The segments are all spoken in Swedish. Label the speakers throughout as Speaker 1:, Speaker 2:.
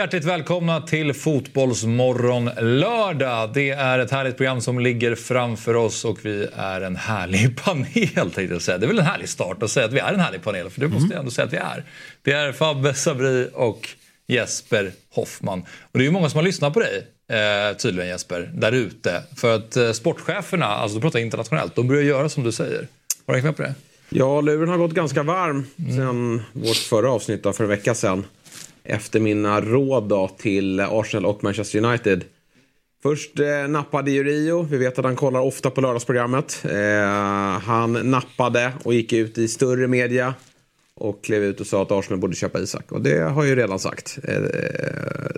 Speaker 1: Hjärtligt välkomna till Fotbollsmorgon lördag. Det är ett härligt program som ligger framför oss och vi är en härlig panel tänkte jag säga. Det är väl en härlig start att säga att vi är en härlig panel för det måste jag ändå säga att vi är. Det är Fabbe Sabri och Jesper Hoffman. Och det är ju många som har lyssnat på dig eh, tydligen Jesper, där ute. För att eh, sportcheferna, alltså du pratar internationellt, de börjar göra som du säger. Har du hängt med på det?
Speaker 2: Ja, luren har gått ganska varm sen vårt förra avsnitt då, för en vecka sedan. Efter mina råd då, till Arsenal och Manchester United. Först eh, nappade ju Rio. Vi vet att han kollar ofta på lördagsprogrammet. Eh, han nappade och gick ut i större media. Och klev ut och sa att Arsenal borde köpa Isak. Och det har jag ju redan sagt. Eh,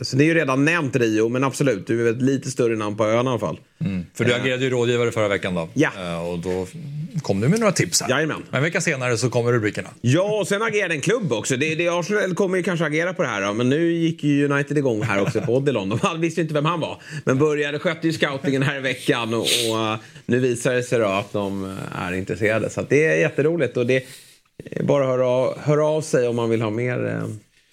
Speaker 2: så det är ju redan nämnt Rio. Men absolut, du är ett lite större namn på ön i alla fall.
Speaker 1: För du agerade ju rådgivare förra veckan då.
Speaker 2: Ja.
Speaker 1: Eh, Och då kom du med några tips här.
Speaker 2: Jajamän.
Speaker 1: Men en vecka senare så kommer rubrikerna.
Speaker 2: Ja, och sen agerade en klubb också. Det, det, Arsenal kommer ju kanske agera på det här då, men nu gick ju United igång här också på Odilon. De visste inte vem han var, men började skötte ju scoutingen här i veckan och, och nu visar det sig då att de är intresserade. Så det är jätteroligt och det bara att höra av, höra av sig om man vill ha mer uh,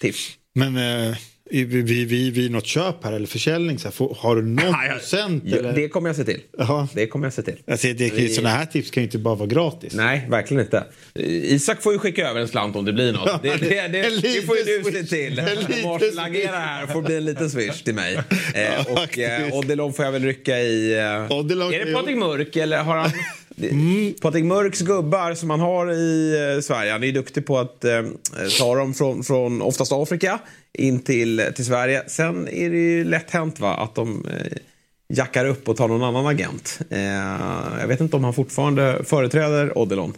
Speaker 2: tips.
Speaker 3: Men eh, vi, vi, vi, vi något köp här eller försäljning? Så här, får, har du någon procent?
Speaker 2: Ja,
Speaker 3: eller?
Speaker 2: det kommer jag se till.
Speaker 3: Jaha.
Speaker 2: Det kommer jag se till.
Speaker 3: Alltså, det,
Speaker 2: Vi-
Speaker 3: Sådana här tips kan ju inte bara vara gratis.
Speaker 2: Nej, verkligen inte. Isak får ju skicka över en slant om det blir något. Det, det, det,
Speaker 3: En
Speaker 2: det får ju du se till.
Speaker 3: En liten
Speaker 2: Om Arsenal
Speaker 3: swish.
Speaker 2: agerar här får bli en liten swish till mig. Eh, och eh, Odilon får jag väl rycka i... Eh,
Speaker 3: Odilon
Speaker 2: är det Patrik Mörk eller har han... Patrik Mörks gubbar som han har i eh, Sverige, han är ju duktig på att eh, ta dem från, från oftast Afrika in till, till Sverige. Sen är det ju lätt hänt va, att de eh, jackar upp och tar någon annan agent. Eh, jag vet inte om han fortfarande företräder Odilon.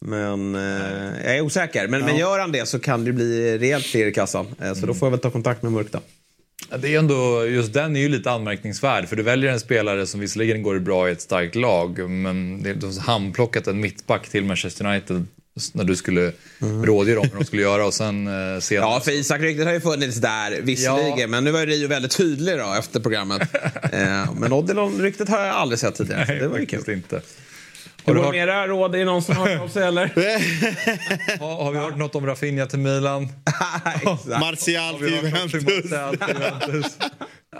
Speaker 2: Men eh, jag är osäker. Men, men gör han det så kan det bli rejält fler i kassan. Eh, så då får jag väl ta kontakt med Mörk då.
Speaker 1: Det är ändå, just den är ju lite anmärkningsvärd för du väljer en spelare som visserligen går bra i ett starkt lag men de har handplockat en mittback till Manchester United när du skulle rådge dem hur de skulle göra och sen eh, senare...
Speaker 2: Ja, för Isak-ryktet har ju funnits där visserligen.
Speaker 1: Ja.
Speaker 2: Men nu var ju Rio väldigt tydlig då efter programmet. eh, men Odilon-ryktet har jag aldrig sett tidigare. så det var ju kul.
Speaker 1: inte.
Speaker 2: Har du
Speaker 1: hört,
Speaker 2: mera råd? Är det någon som har hört av sig eller?
Speaker 1: har, har vi hört något om Rafinha till Milan?
Speaker 3: Martial till Juventus.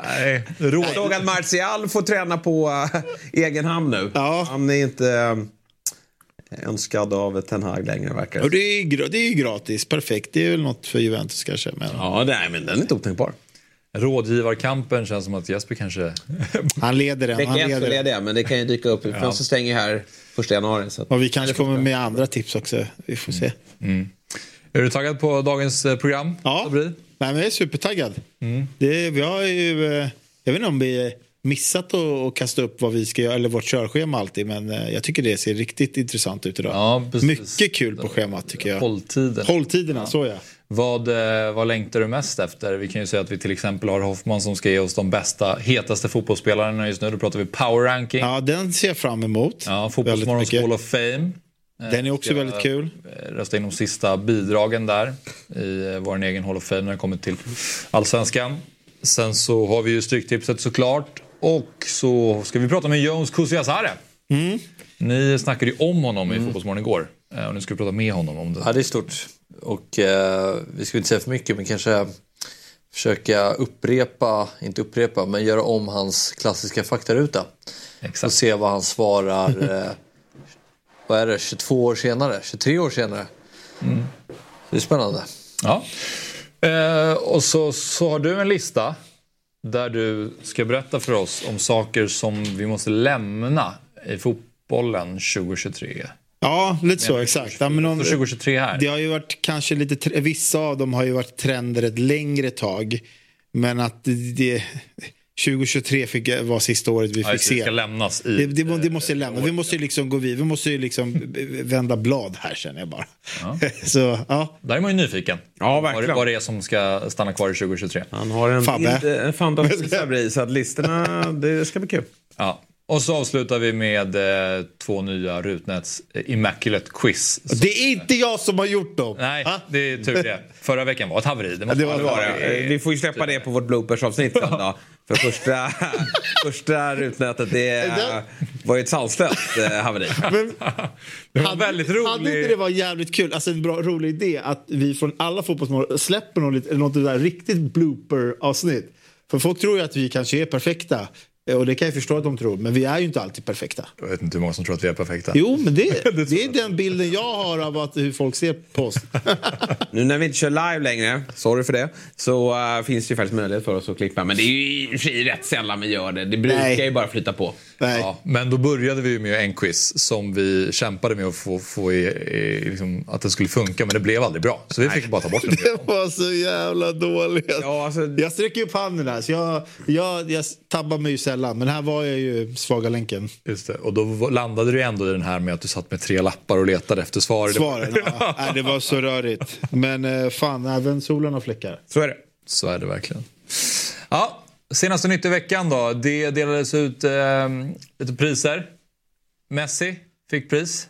Speaker 1: Nej, råd.
Speaker 2: Jag såg att Martial får träna på äh, egen hand nu.
Speaker 3: Ja.
Speaker 2: Han är inte äh, önskad av Ten Hag längre verkar
Speaker 3: Och
Speaker 2: det
Speaker 3: det är, ju gra- det är ju gratis, perfekt. Det är väl något för Juventus kanske. Men
Speaker 2: Ja, nej, men den är inte otänkbar.
Speaker 1: Rådgivarkampen känns som att Jesper kanske...
Speaker 3: han leder den.
Speaker 2: Vecka
Speaker 3: Han
Speaker 2: ett så
Speaker 3: leder
Speaker 2: jag, men det kan ju dyka upp. Fönstret stänger ju här första januari. Så att...
Speaker 3: Och vi kanske kommer med andra tips också. Vi får se.
Speaker 1: Är du taggad på dagens eh, program?
Speaker 3: Ja? Nej, men jag är supertaggad. Det, vi har ju, eh, jag vet inte om vi missat att, kasta upp vad vi ska göra, eller vårt körschema alltid, men eh, jag tycker det ser riktigt intressant ut idag.
Speaker 1: Ja.
Speaker 3: Mycket kul på schemat tycker jag.
Speaker 1: Hålltiden.
Speaker 3: Hålltiderna, så ja.
Speaker 1: Vad, eh, vad längtar du mest efter? Vi kan ju säga att vi till exempel har Hoffman som ska ge oss de bästa, hetaste fotbollsspelarna just nu. Då pratar vi power ranking. Ja,
Speaker 3: Ja, den ser jag fram emot. Väldigt
Speaker 1: Fotbollsmorgons. Hall of Fame.
Speaker 3: Den är också väldigt kul.
Speaker 1: eh, Rösta in de sista bidragen där i eh, vår egen Hall of Fame när det kommer till Allsvenskan. Sen så har vi ju Stryktipset såklart. Och så ska vi prata med Jones Kusiasare.
Speaker 3: Mm.
Speaker 1: Ni snackade ju om honom i Fotbollsmorgon igår. Eh, Och nu ska vi prata med honom om det.
Speaker 4: Ja, det är stort. Och eh, vi ska inte säga för mycket, men kanske försöka upprepa, inte upprepa, men göra om hans klassiska faktaruta. Och
Speaker 1: Exakt.
Speaker 4: se vad han svarar, eh, vad är det, 22 år senare, 23 år senare. Det är spännande.
Speaker 1: Ja. Eh, och så, så har du en lista där du ska berätta för oss om saker som vi måste lämna i fotbollen 2023.
Speaker 3: Ja, lite så, exakt. Ja, men om,
Speaker 1: 2023 här.
Speaker 3: det har ju varit kanske lite, vissa av dem har ju varit trender ett längre tag. Men att det, det 2023 fick, vara sista året vi
Speaker 1: Ja,
Speaker 3: fick se.
Speaker 1: ska lämnas i...
Speaker 3: Det, det, det måste lämna. Vi måste ju liksom gå vidare. Vi måste ju liksom vända blad här känner jag bara. Så ja,
Speaker 1: Där är man ju nyfiken.
Speaker 2: Ja,
Speaker 1: Vad,
Speaker 2: verkligen.
Speaker 1: vad det är som ska stanna kvar i 2023.
Speaker 2: Han har en
Speaker 3: Fabbe.
Speaker 2: bild, en fantastisk Sabri, så att listorna, det ska bli kul.
Speaker 1: Ja. Och så avslutar vi med eh, två nya Rutnäts eh, Immaculate Quiz.
Speaker 3: det är inte jag som har gjort dem.
Speaker 1: Nej,
Speaker 3: Va?
Speaker 1: det är tur det. Förra veckan var ett haveri. Det, måste
Speaker 3: det var-
Speaker 1: man-
Speaker 2: Det var det. Eh, Vi får ju släppa det på vårt bloopers-avsnitt sen då. För första, första rutnätet det var ju ett sanslöst eh, haveri.
Speaker 3: Men,
Speaker 1: Det var
Speaker 3: hade,
Speaker 1: väldigt
Speaker 3: Hade inte
Speaker 1: roligt.
Speaker 3: det varit jävligt kul, alltså en bra rolig idé att vi från alla fotbollsmål släpper något, något där riktigt blooper-avsnitt. För folk tror ju att vi kanske är perfekta. Eh, Och det kan jag förstå att de tror, men vi är ju inte alltid perfekta.
Speaker 1: Jag vet inte hur många som tror att vi är perfekta.
Speaker 3: Jo, men det, det är den bilden jag har av att, hur folk ser på oss.
Speaker 2: Nu när vi inte kör live längre, sorry för det, så eh, finns det ju faktiskt möjlighet för oss att klippa. Men det är ju i rätt sällan vi gör det. Det brukar
Speaker 3: Nej.
Speaker 2: ju bara flyta på.
Speaker 3: Nej.
Speaker 1: Ja, men då började vi ju med en quiz som vi kämpade med att få, få i, i, liksom, att det skulle funka men det blev aldrig bra. Så vi fick bara ta bort det.
Speaker 3: Det var så jävla dåligt.
Speaker 2: Ja, alltså,
Speaker 3: Jag sträcker upp handen där, så jag, jag, jag tabbar mig ju sällan. Men här var jag ju svaga länken.
Speaker 1: Just det. Och då landade du ändå i den här med att du satt med tre lappar och letade efter svar. Det var-
Speaker 3: Svaren, ja. Nej, det var så rörigt. Men eh, fan, även solen har fläckar.
Speaker 2: så är det.
Speaker 1: Så är det verkligen. Ja, senaste nytt i veckan då. Det delades ut eh, lite priser. Messi fick pris.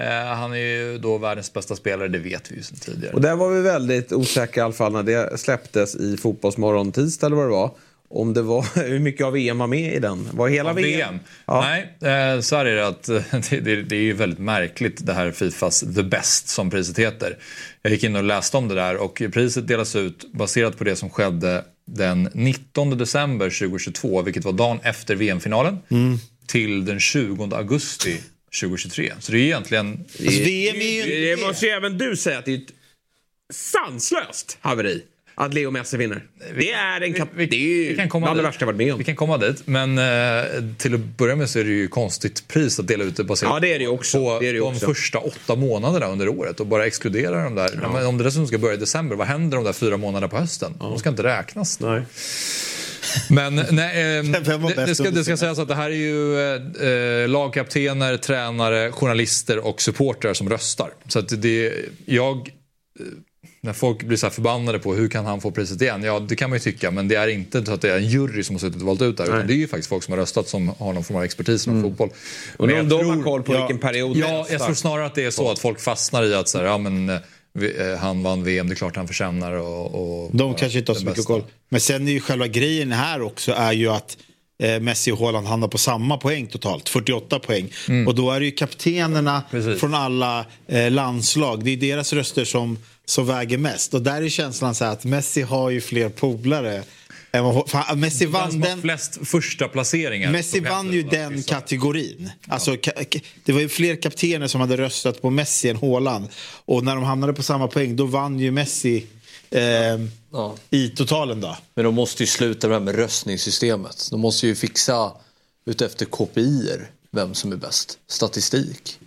Speaker 1: Eh, han är ju då världens bästa spelare, det vet vi ju sedan tidigare.
Speaker 2: Och där var vi väldigt osäkra i alla fall när det släpptes i Fotbollsmorgon tisdag eller vad det var. Om det var, hur mycket av VM var med i den? Var hela
Speaker 1: Ja,
Speaker 2: VM?
Speaker 1: VM.
Speaker 2: Ja.
Speaker 1: Nej, eh, så är det att det, det, det är ju väldigt märkligt det här Fifas The Best som priset heter. Jag gick in och läste om det där och priset delas ut baserat på det som skedde den 19 december 2022, vilket var dagen efter VM-finalen,
Speaker 2: Mm.
Speaker 1: till den 20 augusti 2023. Så det är egentligen...
Speaker 3: Alltså, VM är ju
Speaker 2: Det måste ju även du säga att det är ett sanslöst haveri att Leo Messi vinner. Det är, en kap- det är ju
Speaker 1: Vi
Speaker 2: bland det
Speaker 1: dit.
Speaker 2: värsta jag varit med om.
Speaker 1: Vi kan komma dit, men eh, till att börja med så är det ju konstigt pris att dela ut det baserat
Speaker 2: Ja, det är det också.
Speaker 1: på
Speaker 2: Det är det
Speaker 1: de
Speaker 2: också.
Speaker 1: första åtta månaderna under året och bara exkludera de där. Men om det dessutom ska börja i december, vad händer de där fyra månaderna på hösten? De ska inte räknas.
Speaker 2: Nej.
Speaker 1: Men nej, eh,
Speaker 3: Vem var
Speaker 1: det, det, ska, det ska sägas att det här är ju eh, lagkaptener, tränare, journalister och supportrar som röstar. Så att det, jag, eh, när folk blir så förbannade på hur kan han få priset igen? Ja, det kan man ju tycka, men det är inte så att det är en jury som har suttit och valt ut det här. Det är ju faktiskt folk som har röstat som har någon form av expertis inom fotboll.
Speaker 2: Och
Speaker 1: Men
Speaker 2: de har koll på
Speaker 3: ja,
Speaker 2: vilken period
Speaker 1: Ja, jag tror snarare att det är så att folk fastnar i att så här, ja, men, eh, han vann VM, det är klart han förtjänar. Och, och
Speaker 3: De kanske inte har så mycket koll. Men sen är ju själva grejen här också är ju att eh, Messi och Haaland hamnar på samma poäng totalt, 48 poäng. Och då är det ju kaptenerna
Speaker 1: Precis.
Speaker 3: från alla eh, landslag, det är deras röster som, som väger mest. Och där är känslan så att Messi har ju fler polare. han- Messi vann den...
Speaker 1: flest första placeringar.
Speaker 3: Messi vann ju den
Speaker 1: vissa.
Speaker 3: kategorin. Alltså, ka- det var ju fler kaptener som hade röstat på Messi än Haaland. Och när de hamnade på samma poäng, då vann ju Messi eh,
Speaker 4: Ja.
Speaker 3: i totalen. då.
Speaker 4: Men de måste ju sluta med det här med röstningssystemet. De måste ju fixa utefter KPIer vem som är bäst. Statistik.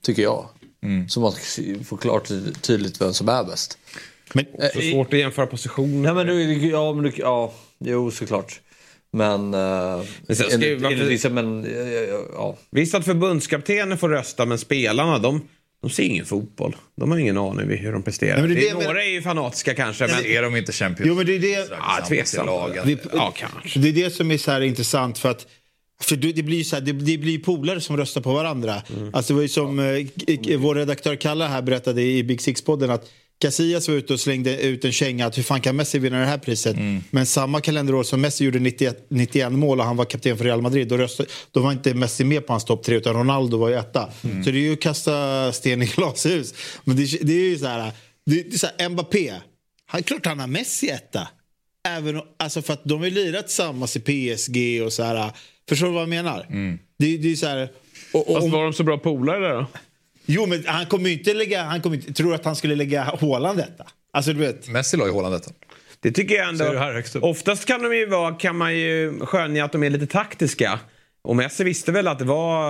Speaker 4: Tycker jag. Så man får klart tydligt vem som är bäst.
Speaker 3: Men,
Speaker 2: Så svårt att jämföra positioner.
Speaker 4: Ja, men du, ja, men du, ja, jo såklart. Men... Uh,
Speaker 2: sen
Speaker 4: ja, ja.
Speaker 2: Visst att förbundskaptenen får rösta, men spelarna de, de ser ingen fotboll. De har ingen aning om hur de presterar.
Speaker 3: Nej, men det är
Speaker 2: det några är ju fanatiska kanske, men...
Speaker 1: Är de inte Champions
Speaker 3: jo, men det är det,
Speaker 2: Ja, tveksamt.
Speaker 1: lagen?
Speaker 3: vi,
Speaker 2: Ja, kanske.
Speaker 3: det är det som är så här intressant. för att för det blir ju så här, det, blir polare som röstar på varandra. Alltså det var ju som eh, k- k- vår redaktör Kalle här berättade i Big Six-podden att Casillas var ute och slängde ut en känga att hur fan kan Messi vinna det här priset? Men samma kalenderår som Messi gjorde 91, 91 mål och han var kapten för Real Madrid, då, röstade, då var inte Messi med på hans topp tre utan Ronaldo var ju etta. Så det är ju att kasta sten i glashus. Men det, det är ju så här, det, det är så här Mbappé, han, klart han har Messi etta. Även, alltså för att de har ju lirat tillsammans i PSG och så här. Förstår du vad jag menar? Det, det är så här... Och, och,
Speaker 2: Fast var de så bra polare där då?
Speaker 3: Jo, men han kommer ju inte lägga... Han kommer inte, tror att han skulle lägga Haaland detta? Alltså du vet.
Speaker 1: Messi la ju Haaland detta.
Speaker 2: Det tycker jag ändå.
Speaker 1: Här?
Speaker 2: Oftast kan, de ju vara, kan man ju skönja att de är lite taktiska. Och Messi visste väl att det var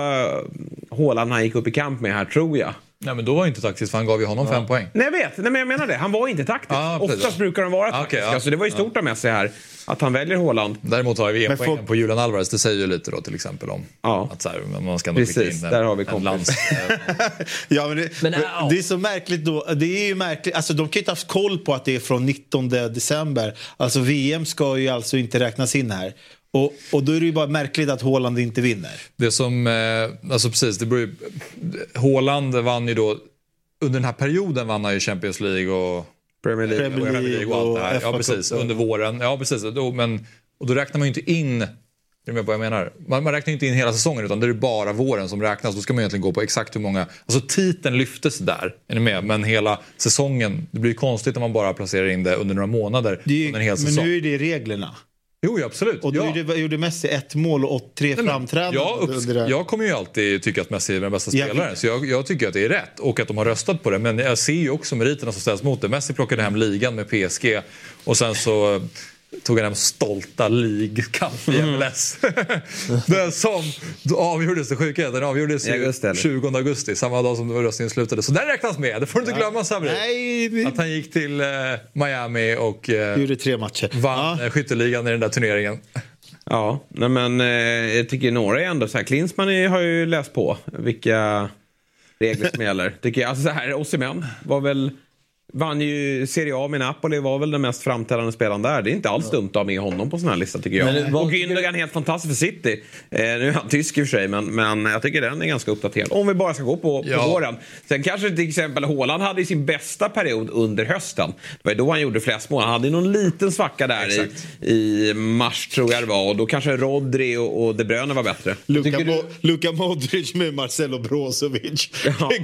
Speaker 2: Haaland han gick upp i kamp med här, tror jag.
Speaker 1: Nej men då var inte taktiskt för han gav ju honom fem poäng.
Speaker 2: Nej jag vet, Nej, men jag menar det. Han var inte taktisk.
Speaker 1: Ja, precis.
Speaker 2: Oftast brukar de vara
Speaker 1: Ah,
Speaker 2: taktiska.
Speaker 1: okej, ja.
Speaker 2: Så det var ju stort av Messi här. Att han väljer Haaland.
Speaker 1: Däremot har vi en poäng på Julian Alvarez. Det säger ju lite då till exempel om
Speaker 2: Ja.
Speaker 1: att så här, man ska ändå
Speaker 2: Precis,
Speaker 1: skicka in en,
Speaker 2: där har vi
Speaker 1: en
Speaker 2: kompis.
Speaker 1: lands...
Speaker 3: Ja, men det,
Speaker 4: Men,
Speaker 3: men,
Speaker 4: ja.
Speaker 3: det är så märkligt då. Det är ju märkligt. Alltså, de kan ju inte ha haft koll på att det är från 19 december. Alltså VM ska ju alltså inte räknas in här. Och, och då är det ju bara märkligt att Haaland inte vinner.
Speaker 1: Det som, eh, alltså precis, det beror ju, Haaland vann ju då, under den här perioden vann han ju Champions League och
Speaker 2: Premier League.
Speaker 3: Premier
Speaker 1: och Premier League och allt det här. Ja, precis. Under våren. Ja, precis. Då, men, och då räknar man ju inte in är du med på vad jag menar? Man, man räknar ju inte in hela säsongen utan det är bara våren som räknas. Då ska man egentligen gå på exakt hur många... Alltså titeln lyftes där, är ni med? Men hela säsongen, det blir ju konstigt om man bara placerar in det under några månader
Speaker 3: Det är
Speaker 1: under en hel
Speaker 3: men
Speaker 1: säsong.
Speaker 3: nu är det reglerna.
Speaker 1: Jo, ja, absolut.
Speaker 3: Och då
Speaker 1: ja.
Speaker 3: gjorde, gjorde Messi ett mål och tre framträdanden.
Speaker 1: jag, jag kommer ju alltid tycka att Messi är den bästa spelaren. Så jag, jag tycker att det är rätt och att de har röstat på det. Men jag ser ju också meriterna som ställs mot det. Messi plockade hem ligan med PSG och sen så tog han hem stolta League-cup i MLS. den som avgjordes, det sjuka den avgjordes
Speaker 2: augusti,
Speaker 1: ju
Speaker 2: eller?
Speaker 1: 20 augusti, samma dag som röstningen slutade. Så den räknas med, det får du inte glömma Sabri.
Speaker 3: Nej, vi
Speaker 1: Att han gick till eh, Miami och eh,
Speaker 3: gjorde tre matcher.
Speaker 1: vann
Speaker 3: Ja.
Speaker 1: eh, skytteligan i den där turneringen.
Speaker 2: Ja, nej men eh, jag tycker några är ändå så här. Klinsmann är- har ju läst på vilka regler som gäller. Tycker jag. Alltså så här, Osimhen var väl... Vann ju Serie A med Napoli, var väl den mest framträdande spelaren där. Det är inte alls dumt att ha med honom på sån här lista tycker jag.
Speaker 4: Men
Speaker 2: och Gündogan helt fantastisk för City. Eh, nu är han tysk i och för sig, men, men jag tycker den är ganska uppdaterad. Om vi bara ska gå på,
Speaker 1: Ja.
Speaker 2: på våren. Sen kanske till exempel Haaland hade i sin bästa period under hösten. Det var då han gjorde flest mål. Han hade någon liten svacka där
Speaker 1: Exakt.
Speaker 2: i, i mars tror jag det var. Och då kanske Rodri och, och De Bruyne var bättre.
Speaker 3: Luka,
Speaker 4: du-
Speaker 3: Luka Modric med Marcelo Brozovic.
Speaker 2: Ja.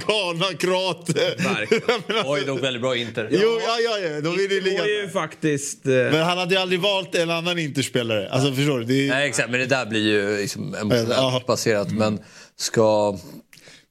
Speaker 3: Menar,
Speaker 4: Oj, dock väldigt bra Inter.
Speaker 3: Jo, ja, ja, ja. De vill
Speaker 2: var ju
Speaker 3: ligga.
Speaker 2: faktiskt... Eh,
Speaker 3: Men han hade ju aldrig valt en annan Interspelare. Alltså förstår du? Det är,
Speaker 4: Nej, exakt. Men det där blir ju liksom
Speaker 3: Ja.
Speaker 4: emotionellt baserat. Men ska...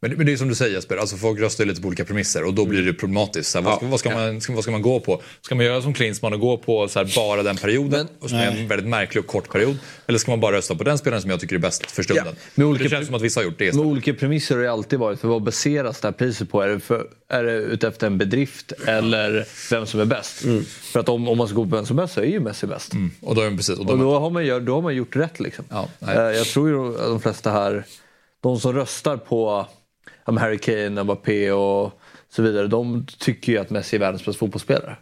Speaker 1: Men, men det är som du säger Jesper, alltså folk röstar lite på olika premisser och då blir det problematiskt. Så här, vad, ska, vad, ska man, ska, vad ska man gå på? Ska man göra som Klinsmann och gå på så här, bara den perioden, och som är en väldigt märklig och kort period? Eller ska man bara rösta på den spelaren som jag tycker är bäst för stunden?
Speaker 2: Ja.
Speaker 4: Olika-
Speaker 1: det känns som att vissa har gjort det
Speaker 4: Med olika premisser har det alltid varit. För vad baseras det här priset på? Är det, för, är det utefter en bedrift eller vem som är bäst? För att om, om man ska gå på vem som är bäst så är ju Messi bäst.
Speaker 1: Och då, är precis, och då,
Speaker 4: Och då har, man, då har man gjort rätt liksom.
Speaker 1: Ja.
Speaker 4: Eh, jag tror ju att de flesta här, de som röstar på Harry Kane, Mbappé och så vidare. De tycker ju att Messi är världens bästa fotbollsspelare.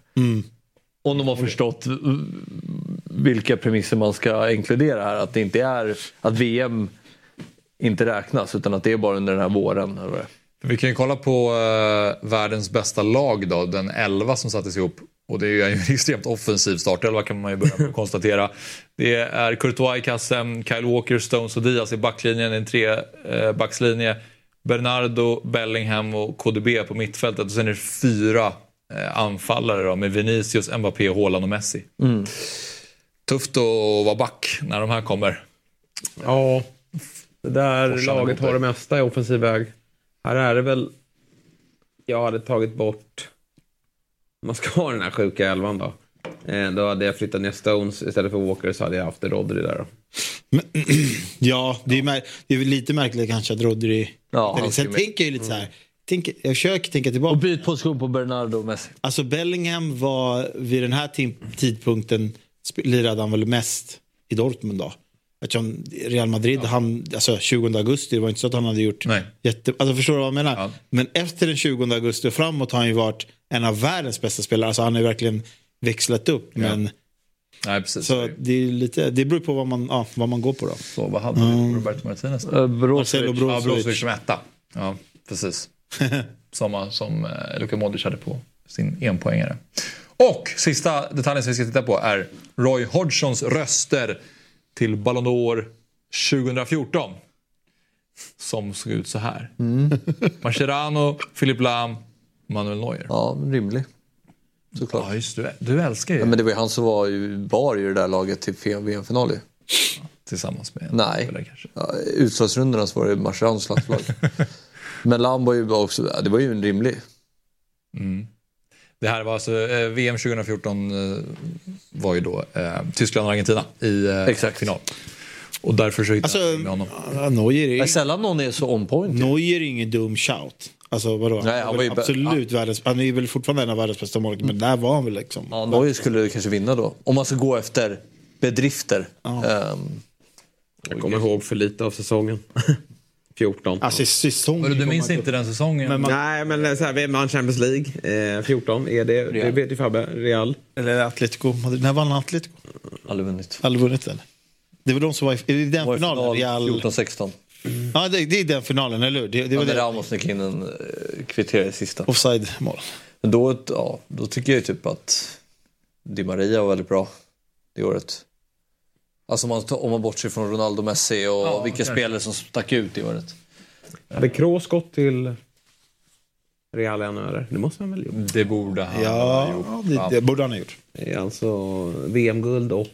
Speaker 4: Om de har förstått vilka premisser man ska inkludera här. Att det inte är att VM inte räknas utan att det är bara under den här våren.
Speaker 1: Vi kan ju kolla på eh, världens bästa lag då, den 11 som sattes ihop. Och det är ju en extremt offensiv startelva kan man ju börja med att konstatera. Det är Courtois i kassen, Kyle Walker, Stones och Diaz i backlinjen, en tre eh, backslinje. Bernardo, Bellingham och KDB på mittfältet och sen är det fyra eh, anfallare då, med Vinicius, Mbappé, Haaland och Messi. Tufft att vara back när de här kommer.
Speaker 2: ja, det där
Speaker 1: Forsarna
Speaker 2: laget har det mesta i offensiv väg. Här är det väl... Jag hade tagit bort... Man ska ha den här sjuka elvan då. Eh, då hade jag flyttat ner Stones istället för Walker så hade jag haft Rodri där då.
Speaker 3: Ja, det är, mär- det är väl lite märkligt kanske att Rodri...
Speaker 4: Ja,
Speaker 3: Sen
Speaker 4: ska med.
Speaker 3: tänker jag ju lite så här. Tänker, jag försöker tänka tillbaka.
Speaker 4: Och byt position på Bernardo och Messi.
Speaker 3: Alltså Bellingham var vid den här tidpunkten lirade han väl mest i Dortmund då. Eftersom Real Madrid, han, alltså 20 augusti, det var inte så att han hade gjort
Speaker 1: Nej.
Speaker 3: jätte... Alltså förstår du vad jag menar?
Speaker 1: Ja.
Speaker 3: Men efter den 20 augusti och framåt har han ju varit en av världens bästa spelare. Alltså han ju verkligen växlat upp. Men,
Speaker 1: Nej, precis.
Speaker 3: så det, är lite, det beror på vad man, ja, vad man går på då.
Speaker 1: Så vad hade vi på Roberto Martinez?
Speaker 4: Uh, Brozovic.
Speaker 1: Ja,
Speaker 3: Brozovic.
Speaker 1: Som etta. Ja, precis. Samma som eh, Luka Modric hade på sin enpoängare. Och sista detaljen som vi ska titta på är Roy Hodgsons röster till Ballon d'Or 2014. Som såg ut så här. Mascherano, Philip Lahm, Manuel Neuer.
Speaker 4: Ja, rimlig. Såklart.
Speaker 1: Ja, just det. Du älskar ju
Speaker 4: Ja, men det var ju han som var ju, bar ju det där laget till VM-final ju.
Speaker 1: tillsammans med
Speaker 4: Nej.
Speaker 1: spelare kanske.
Speaker 4: Ja, utslagsrundorna så var det Marchands landslag. Men Lam var ju bara också, ja, det var ju en rimlig.
Speaker 1: Det här var alltså eh, VM 2014 eh, var ju då eh, Tyskland och Argentina i eh,
Speaker 4: Exakt.
Speaker 1: final. Och därför så hittade
Speaker 3: Alltså,
Speaker 1: jag med honom.
Speaker 3: ja, Neuer
Speaker 4: Det är
Speaker 3: är,
Speaker 4: sällan någon är så on point.
Speaker 3: Neuer är ingen dum shout. Alltså vadå?
Speaker 4: Nej, han var ju
Speaker 3: absolut världens, han är ju väl fortfarande en av världens bästa målvakter men där var han väl liksom.
Speaker 4: Ja, Neuer skulle kanske vinna då. Om man ska gå efter bedrifter. Ehm,
Speaker 2: Jag kommer ihåg för lite av säsongen. 14.
Speaker 3: Alltså säsongen.
Speaker 1: Men du minns inte den säsongen?
Speaker 3: Men man-
Speaker 2: Nej, men så här, vem vann Champions League? Eh, 14, är det? Det vet ju Fabbe. Real.
Speaker 3: Eller Atletico Madrid. När vann Atletico?
Speaker 4: aldrig vunnit.
Speaker 3: Aldrig vunnit den. Det var de som var i, i den
Speaker 4: Var
Speaker 3: finalen.
Speaker 4: final
Speaker 3: Real...
Speaker 4: 14-16.
Speaker 3: Ja, det, det är den finalen, eller hur? Det, det
Speaker 4: Ja,
Speaker 3: var det.
Speaker 4: Ramos nickade in en kvittering i sista.
Speaker 3: Offside-mål.
Speaker 4: Men då, ja, då tycker jag ju typ att Di Maria var väldigt bra det året. Alltså om man, tar- om man bortser från Ronaldo, Messi och
Speaker 1: Ja,
Speaker 4: vilka
Speaker 1: kanske.
Speaker 4: spelare som stack ut det året.
Speaker 2: Hade Kroos gått till Real ännu eller? Det måste han väl gjort?
Speaker 1: Det borde han ha
Speaker 3: Ja,
Speaker 1: gjort.
Speaker 3: det, det borde han ha gjort.
Speaker 2: Alltså VM-guld och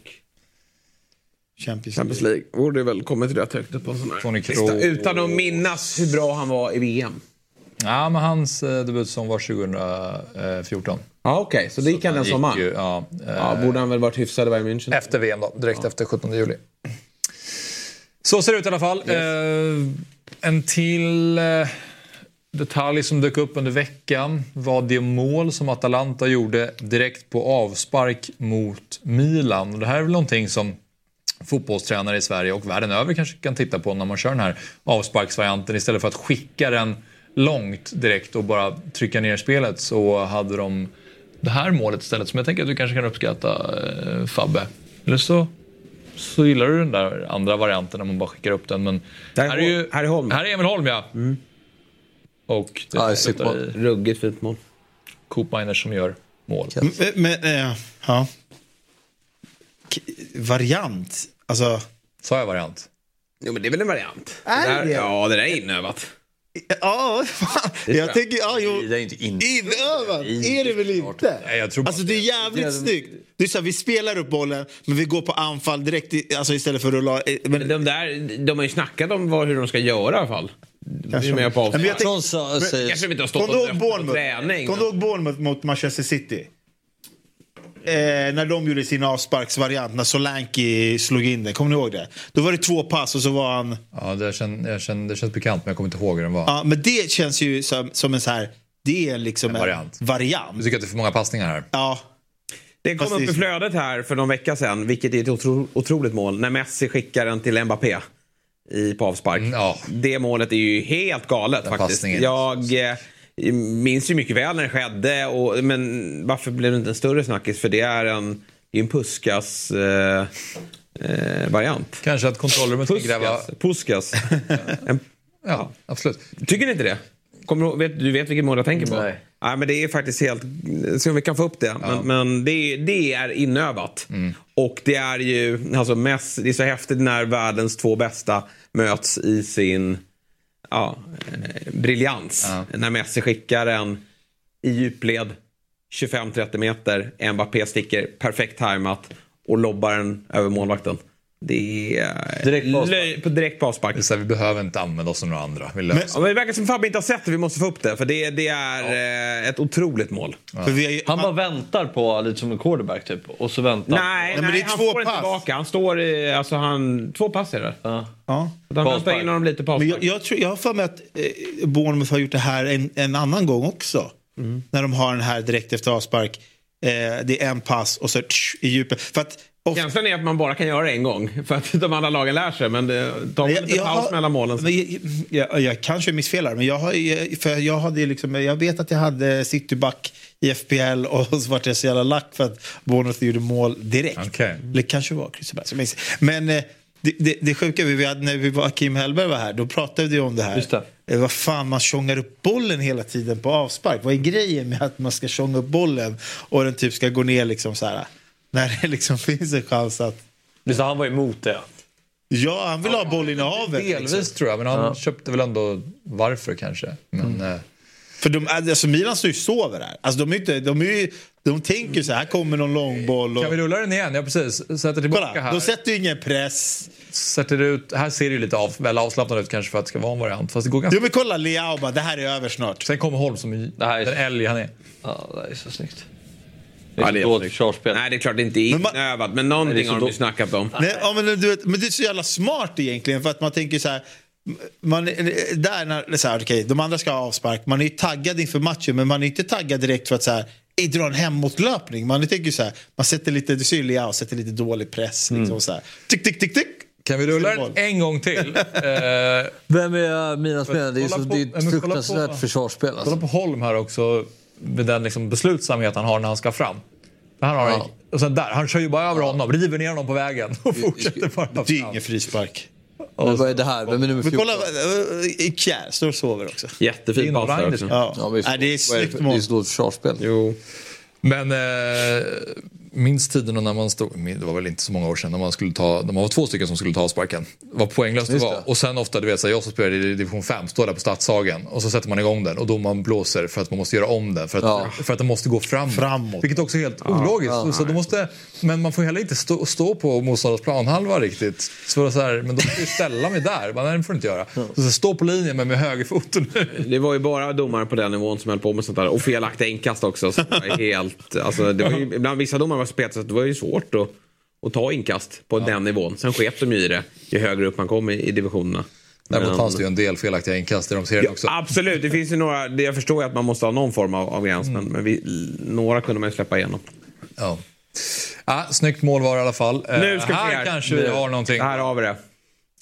Speaker 3: Champions,
Speaker 2: Champions
Speaker 3: League.
Speaker 2: League. Borde väl kommit rätt högt upp på en sån här. Utan att minnas hur bra han var i VM.
Speaker 1: Ja, men hans eh, debutsäsong var 2014.
Speaker 2: Ja, okej. Så det gick han den sommaren?
Speaker 1: ju, ja, eh,
Speaker 2: Ja, borde han väl varit hyfsad i Bayern München?
Speaker 1: Efter VM då, direkt efter 17 juli. Så ser det ut i alla fall. Eh, en till eh, detalj som dök upp under veckan var det mål som Atalanta gjorde direkt på avspark mot Milan. Och det här är väl någonting som fotbollstränare i Sverige och världen över kanske kan titta på när man kör den här avsparksvarianten. Istället för att skicka den långt direkt och bara trycka ner spelet så hade de det här målet istället som jag tänker att du kanske kan uppskatta eh, Fabbe. Eller så, så gillar du den där andra varianten när man bara skickar upp den. Men
Speaker 2: Där är
Speaker 1: här är ju
Speaker 2: här är Holm.
Speaker 1: Här är Emil Holm ja. Och det
Speaker 4: Ja, ser på-
Speaker 2: Ruggigt fint mål.
Speaker 1: Coop Miners som gör mål.
Speaker 3: Men, men eh, ja. Variant. Alltså.
Speaker 1: Sa jag variant?
Speaker 2: Jo, men det är väl en variant?
Speaker 3: Är
Speaker 2: det där,
Speaker 3: det?
Speaker 2: Ja, det där är inövat.
Speaker 3: Ja, fan. Jag tänker, ja, jo.
Speaker 4: Det är inte in.
Speaker 3: Inövat är det väl inte?
Speaker 1: Nej, jag tror bara-
Speaker 3: Alltså det är jävligt snyggt. Det är så här, vi spelar upp bollen men vi går på anfall direkt i, alltså istället för att rulla. eh, Men,
Speaker 2: De där, de har ju snackat om vad, hur de ska göra i alla fall.
Speaker 3: Kanske.
Speaker 2: Kanske med på
Speaker 3: Nej, men jag
Speaker 2: avstånd.
Speaker 3: tänk-
Speaker 4: Från sa, säger,
Speaker 2: Kanske de inte har stått och träning.
Speaker 3: Kom du ihåg Bournemouth mot Manchester City? Eh, när de gjorde sin avsparksvariant, när Solanke slog in den. Kommer ni ihåg det? Då var det två pass och så var han...
Speaker 1: Ja, det, känn, jag känn, det känns bekant men jag kommer inte ihåg hur den var.
Speaker 3: Ja, men det känns ju som, som en så här... Det är liksom en,
Speaker 1: variant.
Speaker 3: variant.
Speaker 1: Du tycker att det är för många passningar här?
Speaker 3: Ja.
Speaker 2: Det kom
Speaker 3: Fast
Speaker 2: upp i flödet här för någon vecka sedan, vilket är ett otro, otroligt mål, när Messi skickar den till Mbappé i, på avspark.
Speaker 1: Mm, ja.
Speaker 2: Det målet är ju helt galet
Speaker 1: Den
Speaker 2: faktiskt.
Speaker 1: passningen.
Speaker 2: Jag eh, minns ju mycket väl när det skedde, och, men varför blev det inte en större snackis? För det är en, det är en Puskas eh, eh, variant.
Speaker 1: Kanske att kontrollrummet ska gräva...
Speaker 2: Puskas. En,
Speaker 1: Ja, absolut.
Speaker 2: tycker ni inte det? Kommer du, vet, du vet vilket mål jag tänker på?
Speaker 4: Nej.
Speaker 2: Nej, men det är faktiskt helt... Se om vi kan få upp det. Men, men det, det är inövat. Och det är ju... Alltså mest, det är så häftigt när världens två bästa möts i sin ja, eh, briljans. När Messi skickar en i djupled 25-30 meter. Mbappé sticker perfekt tajmat och lobbar den över målvakten. Det är
Speaker 4: Direkt på avspark.
Speaker 2: löj- på direkt på avspark.
Speaker 1: Det är så här, vi behöver inte använda oss av några andra. Vi löser
Speaker 2: Ja, men det verkar som Fabbe inte har sett det. Vi måste få upp det. För det, det är eh, ett otroligt mål.
Speaker 3: För vi har ju,
Speaker 4: Han bara väntar på, lite som en quarterback typ. Och så väntar
Speaker 2: Nej,
Speaker 3: men
Speaker 2: nej,
Speaker 3: det är
Speaker 2: han
Speaker 3: två
Speaker 2: får inte
Speaker 3: pass.
Speaker 2: tillbaka. Han står i... Alltså han... Två pass är det.
Speaker 4: Ja.
Speaker 3: ja.
Speaker 2: Han väntar in honom lite på
Speaker 3: Men jag, jag, tror, jag har för mig att eh, Bournemouth har gjort det här en, en annan gång också. När de har den här direkt efter avspark. Eh, det är en pass och så tsch, i djupet. För att ofta,
Speaker 2: Känslan är att man bara kan göra det en gång. För att de andra lagen lär sig. Men det tar
Speaker 3: jag,
Speaker 2: lite
Speaker 3: jag
Speaker 2: paus
Speaker 3: har-
Speaker 2: mellan målen.
Speaker 3: Men jag, jag, jag kanske missfelar, men jag, har, för jag, hade liksom, jag vet att jag hade cityback i FPL och så vart jag så jävla lack för att Bournemouth gjorde mål direkt.
Speaker 1: Okej.
Speaker 3: Eller kanske var minns. Men eh, det, det, det sjuka, vi hade, när vi var, Kim Hellberg var här, då pratade vi om det här.
Speaker 4: Just det.
Speaker 3: Eh, vad fan, man tjongar upp bollen hela tiden på avspark. Vad är grejen med att man ska tjonga upp bollen och den typ ska gå ner liksom så här. När det liksom finns en chans att...
Speaker 4: Det, han var emot det.
Speaker 3: Ja, han vill ha bollinnehavet.
Speaker 1: Delvis
Speaker 3: Liksom.
Speaker 1: tror jag, men han köpte väl ändå varför kanske. Men, eh,
Speaker 3: För de, alltså Milan står ju och sover här. Alltså de, är inte, de, är ju, de tänker ju så här, här kommer någon långboll. Och,
Speaker 1: Kan vi rulla den igen? Ja, precis. Sätter tillbaka
Speaker 3: kolla,
Speaker 1: här.
Speaker 3: de sätter ju ingen press.
Speaker 1: Sätter ut, här ser det ju lite av, väl avslappnat ut kanske för att det ska vara en variant. Fast det går ganska...
Speaker 3: Jo men kolla Leao bara, det här är över snart.
Speaker 1: Sen kommer Holm som
Speaker 4: Det här är-
Speaker 1: den älg han är.
Speaker 4: Ja, det är så snyggt.
Speaker 2: Ja, det är
Speaker 4: dåligt
Speaker 2: snyggt.
Speaker 4: försvarsspel.
Speaker 2: Nej, det är klart det inte är
Speaker 3: Men man-
Speaker 2: inövat. Men någonting har de ju snackat om.
Speaker 3: Nej, ja, men, du vet, men det är så jävla smart egentligen för att man tänker så här. man, där när, så här, okay, de andra ska ha avspark, man är ju taggad inför matchen men man är inte taggad direkt för att så här, dra en hemåtlöpning. Man tänker så här, man sätter lite, du ser Leao sätter lite dålig press. Liksom, så här. Tick, tick, tick, tick.
Speaker 1: Kan vi rulla den en gång till?
Speaker 4: Vem är mina spelare? Det är, så, det är ett fruktansvärt försvarsspel.
Speaker 1: kolla
Speaker 4: Alltså.
Speaker 1: på Holm här också. Med den liksom beslutsamhet han har när han ska fram. Han, har,
Speaker 4: Ja.
Speaker 1: och sen där, han kör ju bara över honom, river ner honom på vägen och fortsätter bara
Speaker 3: Det är
Speaker 1: fram.
Speaker 3: ingen frispark.
Speaker 4: Men vad är det här? Vem är nummer
Speaker 3: Men
Speaker 4: 14?
Speaker 3: kolla, äh, Kjär står och sover också.
Speaker 2: Jättefin
Speaker 1: In och
Speaker 2: pass där
Speaker 1: Reinders.
Speaker 2: också.
Speaker 3: Ja.
Speaker 4: Ja, men
Speaker 3: Nej, det är snyggt
Speaker 4: det?
Speaker 3: mål.
Speaker 4: Det är så dåligt försvarsspel.
Speaker 2: Jo.
Speaker 1: Men eh, minns tiden när man stod, det var väl inte så många år sedan, när man skulle ta, när man var två stycken som skulle ta avsparken. Vad poänglöst det var. Och sen ofta, du vet, så här, jag som spelade i division 5, står där på Stadshagen och så sätter man igång den och domaren blåser för att man måste göra om den. För att,
Speaker 4: Ja.
Speaker 1: för att den måste gå framåt.
Speaker 3: Framåt.
Speaker 1: Vilket också är helt ologiskt. så, då måste, men man får heller inte stå, stå på motståndarens planhalva riktigt. Så, så här, men då måste jag ställa mig där. Men, nej, det får du inte göra. Så, så, stå på linjen men med högerfoten.
Speaker 2: Det var ju bara domare på den nivån som höll på med sånt där. Och felaktiga inkast också. Så helt, alltså, det var ju, ibland vissa domare var så att det var ju svårt att, att ta inkast på den nivån. Sen sket de ju i det ju högre upp man kom i, i divisionerna.
Speaker 1: Däremot
Speaker 2: Men-
Speaker 1: fanns det ju en del felaktiga inkast i de serierna också.
Speaker 2: Absolut, det finns ju några. det- Jag förstår ju att man måste ha någon form av, av gräns. Men, men vi, några kunde man ju släppa igenom.
Speaker 1: Ja. Ja, snyggt mål var det i alla fall. Eh,
Speaker 2: Nu ska vi se
Speaker 1: här
Speaker 2: här.
Speaker 1: kanske vi har någonting.
Speaker 2: Här har vi det.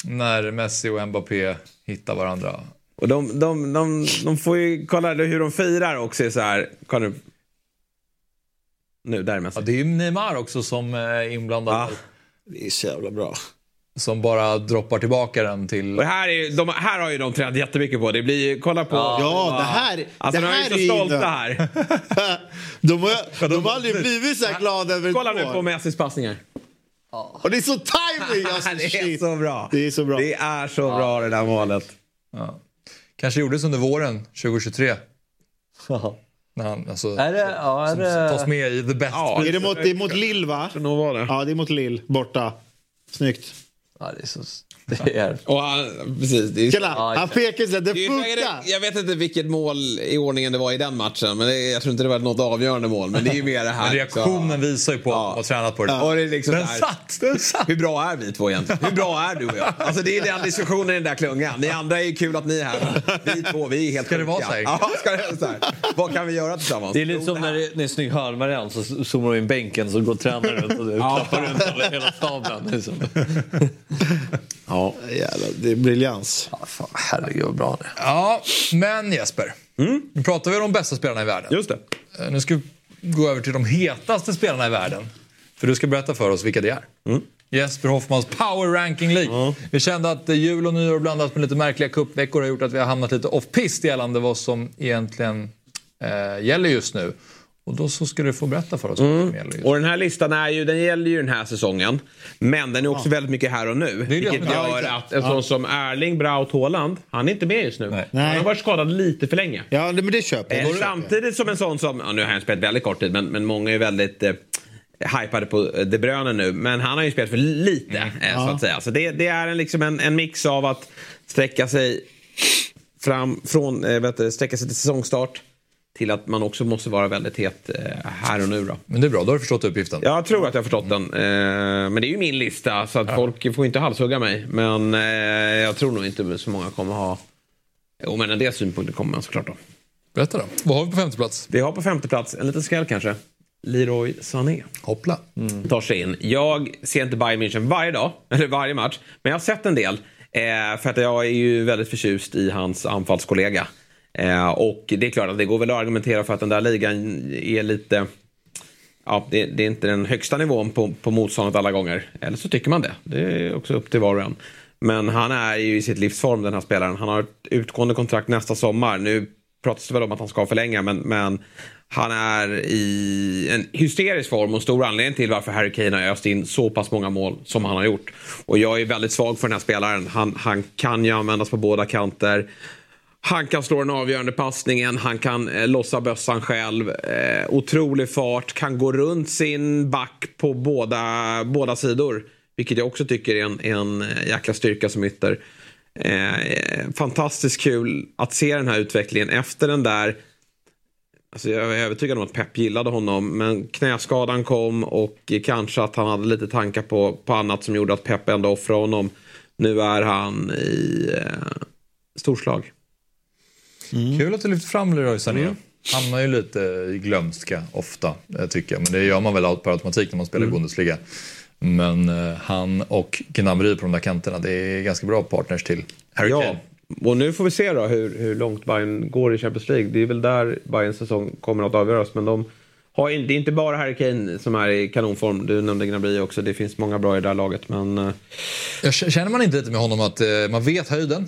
Speaker 1: När Messi och Mbappé hittar varandra.
Speaker 2: Och de, de, de, de får ju kolla hur de firar också. Så här. Kolla nu. Nu, där är Messi.
Speaker 1: Ja, det är ju Neymar också som är inblandad.
Speaker 2: Ja.
Speaker 3: Det är så jävla bra.
Speaker 1: Som bara droppar tillbaka den till...
Speaker 2: Och här, är, de, här har ju de tränat jättemycket på. Det blir kolla på...
Speaker 3: Ja, det här,
Speaker 2: Alltså
Speaker 3: det
Speaker 2: de är
Speaker 3: här
Speaker 2: ju
Speaker 3: är
Speaker 2: så stolta
Speaker 3: inne.
Speaker 2: här.
Speaker 3: De har, de har aldrig blivit så här glada över
Speaker 2: Kolla nu på Messis passningar.
Speaker 3: Och det är så timing alltså,
Speaker 2: det är
Speaker 3: shit.
Speaker 2: så bra.
Speaker 3: Det är så bra.
Speaker 2: Det är så bra det där målet.
Speaker 1: Ja. Kanske gjordes under våren 2023. När han alltså,
Speaker 4: Är det... Ja, är
Speaker 1: som
Speaker 4: det...
Speaker 1: tas med i the best.
Speaker 2: Ja.
Speaker 3: Är det mot, det är mot Lill va? Ja, det är mot Lill. Borta. Snyggt.
Speaker 4: Ja, det är så... Det är...
Speaker 2: Och han, precis. Det är,
Speaker 3: Kolla,
Speaker 4: Ja,
Speaker 3: han pekar så det funkar.
Speaker 2: jag vet inte vilket mål i ordningen det var i den matchen. Men det, jag tror inte det var något avgörande mål. Men det är ju mer det här.
Speaker 1: Men reaktionen visar ju på att
Speaker 2: Ja.
Speaker 1: de har tränat på det.
Speaker 2: Och det är liksom
Speaker 1: Den
Speaker 2: här,
Speaker 1: satt! Den satt!
Speaker 2: Hur bra är vi två egentligen? Hur bra är du och jag? Alltså det är den diskussionen i den där klungan. Ni andra är ju kul att ni är här. Vi två, vi är helt
Speaker 1: Ska det vara så här?
Speaker 2: Ja, ska det vara så här? Vad kan vi göra tillsammans?
Speaker 4: Det är lite som när det, är snygg hörnvariant så zoomar du in bänken så går tränaren runt och klappar runt över hela staben. Liksom.
Speaker 2: Ja.
Speaker 3: Jävlar, det är briljans.
Speaker 4: Ja, fan, herregud vad bra det.
Speaker 1: Ja, men Jesper. Nu pratar vi om de bästa spelarna i världen.
Speaker 2: Just det.
Speaker 1: Eh, Nu ska vi gå över till de hetaste spelarna i världen. För du ska berätta för oss vilka det är. Jesper Hoffmans Power Ranking League. Vi kände att jul och nyår blandat med lite märkliga cupveckor har gjort att vi har hamnat lite off-pist gällande vad som egentligen eh, gäller just nu. Och då så ska du få berätta för oss just
Speaker 2: Och den här listan är ju, den gäller ju den här säsongen. Men den är också väldigt mycket här och nu.
Speaker 1: Det det
Speaker 2: vilket
Speaker 1: är-
Speaker 2: gör
Speaker 3: Ja,
Speaker 2: att en sån som Erling Braut Haaland, han är inte med just nu.
Speaker 1: Nej.
Speaker 2: Han har varit skadad lite för länge.
Speaker 3: Ja, det- men det köper jag.
Speaker 2: Eh, samtidigt som en sån som, ja, nu har han spelat väldigt kort tid, men, men många är väldigt eh, hypade på eh, De Bruyne nu. Men han har ju spelat för lite, eh, så att säga. Så det, det är en, liksom en, en mix av att sträcka sig fram från, eh, vet du, sträcka sig till säsongstart till att man också måste vara väldigt het eh, här och nu då.
Speaker 1: Men det är bra, då har du förstått uppgiften.
Speaker 2: Jag tror att jag har förstått den. Eh, men det är ju min lista så att folk får inte halshugga mig. Men eh, jag tror nog inte så många kommer ha... Jo men en del synpunkter kommer man såklart då.
Speaker 1: Berätta då. Vad har vi på femte plats?
Speaker 2: Vi har på femte plats, en liten skräll kanske. Leroy Sané.
Speaker 1: Hoppla.
Speaker 2: Tar sig in. Jag ser inte Bayern München varje dag, eller varje match. Men jag har sett en del. För att jag är ju väldigt förtjust i hans anfallskollega. Eh, och det är klart att det går väl att argumentera för att den där ligan är lite... Ja, det, det är inte den högsta nivån på, på motståndet alla gånger. Eller så tycker man det. Det är också upp till var och en. Men han är ju i sitt livsform den här spelaren. Han har ett utgående kontrakt nästa sommar. Nu pratas det väl om att han ska förlänga men, men han är i en hysterisk form och stor anledning till varför Harry Kane har öst in så pass många mål som han har gjort. Och jag är väldigt svag för den här spelaren. Han, han kan ju användas på båda kanter. Han kan slå den avgörande passningen, han kan eh, lossa bössan själv. Eh, otrolig fart, kan gå runt sin back på båda, båda sidor. Vilket jag också tycker är en, en eh, jäkla styrka som ytter. Eh, eh, fantastiskt kul att se den här utvecklingen efter den där Alltså jag är övertygad om att Pep gillade honom men knäskadan kom och kanske att han hade lite tankar på, på annat som gjorde att Pep ändå offrade honom Nu är han i eh, storslag.
Speaker 1: Mm. Kul att du lyfter fram Leroy Sané. Mm. Hamnar ju lite i glömska ofta, eh, tycker jag. Men det gör man väl per automatik när man spelar i mm. Bundesliga. Men uh, han och Gnabry på de där kanterna, det är ganska bra partners till Harry ja. Kane.
Speaker 2: Och nu får vi se då hur, hur långt Bayern går i Champions League. Det är väl där Bayerns säsong kommer att avgöras. Men de har, det är inte bara Harry Kane som är i kanonform. Du nämnde Gnabry också. Det finns många bra i det där laget. Men... Uh...
Speaker 1: Jag känner man inte lite med honom att uh, man vet höjden?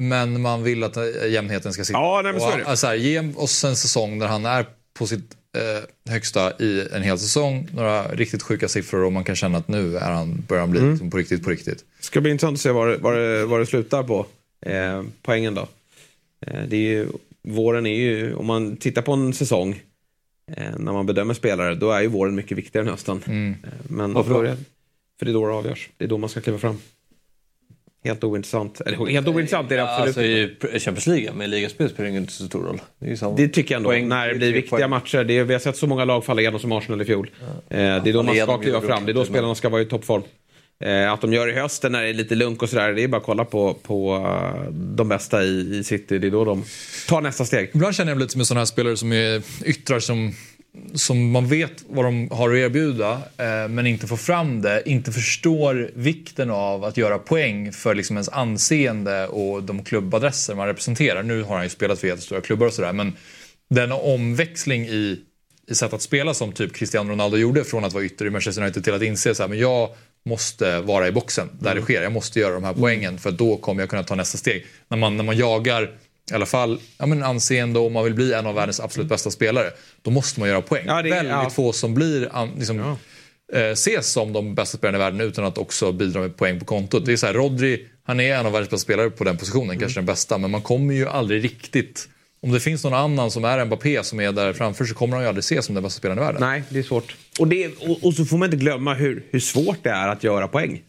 Speaker 1: Men man vill att jämnheten ska sitta.
Speaker 2: Ja, nej, men så är det.
Speaker 1: Alltså, ge oss en säsong där han är på sitt eh, högsta i en hel säsong. Några riktigt sjuka siffror och man kan känna att nu är han, börjar han bli mm. liksom på riktigt på riktigt.
Speaker 2: Det ska bli intressant att se vad det, vad det, vad det slutar på. Eh, poängen då. Eh, det är ju, våren är ju, om man tittar på en säsong eh, när man bedömer spelare, då är ju våren mycket viktigare än hösten. Mm. Eh, men Varför? För det är då det avgörs. Det är då man ska kliva fram. Helt ointressant. Eller helt ointressant är det absolut
Speaker 4: alltså, I Champions League med ligaspel spelar det inte så stor roll.
Speaker 2: Det, det tycker jag ändå. Poäng, när det blir viktiga poäng. matcher. Det är, vi har sett så många lag falla igenom som Arsenal i fjol. Ja. Eh, det är då man ska kliva fram. Det är då spelarna ska vara i toppform. Eh, att de gör det i hösten när det är lite lunk och sådär. Det är bara att kolla på, på uh, de bästa i, i City. Det är då de tar nästa steg.
Speaker 1: Ibland känner jag lite med sådana här spelare som är yttrar som som man vet vad de har att erbjuda eh, men inte får fram det, inte förstår vikten av att göra poäng för liksom ens anseende och de klubbadresser man representerar. Nu har han ju spelat för jättestora klubbar och sådär men den omväxling i, i sätt att spela som typ Cristiano Ronaldo gjorde från att vara ytter i Manchester United till att inse att jag måste vara i boxen där mm. det sker. Jag måste göra de här poängen för då kommer jag kunna ta nästa steg. När man, när man jagar i alla fall ja, men anseende och man vill bli en av världens absolut bästa spelare. Då måste man göra poäng. Ja, det, Väldigt ja. få som blir liksom, ja. eh, ses som de bästa spelarna i världen utan att också bidra med poäng på kontot. Det är så här, Rodri, han är en av världens bästa spelare på den positionen, mm. kanske den bästa. Men man kommer ju aldrig riktigt om det finns någon annan som är Mbappé som är där framför så kommer han ju aldrig ses som den bästa spelaren i världen.
Speaker 2: Nej, det är svårt. Och, det, och, och, så får man inte glömma hur, hur svårt det är att göra poäng.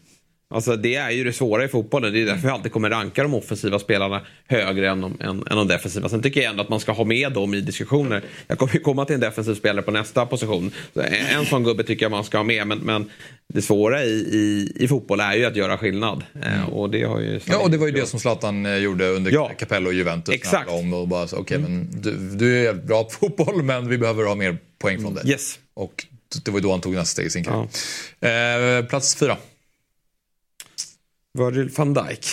Speaker 2: Alltså det är ju det svåra i fotbollen. Det är därför vi alltid kommer ranka de offensiva spelarna högre än de, än, än de defensiva. Sen tycker jag ändå att man ska ha med dem i diskussioner. Jag kommer ju komma till en defensiv spelare på nästa position. En, en sån gubbe tycker jag man ska ha med. Men, men det svåra i, i, i fotboll är ju att göra skillnad. Eh, mm. och det har ju
Speaker 1: ja, och det var ju det som Zlatan eh, gjorde under ja. Capello och Juventus. Exakt. Om och bara, okay, mm. men du, du är bra på fotboll men vi behöver ha mer poäng från dig.
Speaker 2: Yes.
Speaker 1: Och det var ju då han tog nästa steg i sin karriär. Ja. Eh, plats fyra.
Speaker 2: Virgil van Dijk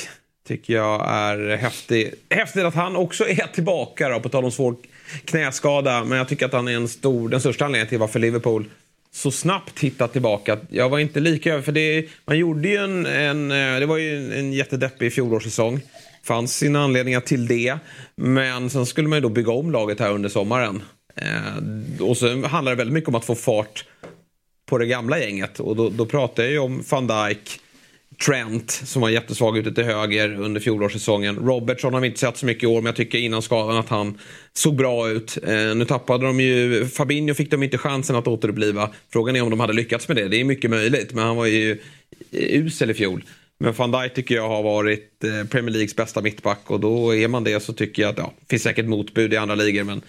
Speaker 2: tycker jag är häftig. Häftigt att han också är tillbaka då, på tal om svår knäskada. Men jag tycker att han är en stor, den största anledningen till varför Liverpool så snabbt hittat tillbaka. Jag var inte lika över, för det, man gjorde ju en, en eh, det var ju en, en jättedeppig fjolårssäsong. Fanns sina anledningar till det. Men sen skulle man ju då bygga om laget här under sommaren. Eh, och så handlar det väldigt mycket om att få fart på det gamla gänget. Och då, då pratar jag ju om van Dijk, Trent som var jättesvag ute till höger under fjolårssäsongen. Robertson har vi inte sett så mycket i år men jag tycker innan skadan att han såg bra ut. Eh, nu tappade de ju, Fabinho fick de inte chansen att återuppliva. Frågan är om de hade lyckats med det. Det är mycket möjligt men han var ju usel i fjol. Men van Dijk tycker jag har varit eh, Premier Leagues bästa mittback och då är man det så tycker jag att ja, det finns säkert motbud i andra ligor men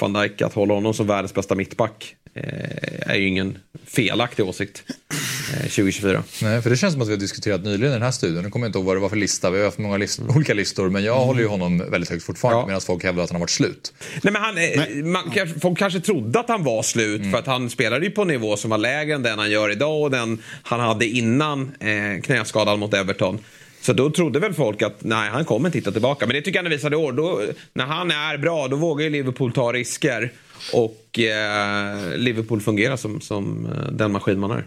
Speaker 2: van Dijk att hålla honom som världens bästa mittback eh, är ju ingen felaktig åsikt. 2024. Eh,
Speaker 1: Nej, för det känns som att vi har diskuterat nyligen i den här studien. Nu kommer jag inte ihåg vad det var för lista. Vi har haft många list mm. olika listor. Men jag mm. håller ju honom väldigt högt fortfarande. Ja. Medan folk hävdar att han har varit slut.
Speaker 2: Nej, men han, Nej. Man, folk kanske trodde att han var slut. Mm. För att han spelade ju på en nivå som var lägre än den han gör idag. Och den han hade innan eh, knäskadan mot Everton. Så då trodde väl folk att nej, han kommer inte hitta tillbaka. Men det tycker jag han visade i år. Då, när han är bra, då vågar ju Liverpool ta risker. Och eh, Liverpool fungerar som, som eh, den maskin man är.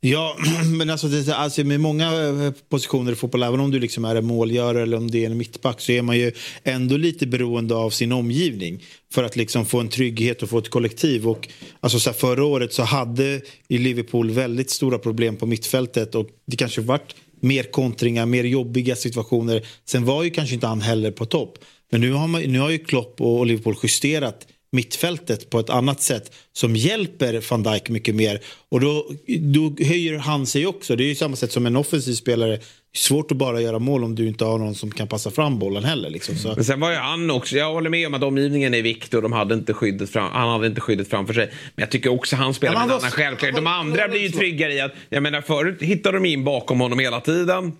Speaker 3: Ja, men alltså, det, alltså med många eh, positioner i fotboll, även om du liksom är en målgörare eller om det är en mittback, så är man ju ändå lite beroende av sin omgivning för att liksom få en trygghet och få ett kollektiv. Och, alltså, så här, förra året så hade Liverpool väldigt stora problem på mittfältet och det kanske vart mer kontringar, mer jobbiga situationer. Sen var ju kanske inte han heller på topp. Men nu har, man, nu har ju Klopp och Liverpool justerat mittfältet på ett annat sätt som hjälper van Dijk mycket mer. Och då, då höjer han sig också. Det är ju samma sätt som en offensiv spelare. Svårt att bara göra mål om du inte har någon som kan passa fram bollen heller. Liksom. Så.
Speaker 2: Men sen var ju han också, jag håller med om att omgivningen är viktig och de hade inte skyddet fram, han hade inte skyddet framför sig. Men jag tycker också han spelar med en annan självklarhet. De andra blir ju tryggare i att, jag menar förut hittade de in bakom honom hela tiden.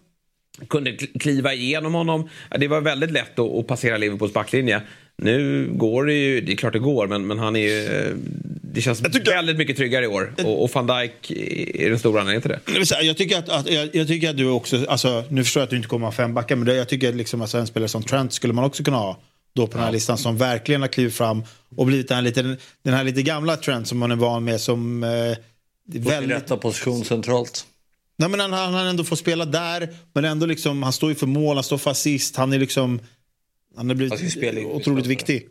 Speaker 2: kunde kliva igenom honom. Det var väldigt lätt att, att passera Liverpools backlinje. Nu går det ju, det är klart det går, men, men han är ju, det känns tycker, väldigt mycket tryggare i år. Och, och van Dijk är den stora, är inte det?
Speaker 3: Jag tycker att, att jag, jag, tycker att du också, alltså, nu förstår jag att du inte kommer ha fem backar, men jag tycker liksom att en spelare som Trent skulle man också kunna ha då på den här listan som verkligen har klivit fram och blivit den här lite, den här lite gamla Trent som man är van med som eh,
Speaker 4: väldigt... rätta position centralt.
Speaker 3: Nej, men han, han, han ändå får spela där, men ändå liksom, han står ju för mål, han står för assist, han är liksom... Han har blivit alltså, otroligt viktig.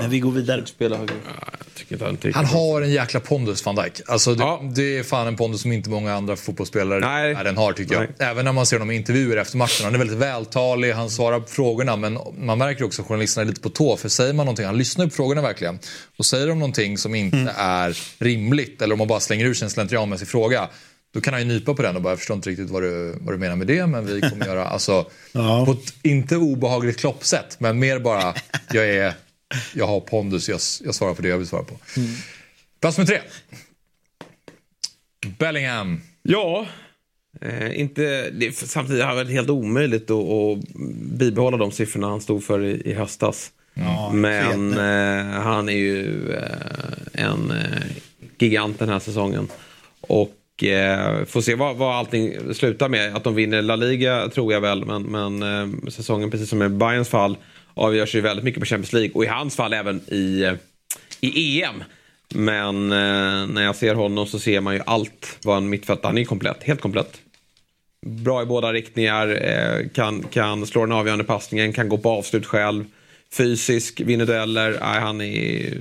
Speaker 3: Men vi går vidare.
Speaker 2: Ja,
Speaker 1: han har en jäkla pondus, van Dijk. Alltså, det, ja. det, är fan en pondus som inte många andra fotbollsspelare Nej. den har, tycker jag. Nej. Även när man ser honom i intervjuer efter matchen. Han är väldigt vältalig, han svarar på frågorna. Men man märker också att journalisterna är lite på tå. För säger man någonting, han lyssnar på frågorna verkligen. Och säger de någonting som inte mm. är rimligt, eller om man bara slänger ur sig en slentrianmässig fråga. Då kan han ju nypa på den och bara, jag förstår inte riktigt vad du, vad du menar med det, men vi kommer göra, alltså, ja. på ett inte obehagligt kloppsätt, men mer bara, jag är jag har pondus, jag, jag svarar på det jag vill svara på. Mm. Plats nummer tre. Bellingham.
Speaker 2: Ja, eh, inte, det, samtidigt har det varit helt omöjligt att, att bibehålla de siffrorna han stod för i, i höstas. Ja, Men eh, han är ju eh, en eh, gigant den här säsongen. Och eh, får se vad, vad allting slutar med. Att de vinner La Liga tror jag väl, men, men eh, säsongen precis som i Bayerns fall avgörs ju väldigt mycket på Champions League och i hans fall även i, eh, i EM. Men eh, när jag ser honom så ser man ju allt vad en mittfältare, han är komplett, helt komplett. Bra i båda riktningar, eh, kan, kan slå den avgörande passningen, kan gå på avslut själv. Fysisk, vinner dueller, eh, han är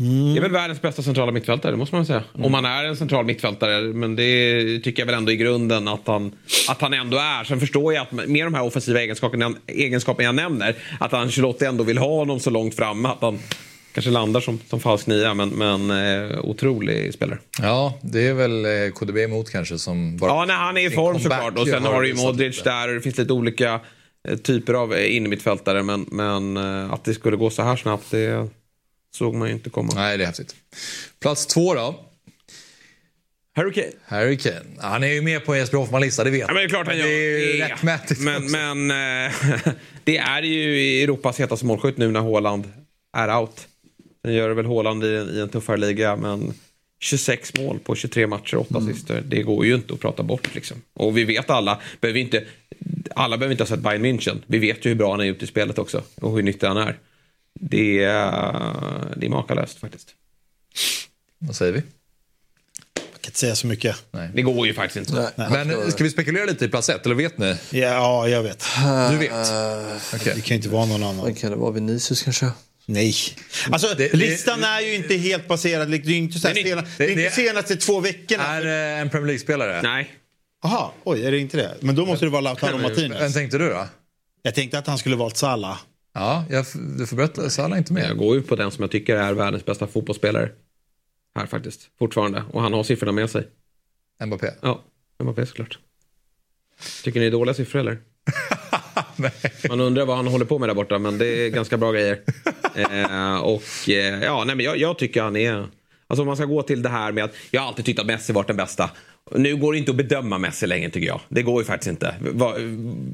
Speaker 2: Mm. Det är väl världens bästa centrala mittfältare, det måste man säga. Mm. Om man är en central mittfältare, men det tycker jag väl ändå i grunden att han, att han ändå är. Sen förstår jag att med de här offensiva egenskaperna, egenskaperna jag nämner, att Ancelotti ändå vill ha honom så långt fram. Att han kanske landar som, som falsk nia, men, men eh, otrolig spelare.
Speaker 1: Ja, det är väl eh, KDB emot kanske som
Speaker 2: bara... Ja, nej, han är i form såklart. Och sen har du ju Modric där och det finns lite olika eh, typer av eh, innermittfältare. Men, men att det skulle gå så här snabbt, det såg man ju inte komma.
Speaker 1: Nej, det är häftigt. Plats två då.
Speaker 2: Harry Kane.
Speaker 1: Harry Kane. Han är ju med på Jesper Hoffman-lista, det vet
Speaker 2: ja, men det är klart han gör.
Speaker 1: Det är ju rättmätigt
Speaker 2: Men, men äh, det är ju Europas hetaste målskytt nu när Haaland är out. Sen gör det väl Haaland i, i en tuffare liga, men 26 mål på 23 matcher, 8 mm. assister. Det går ju inte att prata bort. Liksom. Och vi vet alla, behöver inte, alla behöver inte ha sett Bayern München. Vi vet ju hur bra han är ute i spelet också och hur nyttig han är. Det är, det är makalöst faktiskt.
Speaker 1: Vad säger vi?
Speaker 3: Jag kan inte säga så mycket.
Speaker 2: Nej. Det går ju faktiskt inte.
Speaker 1: Nej. Men ska vi spekulera lite i plats ett, eller vet ni?
Speaker 3: Ja, jag vet.
Speaker 1: Du vet?
Speaker 3: Uh, okay. Det kan inte vara någon annan.
Speaker 4: Kan det vara Vinicius kanske?
Speaker 3: Nej. Alltså, det, listan det, är ju inte helt baserad. Det är inte, så här det, sena, det, är inte senaste två veckorna.
Speaker 1: Är det en Premier League-spelare?
Speaker 2: Nej.
Speaker 3: Jaha, oj, är det inte det? Men då måste det vara Lautaro Martinez.
Speaker 1: Vem tänkte du då?
Speaker 3: Jag tänkte att han skulle valt Salah.
Speaker 1: Ja, jag, du får berätta. Salah är inte med.
Speaker 2: Jag går ju på den som jag tycker är världens bästa fotbollsspelare. Här faktiskt, fortfarande. Och han har siffrorna med sig.
Speaker 1: Mbappé?
Speaker 2: Ja, Mbappé såklart. Tycker ni det är dåliga siffror eller? Man undrar vad han håller på med där borta, men det är ganska bra grejer. eh, och eh, ja, nej, men jag, jag, tycker han är... Alltså om man ska gå till det här med att jag har alltid tyckt att Messi varit den bästa. Nu går det inte att bedöma Messi längre tycker jag. Det går ju faktiskt inte. Va,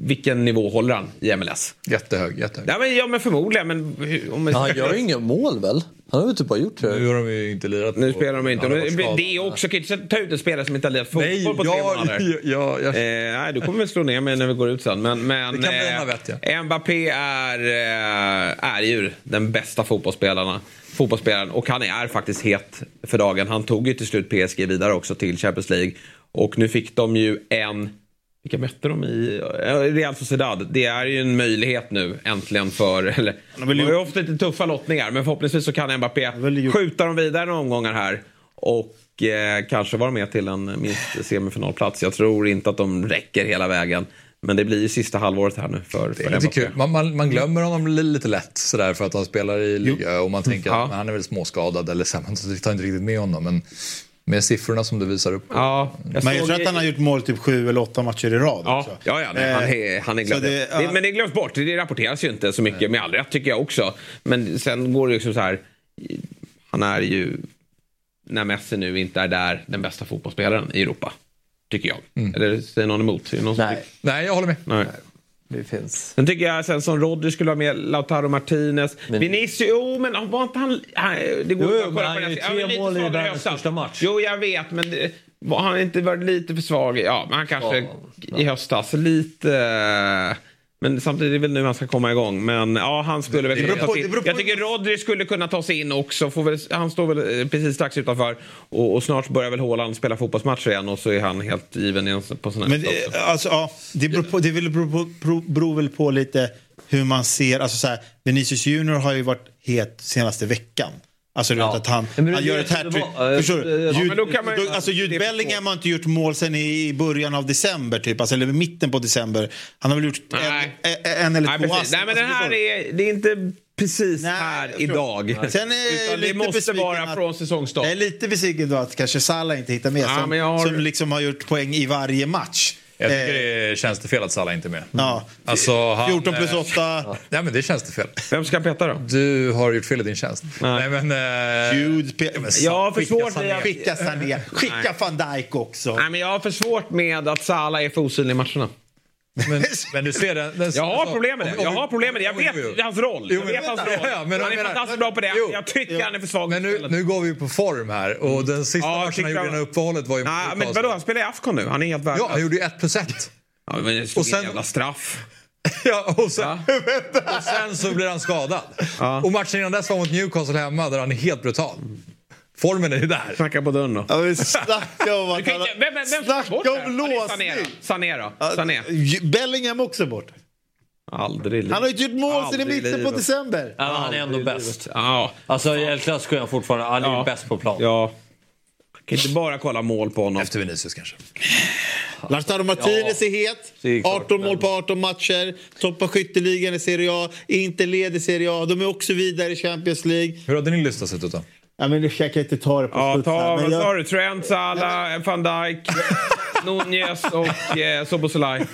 Speaker 2: vilken nivå håller han i MLS?
Speaker 1: Jättehög, jättehög.
Speaker 2: Ja men, ja, men förmodligen. Men,
Speaker 4: om han gör ju inga mål väl? Han har väl typ bara gjort det.
Speaker 1: Nu har de ju inte lirat.
Speaker 2: Nu spelar de inte. Men, det är också, kan inte ta ut en spelare som inte har lirat fotboll nej, på tre månader.
Speaker 1: Ja, ja.
Speaker 2: Eh, nej, du kommer väl slå ner mig när vi går ut sen. Men, men
Speaker 1: det kan eh, vet,
Speaker 2: ja. Mbappé är, eh, är ju den bästa fotbollsspelarna fotbollsspelaren och han är faktiskt het för dagen. Han tog ju till slut PSG vidare också till Champions League. Och nu fick de ju en vilka mötte de i? Real Sociedad. Det är ju en möjlighet nu äntligen för... Eller, de har ju ofta lite tuffa lottningar men förhoppningsvis så kan Mbappé skjuta dem vidare några omgångar här. Och eh, kanske vara med till en minst semifinalplats. Jag tror inte att de räcker hela vägen. Men det blir ju sista halvåret här nu för,
Speaker 1: det är lite kul. Man, man, man, glömmer honom lite lätt sådär för att han spelar i liga och man tänker mm. att han är väl småskadad eller så. Man tar inte riktigt med honom. Men med siffrorna som du visar upp.
Speaker 2: Ja,
Speaker 3: jag men jag tror att han har gjort mål typ sju eller åtta matcher i rad.
Speaker 2: Ja, också. ja, ja nej, han är, han är glömd. Det, ja. men det glöms bort. Det rapporteras ju inte så mycket. Nej. Med all rätt tycker jag också. Men sen går det liksom så här. Han är ju, när Messi nu inte är där, den bästa fotbollsspelaren i Europa. Tycker jag. Eller säger någon emot? Någon
Speaker 4: Nej,
Speaker 1: Nej, jag håller med.
Speaker 2: Nej.
Speaker 4: det finns.
Speaker 2: Sen tycker jag sen som Rodri skulle ha med Lautaro Martinez. Vinicius, jo men var inte han... han det går
Speaker 4: Jo,
Speaker 2: inte att
Speaker 4: men
Speaker 2: kolla
Speaker 4: han
Speaker 2: på
Speaker 4: gör ju
Speaker 2: det. Ja,
Speaker 4: tre
Speaker 2: men
Speaker 4: mål i världens
Speaker 2: höstas.
Speaker 4: första match.
Speaker 2: Jo, jag vet, men det, var han inte varit lite för svag? Ja, men han kanske
Speaker 4: Ja,
Speaker 2: i höstas lite... Men samtidigt är det väl nu han ska komma igång. Men ja, han skulle väl kunna ta sig in. Jag tycker Rodri skulle kunna ta sig in också. Väl, han står väl eh, precis strax utanför. Och, och snart börjar väl Haaland spela fotbollsmatcher igen och så är han helt given på här
Speaker 3: Men det, alltså, ja, det, beror på, det beror, på, beror, beror väl på lite hur man ser... Alltså, så här, Vinicius Junior har ju varit het senaste veckan. Alltså du vet
Speaker 4: Ja.
Speaker 3: att han,
Speaker 4: Men det-
Speaker 3: han gör
Speaker 4: det-
Speaker 3: ett
Speaker 4: det
Speaker 3: hattrick. Förstår du?
Speaker 4: ja,
Speaker 3: Jude,
Speaker 2: man
Speaker 3: då- alltså Jude
Speaker 2: det
Speaker 3: Bellingham har inte gjort mål sen i början av december, typ. Alltså, eller i mitten på december. Han har väl gjort en, en, en eller
Speaker 2: Nej,
Speaker 3: två
Speaker 2: precis.
Speaker 3: ass.
Speaker 2: Nej, men
Speaker 3: Alltså,
Speaker 2: den här är, det är inte precis
Speaker 3: Nej,
Speaker 2: här idag.
Speaker 3: Sen är jag
Speaker 2: Utan
Speaker 3: lite
Speaker 2: det måste
Speaker 3: besviken
Speaker 2: vara
Speaker 3: att-
Speaker 2: från säsongstart.
Speaker 3: Jag är lite besviken då att kanske Salah inte hittar med.
Speaker 2: Ja,
Speaker 3: som,
Speaker 2: har-
Speaker 3: som liksom har gjort poäng i varje match.
Speaker 1: Jag tycker
Speaker 3: Eh,
Speaker 1: det är tjänstefel att Salah inte är med.
Speaker 3: Ja.
Speaker 1: Alltså, han,
Speaker 3: 14 plus
Speaker 1: eh,
Speaker 3: 8.
Speaker 1: Nej, men det är tjänstefel.
Speaker 2: Vem ska peta då?
Speaker 1: Du har gjort fel i din tjänst. Nej, men... Eh,
Speaker 3: Jude, Pe-
Speaker 1: men
Speaker 2: Jag har för
Speaker 1: skicka
Speaker 2: svårt
Speaker 1: Sané.
Speaker 2: med-
Speaker 3: Skicka Sané. Skicka van Dijk också.
Speaker 2: Nej, men jag har för svårt med att Salah är för osynlig i matcherna.
Speaker 1: Men, men du ser den... den
Speaker 2: Jag har
Speaker 1: alltså,
Speaker 2: problem med det. Jag har problem med det. Jag
Speaker 1: Jo, jo,
Speaker 2: vet
Speaker 1: jo.
Speaker 2: hans roll.
Speaker 1: Jo,
Speaker 2: Jag vet hans roll.
Speaker 1: Ja, ja, men
Speaker 2: han är fantastiskt bra på det.
Speaker 1: Jo.
Speaker 2: Jag tycker han är för svag.
Speaker 1: Men nu, nu går vi på form här och den sista
Speaker 2: Ja,
Speaker 1: matchen han gjorde innan uppehållet var ju
Speaker 2: Nej, men vadå? Han spelar i Afcon nu. Han är helt värdelös.
Speaker 1: Ja, han gjorde ju 1 plus 1.
Speaker 2: Ja, men det stod
Speaker 1: Och sen-
Speaker 2: en jävla straff.
Speaker 1: Ja, och, sen, och sen så blir han skadad. Och matchen innan dess var mot Newcastle hemma där han är helt brutal. Formen är ju där.
Speaker 2: Knacka på dörren då.
Speaker 3: Ja, men snacka om att
Speaker 2: Du kan
Speaker 3: han...
Speaker 2: Vem, vem, vem bort
Speaker 3: Snacka om
Speaker 2: Ja,
Speaker 3: låsning!
Speaker 2: då. Sané då? Sané?
Speaker 3: Bellingham också bort.
Speaker 2: Aldrig i livet.
Speaker 3: Han har inte gjort mål sedan i
Speaker 2: i
Speaker 3: mitten på december.
Speaker 4: Ja, han är ändå bäst.
Speaker 2: Ja.
Speaker 4: Alltså i El Clasico är han fortfarande han är
Speaker 2: Ja.
Speaker 4: ju bäst på plan.
Speaker 2: Ja. Kan inte bara kolla mål på honom.
Speaker 1: Efter Vinicius kanske.
Speaker 3: Lautaro Martinez är het.
Speaker 4: är klart,
Speaker 3: 18 mål på 18 matcher. Toppar skytteligan i Serie A. Inte leder Serie A. De är också vidare i Champions League.
Speaker 1: Hur hade din lista sett ut då?
Speaker 3: Ja, men jag kan inte ta det på
Speaker 2: Ja, ta,
Speaker 3: här, men
Speaker 2: vad
Speaker 3: jag-
Speaker 2: sa du? Trent, Salah, van Dijk, Nunez och eh, Soboslaj.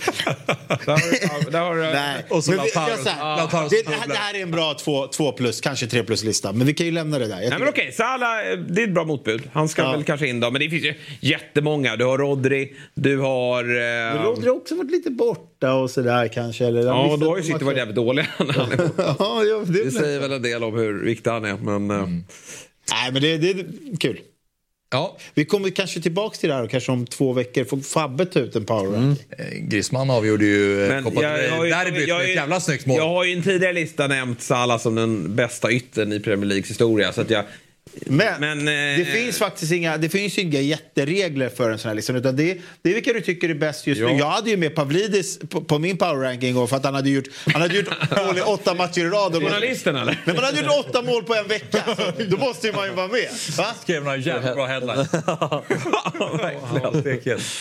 Speaker 2: Där har du... ja,
Speaker 3: Nej.
Speaker 1: Och så
Speaker 3: Men
Speaker 1: Lautaro-
Speaker 3: det, här,
Speaker 1: bubblar.
Speaker 3: det här är en bra två, två plus, kanske tre plus lista. Men vi kan ju lämna det där.
Speaker 2: Nej, men okej, Salah, eh, det är ett bra motbud. Han ska
Speaker 3: Ja.
Speaker 2: väl kanske in då. Men det finns ju jättemånga. Du har Rodri, du har...
Speaker 3: Men
Speaker 2: Eh,
Speaker 3: Rodri har också varit lite borta och sådär kanske. Eller,
Speaker 2: ja, då har ju City varit jävligt dåliga.
Speaker 3: ja, ja, det,
Speaker 2: det säger väl en del om hur viktig han är. Men, eh,
Speaker 3: Nej, men det, det är kul.
Speaker 1: Ja,
Speaker 3: Vi kommer kanske tillbaka till det här och kanske om två veckor får Fabbe ta ut en power ranking.
Speaker 1: eh, Griezmann avgjorde ju
Speaker 2: Men
Speaker 1: Copa
Speaker 2: jag,
Speaker 1: del
Speaker 2: jag,
Speaker 1: Rey
Speaker 2: har ju-
Speaker 1: derbyt
Speaker 2: jag,
Speaker 1: med ett jävla snyggt mål.
Speaker 2: jag har ju i en tidigare lista nämnt Salah som den bästa yttern i Premier Leagues historia. Så att jag,
Speaker 3: Men,
Speaker 2: Men, eh,
Speaker 3: det finns faktiskt inga, det finns ju inga jätteregler för en sån här lista. Utan det, det är vilka du tycker är bäst just
Speaker 2: Ja.
Speaker 3: nu. Jag hade ju med Pavlidis på, på min power ranking för att han hade gjort, han hade gjort mål i åtta matcher i rad.
Speaker 2: Journalisten eller?
Speaker 3: Men man hade gjort åtta mål på en vecka. Så då måste ju man ju vara med. Va?
Speaker 1: skrev några jävla bra headlines.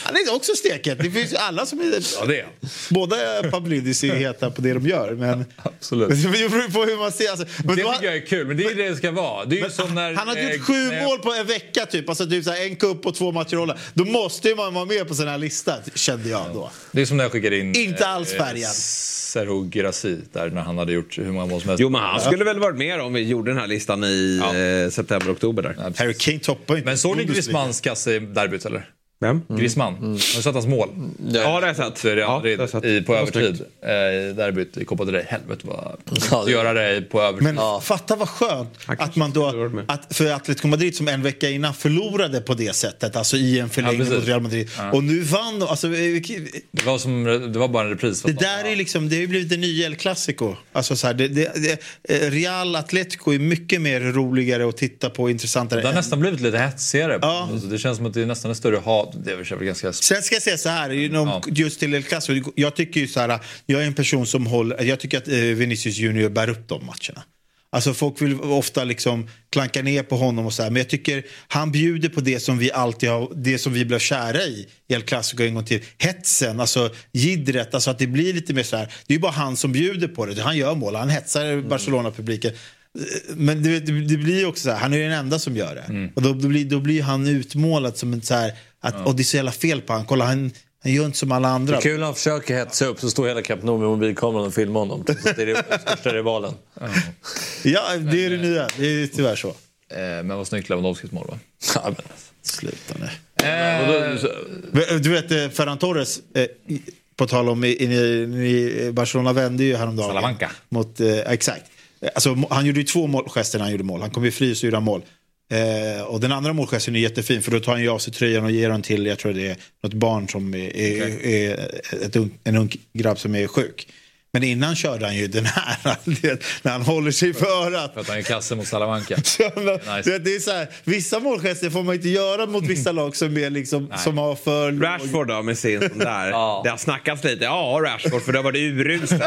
Speaker 3: Han är också steket. Det finns ju alla som är...
Speaker 1: ja, det är.
Speaker 3: Båda Pavlidis är heta på det de gör. Men,
Speaker 1: Absolut.
Speaker 3: men det beror på hur man ser. Alltså, men
Speaker 1: Det
Speaker 3: då-
Speaker 1: tycker jag är kul, men det är det det ska vara. Det är ju som när,
Speaker 3: han hade gjort sju
Speaker 1: jag-
Speaker 3: mål på en vecka, typ. Alltså, typ så här, en cup och två matcher i Holland. Då måste ju man vara med på sån här lista, kände jag då.
Speaker 1: Det är som när jag skickade in...
Speaker 3: Inte alls
Speaker 1: eh,
Speaker 3: färgad.
Speaker 1: Serhou Girassi, där när han hade gjort hur många mål som helst.
Speaker 2: Jo, men han skulle väl varit med om vi gjorde den här listan i
Speaker 1: Ja.
Speaker 2: eh, september, oktober där.
Speaker 3: Harry Kane toppar inte.
Speaker 1: Men såg ni. Griezmanns kasse i derbyt eller?
Speaker 2: Vem?
Speaker 1: Griezmann. Har du sett hans mål?
Speaker 2: Ja, det har jag sett.
Speaker 1: Så är det
Speaker 2: Ja,
Speaker 1: Madrid
Speaker 2: det
Speaker 1: i, på övertid. Eh, I derbyt i Copa del Rey. Helvete vad...
Speaker 4: Ja, det-
Speaker 1: Göra det på övertid.
Speaker 3: Men fatta vad skönt att man då, att för Atletico Madrid som en vecka innan förlorade på det sättet, alltså i en förlängning
Speaker 1: precis.
Speaker 3: mot Real Madrid. Och nu vann de. Alltså, eh,
Speaker 1: Det, var som, det var bara en repris. för
Speaker 3: det där är liksom, det har ju blivit det nya El Clasico. Alltså så här, det, det, det, eh, Real Atletico är mycket mer roligare att titta på och intressantare.
Speaker 1: Det har
Speaker 3: än-
Speaker 1: nästan blivit lite hetsigare.
Speaker 3: Ja.
Speaker 1: Alltså, det känns som att det är nästan en större hat. Det är väl ganska...
Speaker 3: Sen ska jag säga så här,
Speaker 1: Ja.
Speaker 3: just till El Clasico. Jag tycker ju så här, jag är en person som håller, jag tycker att eh, Vinicius Junior bär upp de matcherna. Alltså folk vill ofta liksom klanka ner på honom och så här, men jag tycker han bjuder på det som vi alltid har, det som vi blev kära i i El Clasico en gång till. Hetsen, alltså jiddret, alltså att det blir lite mer så här, det är ju bara han som bjuder på det. Han gör mål, han hetsar Barcelona-publiken. Men det, det, det blir också så här, han är den enda som gör det. Och då, då, blir, då blir han utmålad som en så här, att och det är så jävla fel på han. Kolla, han, han gör inte som alla andra.
Speaker 4: Kul när han försöker hetsa upp så står hela Camp Nou med mobilkameran och filmar honom. Det är den största rivalen.
Speaker 3: Ja, det är det nya. Det är tyvärr så.
Speaker 1: Eh, men vad snyggt Lewandowskis mål va?
Speaker 4: Ja, men,
Speaker 3: Sluta nu.
Speaker 1: Eh,
Speaker 3: Du vet eh, Ferran Torres, eh, på tal om i, i, i Barcelona vände ju häromdagen.
Speaker 1: Salamanca.
Speaker 3: Mot, eh, exakt. Eh, Alltså, han gjorde ju två målgester när han gjorde mål. Han kom ju fri så gjorde han mål. Eh, och den andra målgesten är jättefin för då tar han ju av sig tröjan och ger den till, jag tror det är något barn som är, är, är ett en ung grabb som är sjuk. Men innan körde han ju den här, när han håller sig för örat.
Speaker 1: för att han är kasse mot Salamanca.
Speaker 3: Ja,
Speaker 1: Nice.
Speaker 3: det är så här, vissa målgester får man inte göra mot vissa lag som, är liksom, som har för
Speaker 2: Rashford då med sin sån där.
Speaker 4: Ja.
Speaker 2: Det har snackats lite. Ja, Rashford för du har varit urusel.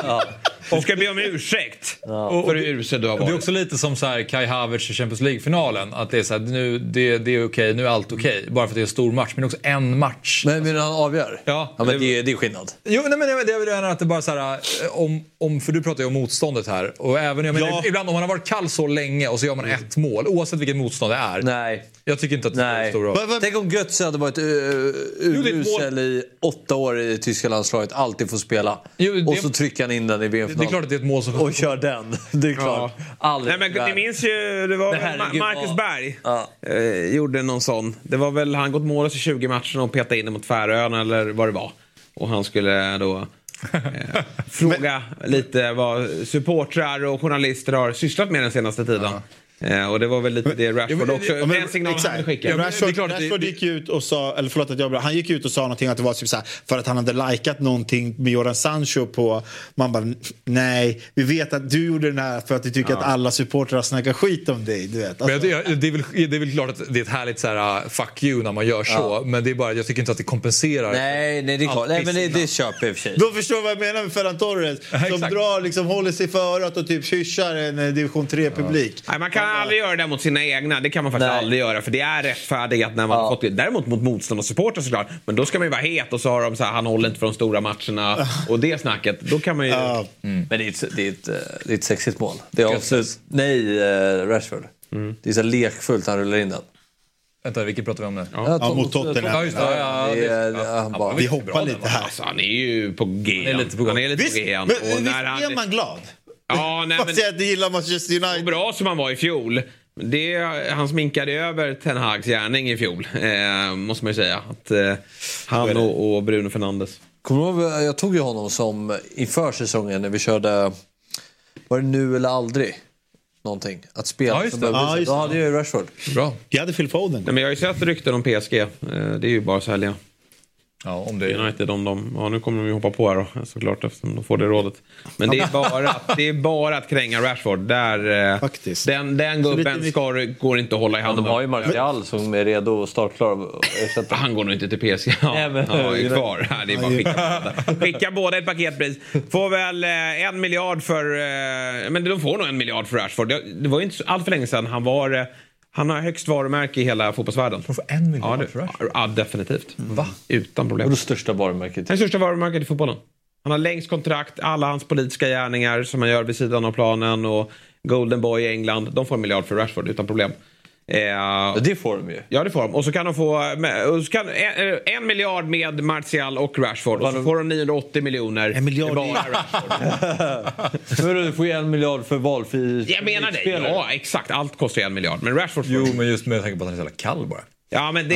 Speaker 2: Du ska be om ursäkt för hur usel du har
Speaker 1: Det är
Speaker 2: varit.
Speaker 1: också lite som så här Kai Havertz i Champions League-finalen. Att det är så här, nu, det, det är okej, nu är allt okej. Bara för att det är en stor match. Men det också en match.
Speaker 4: Men, men han avgör?
Speaker 1: Ja.
Speaker 4: ja men det, det är skillnad.
Speaker 1: Jo, nej, men det, det är väl att det bara så här, om, om, för du pratar ju om motståndet här. Och även, jag menar,
Speaker 3: Ja.
Speaker 1: ibland om man har varit kall så länge och så gör man ett mål, oavsett vilket motstånd det är.
Speaker 4: Nej.
Speaker 1: Jag tycker inte att det spelar stor roll.
Speaker 4: Tänk om Götze hade varit
Speaker 1: det ett
Speaker 4: urusel i åtta år i tyska landslaget, alltid får spela.
Speaker 1: Jo, det-
Speaker 4: Och så trycker han in den i
Speaker 1: Det är
Speaker 4: VM-finalen.
Speaker 1: klart att det är ett mål som...
Speaker 4: Och kör den. Det är klart. Aldrig.
Speaker 2: Nej, men ni minns ju, det var
Speaker 4: herregud,
Speaker 2: Ma- Marcus
Speaker 4: vad-
Speaker 2: Berg.
Speaker 4: Ja.
Speaker 2: Eh, gjorde någon sån. Det var väl, han gått mållös i 20 matcher och petade in det mot Färöarna eller vad det var. Och han skulle då eh, fråga lite vad supportrar och journalister har sysslat med den senaste tiden. Eh, och det var väl lite det Rashford också,
Speaker 3: Ja, men-
Speaker 2: den signalen han
Speaker 3: exakt.
Speaker 2: skickade.
Speaker 1: Ja,
Speaker 3: Rashford,
Speaker 1: klart
Speaker 3: Rashford
Speaker 1: det-
Speaker 3: gick ut och sa, eller förlåt att jag han gick ut och sa någonting att det var typ så här, för att han hade likat någonting med Jordan Sancho på, man bara nej, vi vet att du gjorde den här för att du tycker att alla supportrar snackar skit om dig. Du vet.
Speaker 1: Men
Speaker 3: Alltså,
Speaker 1: jag, jag- det, är väl, det är väl klart att det är ett härligt så här, uh, fuck you när man gör så. Men det är bara, jag tycker inte att det kompenserar.
Speaker 4: Nej, nej, det är klart. Nej, men det, det köper jag i och för sig.
Speaker 3: då förstår vad jag menar med Ferran Torres. Som drar, liksom, håller sig för örat och typ hyschar en eh, division 3-publik.
Speaker 2: Nej, man kan aldrig göra det mot sina egna. Det kan man faktiskt
Speaker 4: Nej.
Speaker 2: aldrig göra. För det är rättfärdigat när man har fått det. Däremot mot motståndarsupportrar såklart. Men då ska man ju vara het och så har de så här, han håller inte för de stora matcherna. Och det snacket. Då kan man ju...
Speaker 3: Ja.
Speaker 4: Men det är ett, det är ett, eh, det är ett sexigt mål. Det är avslut. Nej, eh, Rashford. Det är så lekfullt han rullar in den.
Speaker 1: Vänta, vilket pratar vi om nu?
Speaker 4: Ja,
Speaker 3: Ja, mot Tottenham.
Speaker 1: Ja, just det. Ja, ja,
Speaker 4: Det är,
Speaker 1: det-
Speaker 4: han bara,
Speaker 3: Vi hoppar lite här.
Speaker 2: Alltså, han är ju på G.
Speaker 1: Han är lite på
Speaker 3: Visst,
Speaker 2: G.
Speaker 3: men,
Speaker 2: Och
Speaker 3: visst
Speaker 2: när han-
Speaker 3: är man glad?
Speaker 2: Ja, nej, men...
Speaker 3: jag inte gillar Manchester
Speaker 2: Så
Speaker 3: United.
Speaker 2: bra som han var i fjol. Det, han sminkade över Ten Hags gärning i fjol, eh, måste man ju säga. Att, eh, han och, och Bruno Fernandes.
Speaker 4: Kommer du ihåg, jag tog ju honom som inför säsongen när vi körde, var det nu eller aldrig? Någonting. Att spela
Speaker 1: Ja, just
Speaker 4: som
Speaker 1: det.
Speaker 4: behöver
Speaker 3: Ja,
Speaker 4: Då
Speaker 3: det.
Speaker 4: hade jag ju Rashford.
Speaker 1: Bra.
Speaker 3: Jag hade Phil Foden.
Speaker 2: Nej, men jag har ju sett rykten om PSG. Eh, det är ju bara att sälja.
Speaker 1: Ja, om det är...
Speaker 2: United om de, ja nu kommer de ju hoppa på här då såklart eftersom de får det rådet. Men det är bara, att- det är bara att kränga Rashford. Där, eh,
Speaker 3: Faktiskt.
Speaker 2: Den, den gubben
Speaker 3: lite-
Speaker 2: ska, går inte att hålla i
Speaker 4: Men
Speaker 2: handen.
Speaker 4: de har ju Martial som är redo och startklar.
Speaker 2: Han går nog inte till PSG. Ja,
Speaker 4: Nej, men-
Speaker 2: ja, är kvar. Ja, det är bara skicka båda. Skicka båda ett paketpris. Får väl eh, en miljard för... Eh, men de får nog en miljard för Rashford. Det, var ju inte allt för länge sedan han var... Han har högst varumärke i hela fotbollsvärlden.
Speaker 1: De får en miljard
Speaker 2: ja, det,
Speaker 1: för Rashford.
Speaker 2: ja, definitivt.
Speaker 1: Va?
Speaker 2: Utan problem.
Speaker 4: Det största varumärket.
Speaker 2: Han är största varumärket i fotbollen. Han har längst kontrakt, alla hans politiska gärningar som han gör vid sidan av planen och Golden Boy i England. De får en miljard för Rashford utan problem. Eh,
Speaker 4: Ja, det får de ju.
Speaker 2: Ja, det får de. Och så kan de få så kan, en, en miljard med Martial och Rashford. Och så får de 980 miljoner.
Speaker 3: En miljard
Speaker 2: bara Rashford.
Speaker 4: Du får ju en miljard för valfri
Speaker 2: Jag menar det. Ja, exakt. Allt kostar ju en miljard. Men Rashford får...
Speaker 1: Jo, men just med tanke på att han är så jävla kall bara.
Speaker 2: Ja, men det,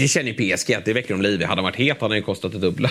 Speaker 2: det känner ju PSG att det väcker de liv i. Hade han varit het hade han ju kostat det dubbla.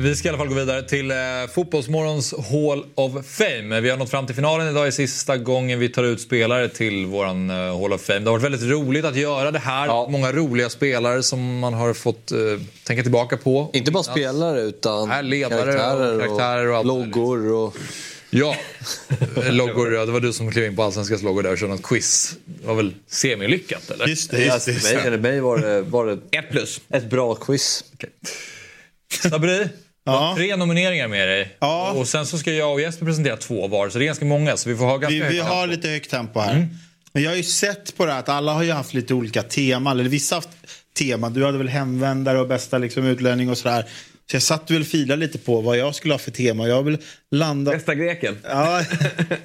Speaker 1: Vi ska i alla fall gå vidare till eh, Fotbollsmorgons Hall of Fame. Vi har nått fram till finalen idag. är sista gången vi tar ut spelare till våran eh, Hall of Fame. Det har varit väldigt roligt att göra det här.
Speaker 4: Ja.
Speaker 1: Många roliga spelare som man har fått eh, tänka tillbaka på.
Speaker 4: Inte bara spelare utan
Speaker 1: Nej, ledare och
Speaker 4: karaktärer,
Speaker 1: karaktärer och allt
Speaker 4: loggor. Och...
Speaker 1: Ja, loggor. ja, Det var du som klev in på Allsvenskans loggor där och körde något quiz. Det var väl semilyckat eller?
Speaker 3: Just det, just
Speaker 4: Alltså,
Speaker 3: det.
Speaker 4: mig, eller mig var det, var det
Speaker 2: Ett plus.
Speaker 4: ett bra quiz.
Speaker 1: Sabri,
Speaker 3: Ja.
Speaker 1: Tre nomineringar med dig.
Speaker 3: Ja.
Speaker 1: Och sen så ska jag och Jesper presentera två var. Så det är ganska många. Så vi får ha ganska
Speaker 3: Vi,
Speaker 1: högt
Speaker 3: vi har
Speaker 1: tempo.
Speaker 3: lite högt tempo här. Men jag har ju sett på det här att alla har ju haft lite olika teman. Eller vissa har haft teman. Du hade väl hemvändare och bästa liksom, utlänning och sådär. Så jag satt väl filade lite på vad jag skulle ha för tema. Jag har väl landat...
Speaker 2: Bästa greken.
Speaker 3: Ja,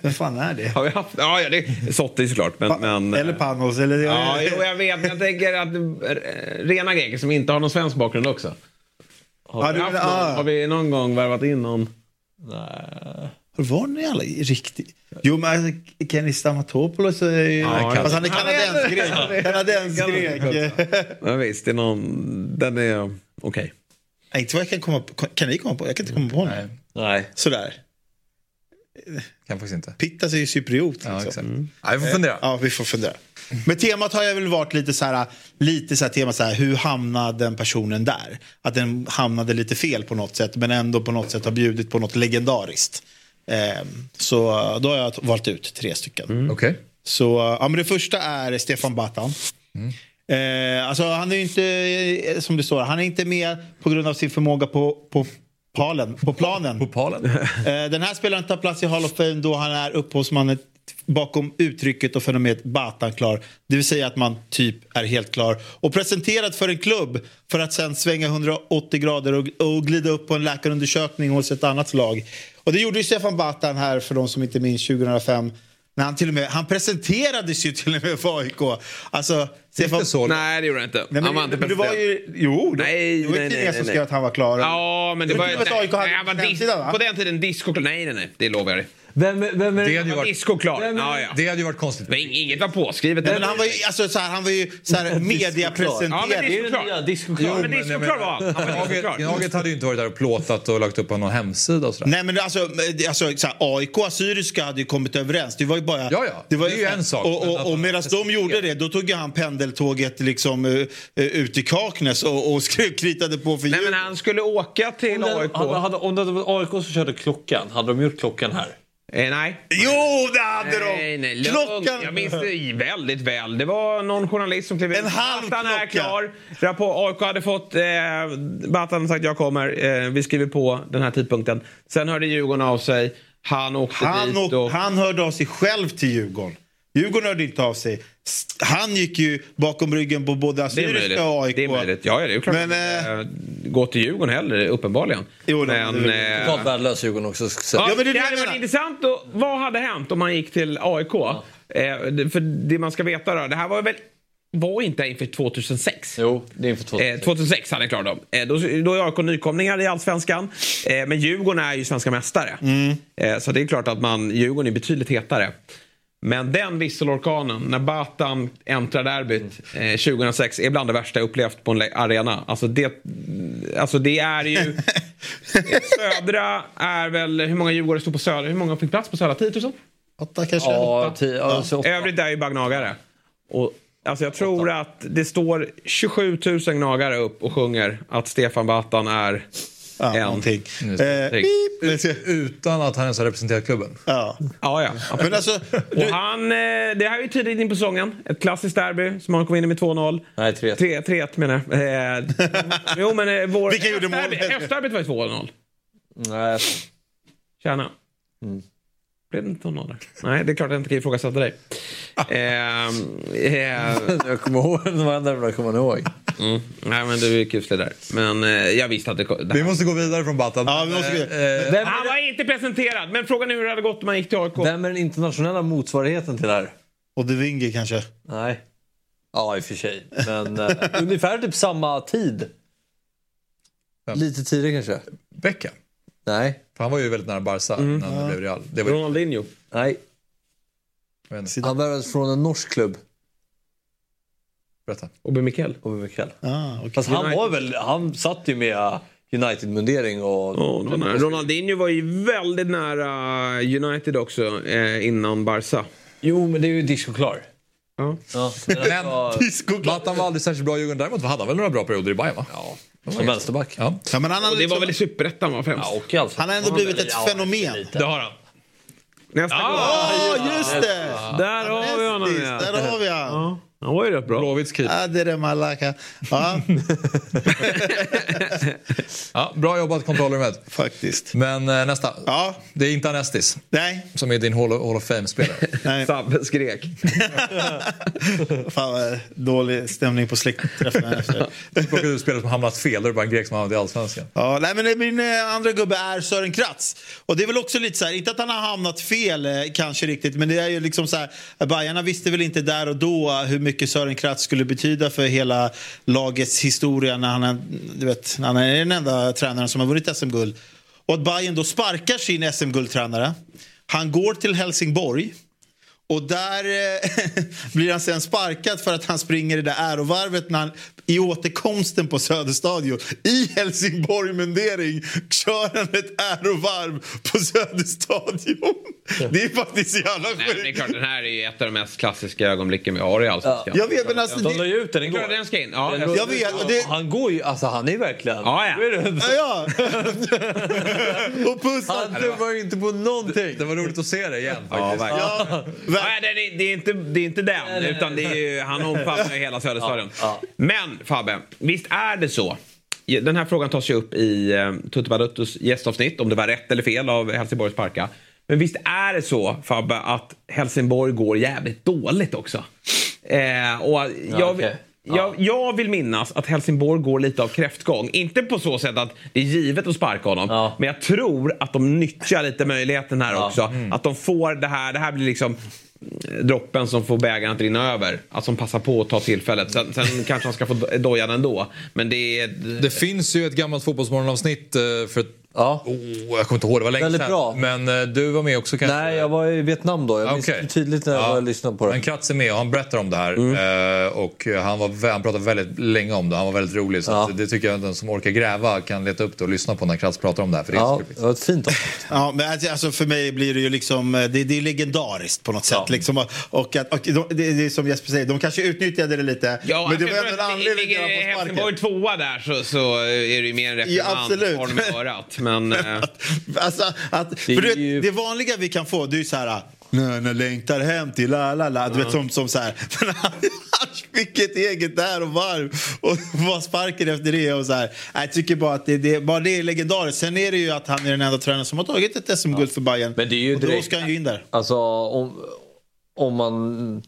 Speaker 3: vad fan är det?
Speaker 2: Har vi haft? Ja, ja det är Sotti såklart. Men, men,
Speaker 3: Eller Panos. Eller...
Speaker 2: Ja, jo, jag vet. Men jag tänker att eh, rena greker som inte har någon svensk bakgrund också. Har,
Speaker 3: Ja,
Speaker 2: vi,
Speaker 3: du
Speaker 2: haft någon,
Speaker 3: ah.
Speaker 2: har vi någon gång värvat in någon?
Speaker 3: Var ni alla riktigt? Jo, men alltså, Kenny Stamatopoulos är ju...
Speaker 2: Ja,
Speaker 3: alltså, han är
Speaker 2: han är-
Speaker 3: kanadensgrek. Kanadensgrek.
Speaker 2: Ja, visst, det är någon... Den är okej.
Speaker 3: Nej, Inte vad jag kan komma på. Kan ni komma på? Jag kan inte komma på
Speaker 1: Nej,
Speaker 3: någon.
Speaker 4: Nej.
Speaker 3: Sådär.
Speaker 1: kan faktiskt inte.
Speaker 3: Pittas är ju cypriot.
Speaker 1: Ja,
Speaker 3: liksom.
Speaker 1: exakt. Nej, vi får fundera.
Speaker 3: Ja, vi får fundera. Men temat har jag väl varit lite så här, lite så här tema så här, hur hamnade den personen där? Att den hamnade lite fel på något sätt, men ändå på något sätt har bjudit på något legendariskt. Eh, så då har jag valt ut tre stycken.
Speaker 1: Okej.
Speaker 3: Så ja, men det första är Stefan Batan. Eh, alltså han är inte, eh, som det står, han är inte med på grund av sin förmåga på, på, palen, på planen.
Speaker 1: På palen.
Speaker 3: Eh, Den här spelaren tar plats i Hall of Fame då han är upphovsmannen bakom uttrycket och fenomenet Batan klar. Det vill säga att man typ är helt klar. Och presenterad för en klubb för att sen svänga 180 grader och, och glida upp på en läkarundersökning hos ett annat lag. Och det gjorde ju Stefan Batan här för de som inte minns 2005. När han, till och med, han presenterades ju till och med för AIK. Alltså, Stefan,
Speaker 1: Inte så.
Speaker 2: Nej, det gjorde han inte.
Speaker 3: Nej, men,
Speaker 2: han var inte
Speaker 3: men det var ju, jo, det,
Speaker 2: Nej,
Speaker 3: det var ju
Speaker 2: nej,
Speaker 3: tidningar
Speaker 2: nej,
Speaker 3: som
Speaker 2: nej.
Speaker 3: skrev att han var klar.
Speaker 2: Ja, men det
Speaker 3: Det
Speaker 2: var...
Speaker 3: var inte vad AIK hade
Speaker 2: nej, han var?
Speaker 3: På
Speaker 2: den tiden disco Nej, nej, nej. Det lovar jag dig.
Speaker 4: Vem, vem är
Speaker 1: Det hade ju
Speaker 2: Han var
Speaker 1: varit,
Speaker 2: disco-klar.
Speaker 4: Vem-
Speaker 2: Ja, ja.
Speaker 1: det hade ju varit konstigt.
Speaker 2: Men inget var påskrivet.
Speaker 3: Nej, men han var ju, alltså, så här, han var ju så här,
Speaker 2: Ja, men
Speaker 3: mediapresenterad.
Speaker 4: Det är ju
Speaker 2: disco-klar.
Speaker 4: nya disco
Speaker 2: Ja, men disco-klar var han. Han var
Speaker 1: Gnaget, hade ju inte varit där och plåtat och lagt upp på någon hemsida och sådär.
Speaker 3: Nej men alltså, det- alltså så här, AIK och Assyriska hade ju kommit överens. Det var ju bara...
Speaker 1: Ja, ja.
Speaker 3: Det, var
Speaker 1: Det är ju en sak,
Speaker 3: Och,
Speaker 1: men
Speaker 3: och, och medan de gjorde det, då tog han pendeltåget liksom uh, ut i Kaknäs och, och skrev, kritade på för
Speaker 2: Nej, men han skulle åka till
Speaker 4: Om det,
Speaker 2: AIK.
Speaker 4: hade, hade, om det var AIK som körde klockan, hade de gjort klockan här?
Speaker 2: Eh, nej.
Speaker 3: Jo, det hade
Speaker 2: Nej,
Speaker 3: de!
Speaker 2: nej, lugnt.
Speaker 3: Klockan...
Speaker 2: Jag minns det väldigt väl. Det var någon journalist som klev in.
Speaker 3: En halv
Speaker 2: Batan är
Speaker 3: klocka.
Speaker 2: klar. Rapport, AIK hade fått... Eh, Batan sagt jag kommer. Eh, vi skriver på den här tidpunkten. Sen hörde Djurgården av sig. Han åkte
Speaker 3: Han,
Speaker 2: dit.
Speaker 3: Och, han hörde av sig själv till Djurgården. Djurgården hörde inte av sig. Han gick ju bakom ryggen på både
Speaker 2: det är
Speaker 3: Assyriska
Speaker 2: möjligt.
Speaker 3: och AIK.
Speaker 2: Det är möjligt. Ja, ja, det är klart.
Speaker 3: Men,
Speaker 2: Men,
Speaker 3: eh,
Speaker 2: gå till Djurgården heller, uppenbarligen.
Speaker 3: Jo, det-
Speaker 2: men,
Speaker 3: det-
Speaker 2: eh,
Speaker 4: Totalt värdelös Djurgården också. säga.
Speaker 2: Ja,
Speaker 3: Ja, men det
Speaker 2: hade varit intressant. Och, vad hade hänt om man gick till AIK? Eh, det- för det man ska veta då, det här var väl var inte inför 2006?
Speaker 4: Jo, det är inför 2006.
Speaker 2: Eh, 2006 hade jag klarat dem. Eh, då, då är AIK nykomlingar i Allsvenskan. Eh, men Djurgården är ju svenska mästare. Eh, så det är klart att man, Djurgården är betydligt hetare. Men den visselorkanen, när Batan äntrar derbyt eh, 2006, är bland det värsta jag upplevt på en arena. Alltså det, alltså det är ju... södra är väl... Hur många Djurgårdare stod på Södra? Hur många fick plats på Södra? 10 000?
Speaker 3: Åtta kanske?
Speaker 4: Ja, tio, ja. så åtta.
Speaker 2: Övrigt är ju bara gnagare. Och, alltså jag tror att det står 27 000 gnagare upp och sjunger att Stefan Batan är
Speaker 3: Ja, någonting. Eh,
Speaker 1: Utan att han ens har representerat klubben.
Speaker 3: Ja.
Speaker 2: Ja, ja.
Speaker 3: Men alltså,
Speaker 2: Och han, eh, det här är ju tidigt in på säsongen. Ett klassiskt derby som han kom in i med 2-0.
Speaker 4: Nej, 3-1.
Speaker 2: 3 3-1 menar jag. Eh, jo, men eh, vår...
Speaker 3: Vilka gjorde mål?
Speaker 2: Höstderbyt var ju 2-0.
Speaker 4: Nej,
Speaker 2: Tjena. Blev det inte 2-0 där? Nej, det är klart att jag inte kan ifrågasätta dig. Ehm, eh,
Speaker 4: jag kommer ihåg de nerverna, kommer ihåg.
Speaker 2: mm, nej, men du är kuslig där. Men eh, jag visste att det... det
Speaker 1: Vi måste gå vidare från Batan.
Speaker 3: Ja, vi måste
Speaker 1: Eh, eh,
Speaker 2: Han
Speaker 4: är,
Speaker 2: var inte presenterad, men frågan är hur det hade gått om man gick till AIK.
Speaker 4: vem är den internationella motsvarigheten till det här?
Speaker 3: och De Winge kanske.
Speaker 4: Nej. Ja, i och för sig. Men uh, ungefär typ samma tid.
Speaker 1: Vem?
Speaker 4: Lite tidigare kanske.
Speaker 1: Beckham.
Speaker 4: Nej.
Speaker 1: För han var ju väldigt nära Barca innan det blev Real. Det var ju,
Speaker 2: Ronaldinho.
Speaker 4: Nej. Han värvades från en norsk klubb.
Speaker 1: Berätta.
Speaker 2: Obi Mikkel.
Speaker 4: Obi Mikkel.
Speaker 3: Ah, okay.
Speaker 4: Fast han var väl, han satt ju med United-mundering och...
Speaker 2: Ja, var nära. Ronaldinho var ju väldigt nära United också eh, innan Barca.
Speaker 4: Jo, men det är ju disco-klar.
Speaker 2: Ja.
Speaker 4: Ja, men
Speaker 1: Men Batan var aldrig särskilt bra i Djurgården. Däremot hade han väl några bra perioder i Bayern va? Ja.
Speaker 4: Som vänsterback.
Speaker 1: ja.
Speaker 3: Ja, men han, har
Speaker 2: Och det var
Speaker 3: liksom,
Speaker 2: väl i Superettan va främst?
Speaker 4: Ja, och alltså.
Speaker 3: han har ändå blivit ett fenomen.
Speaker 2: Det har han. Nästa gång.
Speaker 3: Ja, just det!
Speaker 2: Där har vi honom
Speaker 3: Precis,
Speaker 2: ja.
Speaker 3: Där har vi han.
Speaker 2: Han var ju rätt bra.
Speaker 1: Blåvitts keeper.
Speaker 3: Adere Malaka. Ja,
Speaker 1: Ja, bra jobbat kontrollrummet.
Speaker 3: faktiskt.
Speaker 1: Men eh, nästa.
Speaker 3: Ja,
Speaker 1: Det är inte Anestis
Speaker 3: nej.
Speaker 1: som är din Hall of, Hall of Fame-spelare.
Speaker 3: nej.
Speaker 2: Sabbe skrek.
Speaker 3: Fan vad dålig stämning på släktträffen efter.
Speaker 1: Plockade ut spelare som hamnat fel, då är det bara en grek som hamnat i Allsvenskan.
Speaker 3: Ja, nej, men min eh, andra gubbe är Sören Kratz. Och det är väl också lite så här, inte att han har hamnat fel eh, kanske riktigt, men det är ju liksom så här, Bajarna visste väl inte där och då hur mycket mycket Sören Kratz skulle betyda för hela lagets historia när han du vet, när han är den enda tränaren som har vunnit SM-guld. Och att Bayern då sparkar sin SM-guldtränare. Han går till Helsingborg. Och där eh, blir han sen sparkad för att han springer det där ärovarvet när han, i återkomsten på Söderstadion i Helsingborg-mundering kör han ett ärovarv på Söderstadion. Det är faktiskt jävla
Speaker 2: Nej, men det är
Speaker 3: sjukt.
Speaker 2: klart, den här är ju ett av de mest klassiska ögonblicken vi har i Allsvenskan.
Speaker 3: Jag vet, men alltså,
Speaker 4: De la
Speaker 3: det,
Speaker 4: ju ut den
Speaker 2: Det
Speaker 4: igår.
Speaker 2: klart den ska in. Ja,
Speaker 4: Den-
Speaker 3: jag vet, det,
Speaker 4: Han går ju, alltså han är verkligen...
Speaker 2: Ja, ja.
Speaker 3: ja, och pussar.
Speaker 4: Han tummar inte på någonting.
Speaker 1: Det var roligt att se det igen
Speaker 2: Ja,
Speaker 1: faktiskt.
Speaker 2: verkligen.
Speaker 3: Ja,
Speaker 2: Nej, det, är, det, är inte, det är inte den, utan det är ju, han omfattar ju hela Söderstadion.
Speaker 4: Ja,
Speaker 2: Men Fabbe, visst är det så? Den här frågan tas ju upp i eh, Tutu Baluttos gästavsnitt, om det var rätt eller fel av Helsingborgs Parka. Men visst är det så, Fabbe, att Helsingborg går jävligt dåligt också? Eh, och jag,
Speaker 4: okej.
Speaker 2: jag, jag vill minnas att Helsingborg går lite av kräftgång. Inte på så sätt att det är givet att sparka honom.
Speaker 4: Ja.
Speaker 2: Men jag tror att de nyttjar lite möjligheten här
Speaker 4: Ja.
Speaker 2: också. Att de får det här, det här blir liksom droppen som får bägaren att rinna över. Att de passar på att ta tillfället. Sen, sen kanske han ska få do- dojan ändå. Men det är...
Speaker 1: Det finns ju ett gammalt fotbollsmorgonavsnitt eh, för ett
Speaker 4: Ja.
Speaker 1: Oh, jag kommer inte ihåg, det var länge
Speaker 4: Väldigt
Speaker 1: sedan.
Speaker 4: bra.
Speaker 1: Men eh, du var med också kanske?
Speaker 4: Nej, jag var i Vietnam då. Jag minns
Speaker 1: Okej.
Speaker 4: det tydligt när jag
Speaker 1: Ja.
Speaker 4: var lyssnade på det.
Speaker 1: Men Kratz är med och han berättar om det här.
Speaker 2: Mm.
Speaker 1: Eh, och han, var, vä- han pratade väldigt länge om det. Han var väldigt rolig. Så
Speaker 4: Ja.
Speaker 1: att det tycker jag att den som orkar gräva kan leta upp det och lyssna på när Kratz pratar om det här. För det är
Speaker 4: Ja, det var ett fint avsnitt.
Speaker 3: Ja, men alltså- alltså för mig blir det ju liksom, eh, det, det är legendariskt på något sätt.
Speaker 4: Ja.
Speaker 3: Liksom, och- och, att, och de, det, det är som Jesper säger, de kanske utnyttjade det lite.
Speaker 2: Ja,
Speaker 3: men det var ändå en anledning till att
Speaker 2: Ligger
Speaker 3: han
Speaker 2: Helsingborg
Speaker 3: sparken.
Speaker 2: tvåa där så, så är det ju mer en
Speaker 3: Ja,
Speaker 2: reprimand.
Speaker 3: absolut.
Speaker 2: Har de i örat. Men... eh,
Speaker 3: Alltså, att,
Speaker 4: Det
Speaker 3: för
Speaker 4: ju-
Speaker 3: det vanliga vi kan få det är ju så här... Nej, längtar hem till la la la. Du vet som, som så här. Men han, han fick ett eget där och varv och var sparken efter det. Och så här. Jag tycker bara att det, det, bara det är legendariskt. Sen är det ju att han är den enda tränaren som har tagit ett SM-guld för Bayern.
Speaker 4: Men det är ju
Speaker 3: och då
Speaker 4: direkt-
Speaker 3: ska han ju in där.
Speaker 4: Alltså om, om man...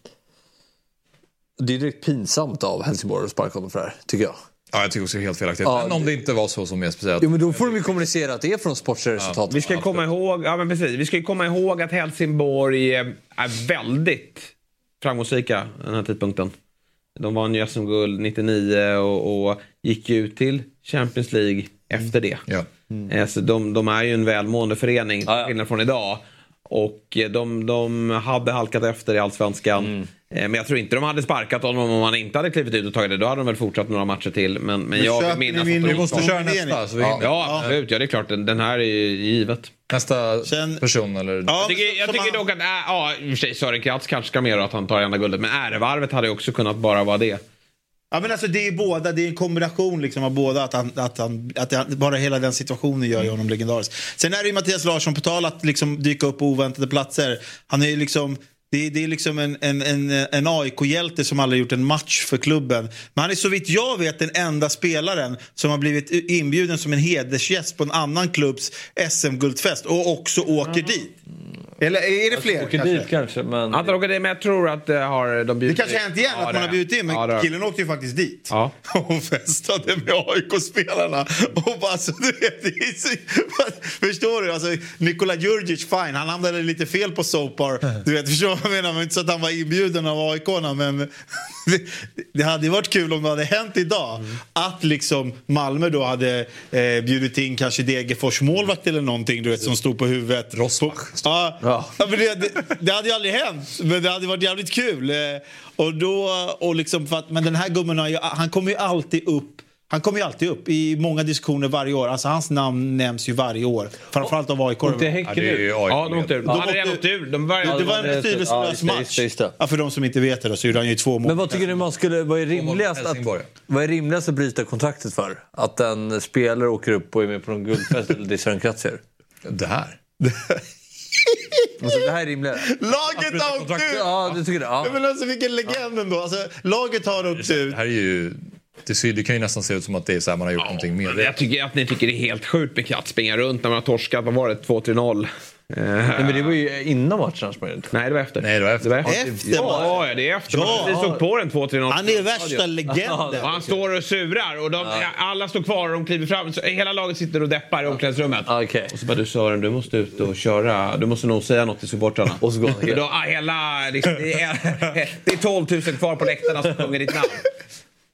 Speaker 4: Det är direkt pinsamt av Helsingborg att sparka honom för det här, tycker jag.
Speaker 1: Ja, jag tycker också det är helt felaktigt.
Speaker 4: Ja,
Speaker 1: men om det inte var så som Jesper säger.
Speaker 4: Jo men då får de ju kommunicera att det är från sportsliga resultat.
Speaker 2: Vi ska komma ihåg, ja men precis, vi ska ju komma ihåg att Helsingborg eh, är väldigt framgångsrika den här tidpunkten. De vann ju SM-guld 99 och, och gick ju ut till Champions League efter det.
Speaker 1: Ja.
Speaker 2: Eh, Så de, de är ju en välmående förening,
Speaker 4: Ja, ja.
Speaker 2: skillnad från idag. Och eh, de, de hade halkat efter i Allsvenskan.
Speaker 4: Mm.
Speaker 2: Eh, Men jag tror inte de hade sparkat honom om han inte hade klivit ut och tagit det. Då hade de väl fortsatt några matcher till. Men, men jag vill minnas att de...
Speaker 1: Vi måste köra nästa. Så vi
Speaker 2: Ja, ja, absolut. Ja, det är klart. Den, den här är ju givet.
Speaker 1: Nästa
Speaker 3: Sen-
Speaker 1: person eller?
Speaker 3: Ja,
Speaker 2: Jag tycker, jag tycker
Speaker 3: han-
Speaker 2: dock att, äh, ja, i och för sig Sören Kratz kanske ska mer att han tar enda guldet. Men ärevarvet hade ju också kunnat bara vara det.
Speaker 3: Ja, men alltså, det är båda, det är en kombination liksom av båda. Att han, att han, att han, bara hela den situationen gör ju honom legendarisk. Sen är det ju Mattias Larsson, på tal att liksom dyka upp på oväntade platser. Han är ju liksom... Det är, det är liksom en, en, en, en AIK-hjälte som aldrig gjort en match för klubben. Men han är så vitt jag vet den enda spelaren som har blivit inbjuden som en hedersgäst på en annan klubbs SM-guldfest och också åker dit. Eller är det fler?
Speaker 4: Åker
Speaker 3: kanske?
Speaker 4: dit kanske men...
Speaker 2: De åker dit, men jag tror att det har de
Speaker 3: Det
Speaker 2: bjudit
Speaker 3: kanske har hänt igen
Speaker 2: Ja,
Speaker 3: att
Speaker 2: det
Speaker 3: man har bjudit in, men
Speaker 2: Ja, det
Speaker 3: killen åkte ju faktiskt dit.
Speaker 2: Ja.
Speaker 3: Och festade med AIK-spelarna. Och bara så, du vet, det så, förstår du? Alltså, Nikola Djurdjic, fine, han hamnade lite fel på Sopar. Du vet, förstår du vad jag menar? Men inte så att han var inbjuden av aik men det, det hade ju varit kul om det hade hänt idag. Att liksom Malmö då hade eh, bjudit in kanske Degerfors målvakt eller någonting, du vet, som stod på huvudet.
Speaker 1: Rosbach.
Speaker 3: Ja,
Speaker 4: Ja.
Speaker 3: ja. men det, det, det hade ju aldrig hänt, men det hade varit jävligt kul. Eh, och då, och liksom för att, men den här gubben har ju, han kommer ju alltid upp han kommer ju alltid upp i många diskussioner varje år. Alltså hans namn nämns ju varje år. Framförallt av AIK.
Speaker 1: Ja,
Speaker 4: Häcken.
Speaker 1: AIK.
Speaker 2: Ja, de åkte ur. De
Speaker 3: De
Speaker 2: hade redan
Speaker 3: åkte-
Speaker 2: åkt ur. De började...
Speaker 3: det var
Speaker 4: Ja,
Speaker 3: en betydelselös
Speaker 4: Ja,
Speaker 3: match.
Speaker 4: det, just det.
Speaker 3: Ja, för de som inte vet det så gjorde han ju två mål.
Speaker 4: Men vad tycker ni man skulle... Vad är rimligast att, vad är rimligast att bryta kontraktet för? Att en spelare åker upp och är med på någon guldfest eller Kratz gör?
Speaker 1: Det här.
Speaker 4: Alltså, det här är rimligare.
Speaker 3: Laget har åkt ut!
Speaker 4: Ja, du tycker det? Ja,
Speaker 3: men alltså vilken legend ändå. Alltså, laget har åkt ut.
Speaker 1: Det här är ju... Det, ser, det kan ju nästan se ut som att det är så här man har gjort någonting med det.
Speaker 2: Jag tycker att ni tycker det är helt sjukt med katt springa runt när man har torskat, vad var det, 2-3-0? Eh,
Speaker 4: Nej, men det var ju innan matchen. Spelade.
Speaker 2: Nej, det var efter.
Speaker 1: Nej, det var efter.
Speaker 2: Det var efter.
Speaker 3: Efter
Speaker 2: Ja, ja, det är efter.
Speaker 3: Ja.
Speaker 2: Vi såg på den 2-3-0.
Speaker 3: Han är värsta legenden.
Speaker 2: Och han står och surar och de, alla står kvar och de kliver fram. Så hela laget sitter och deppar i omklädningsrummet.
Speaker 4: Ah, Okej.
Speaker 2: Och så bara du Sören, du måste ut och köra. Du måste nog säga något till supportrarna.
Speaker 4: Och så går han
Speaker 2: ah, hela, liksom, det, är, det är 12 000 kvar på läktarna som sjunger ditt namn.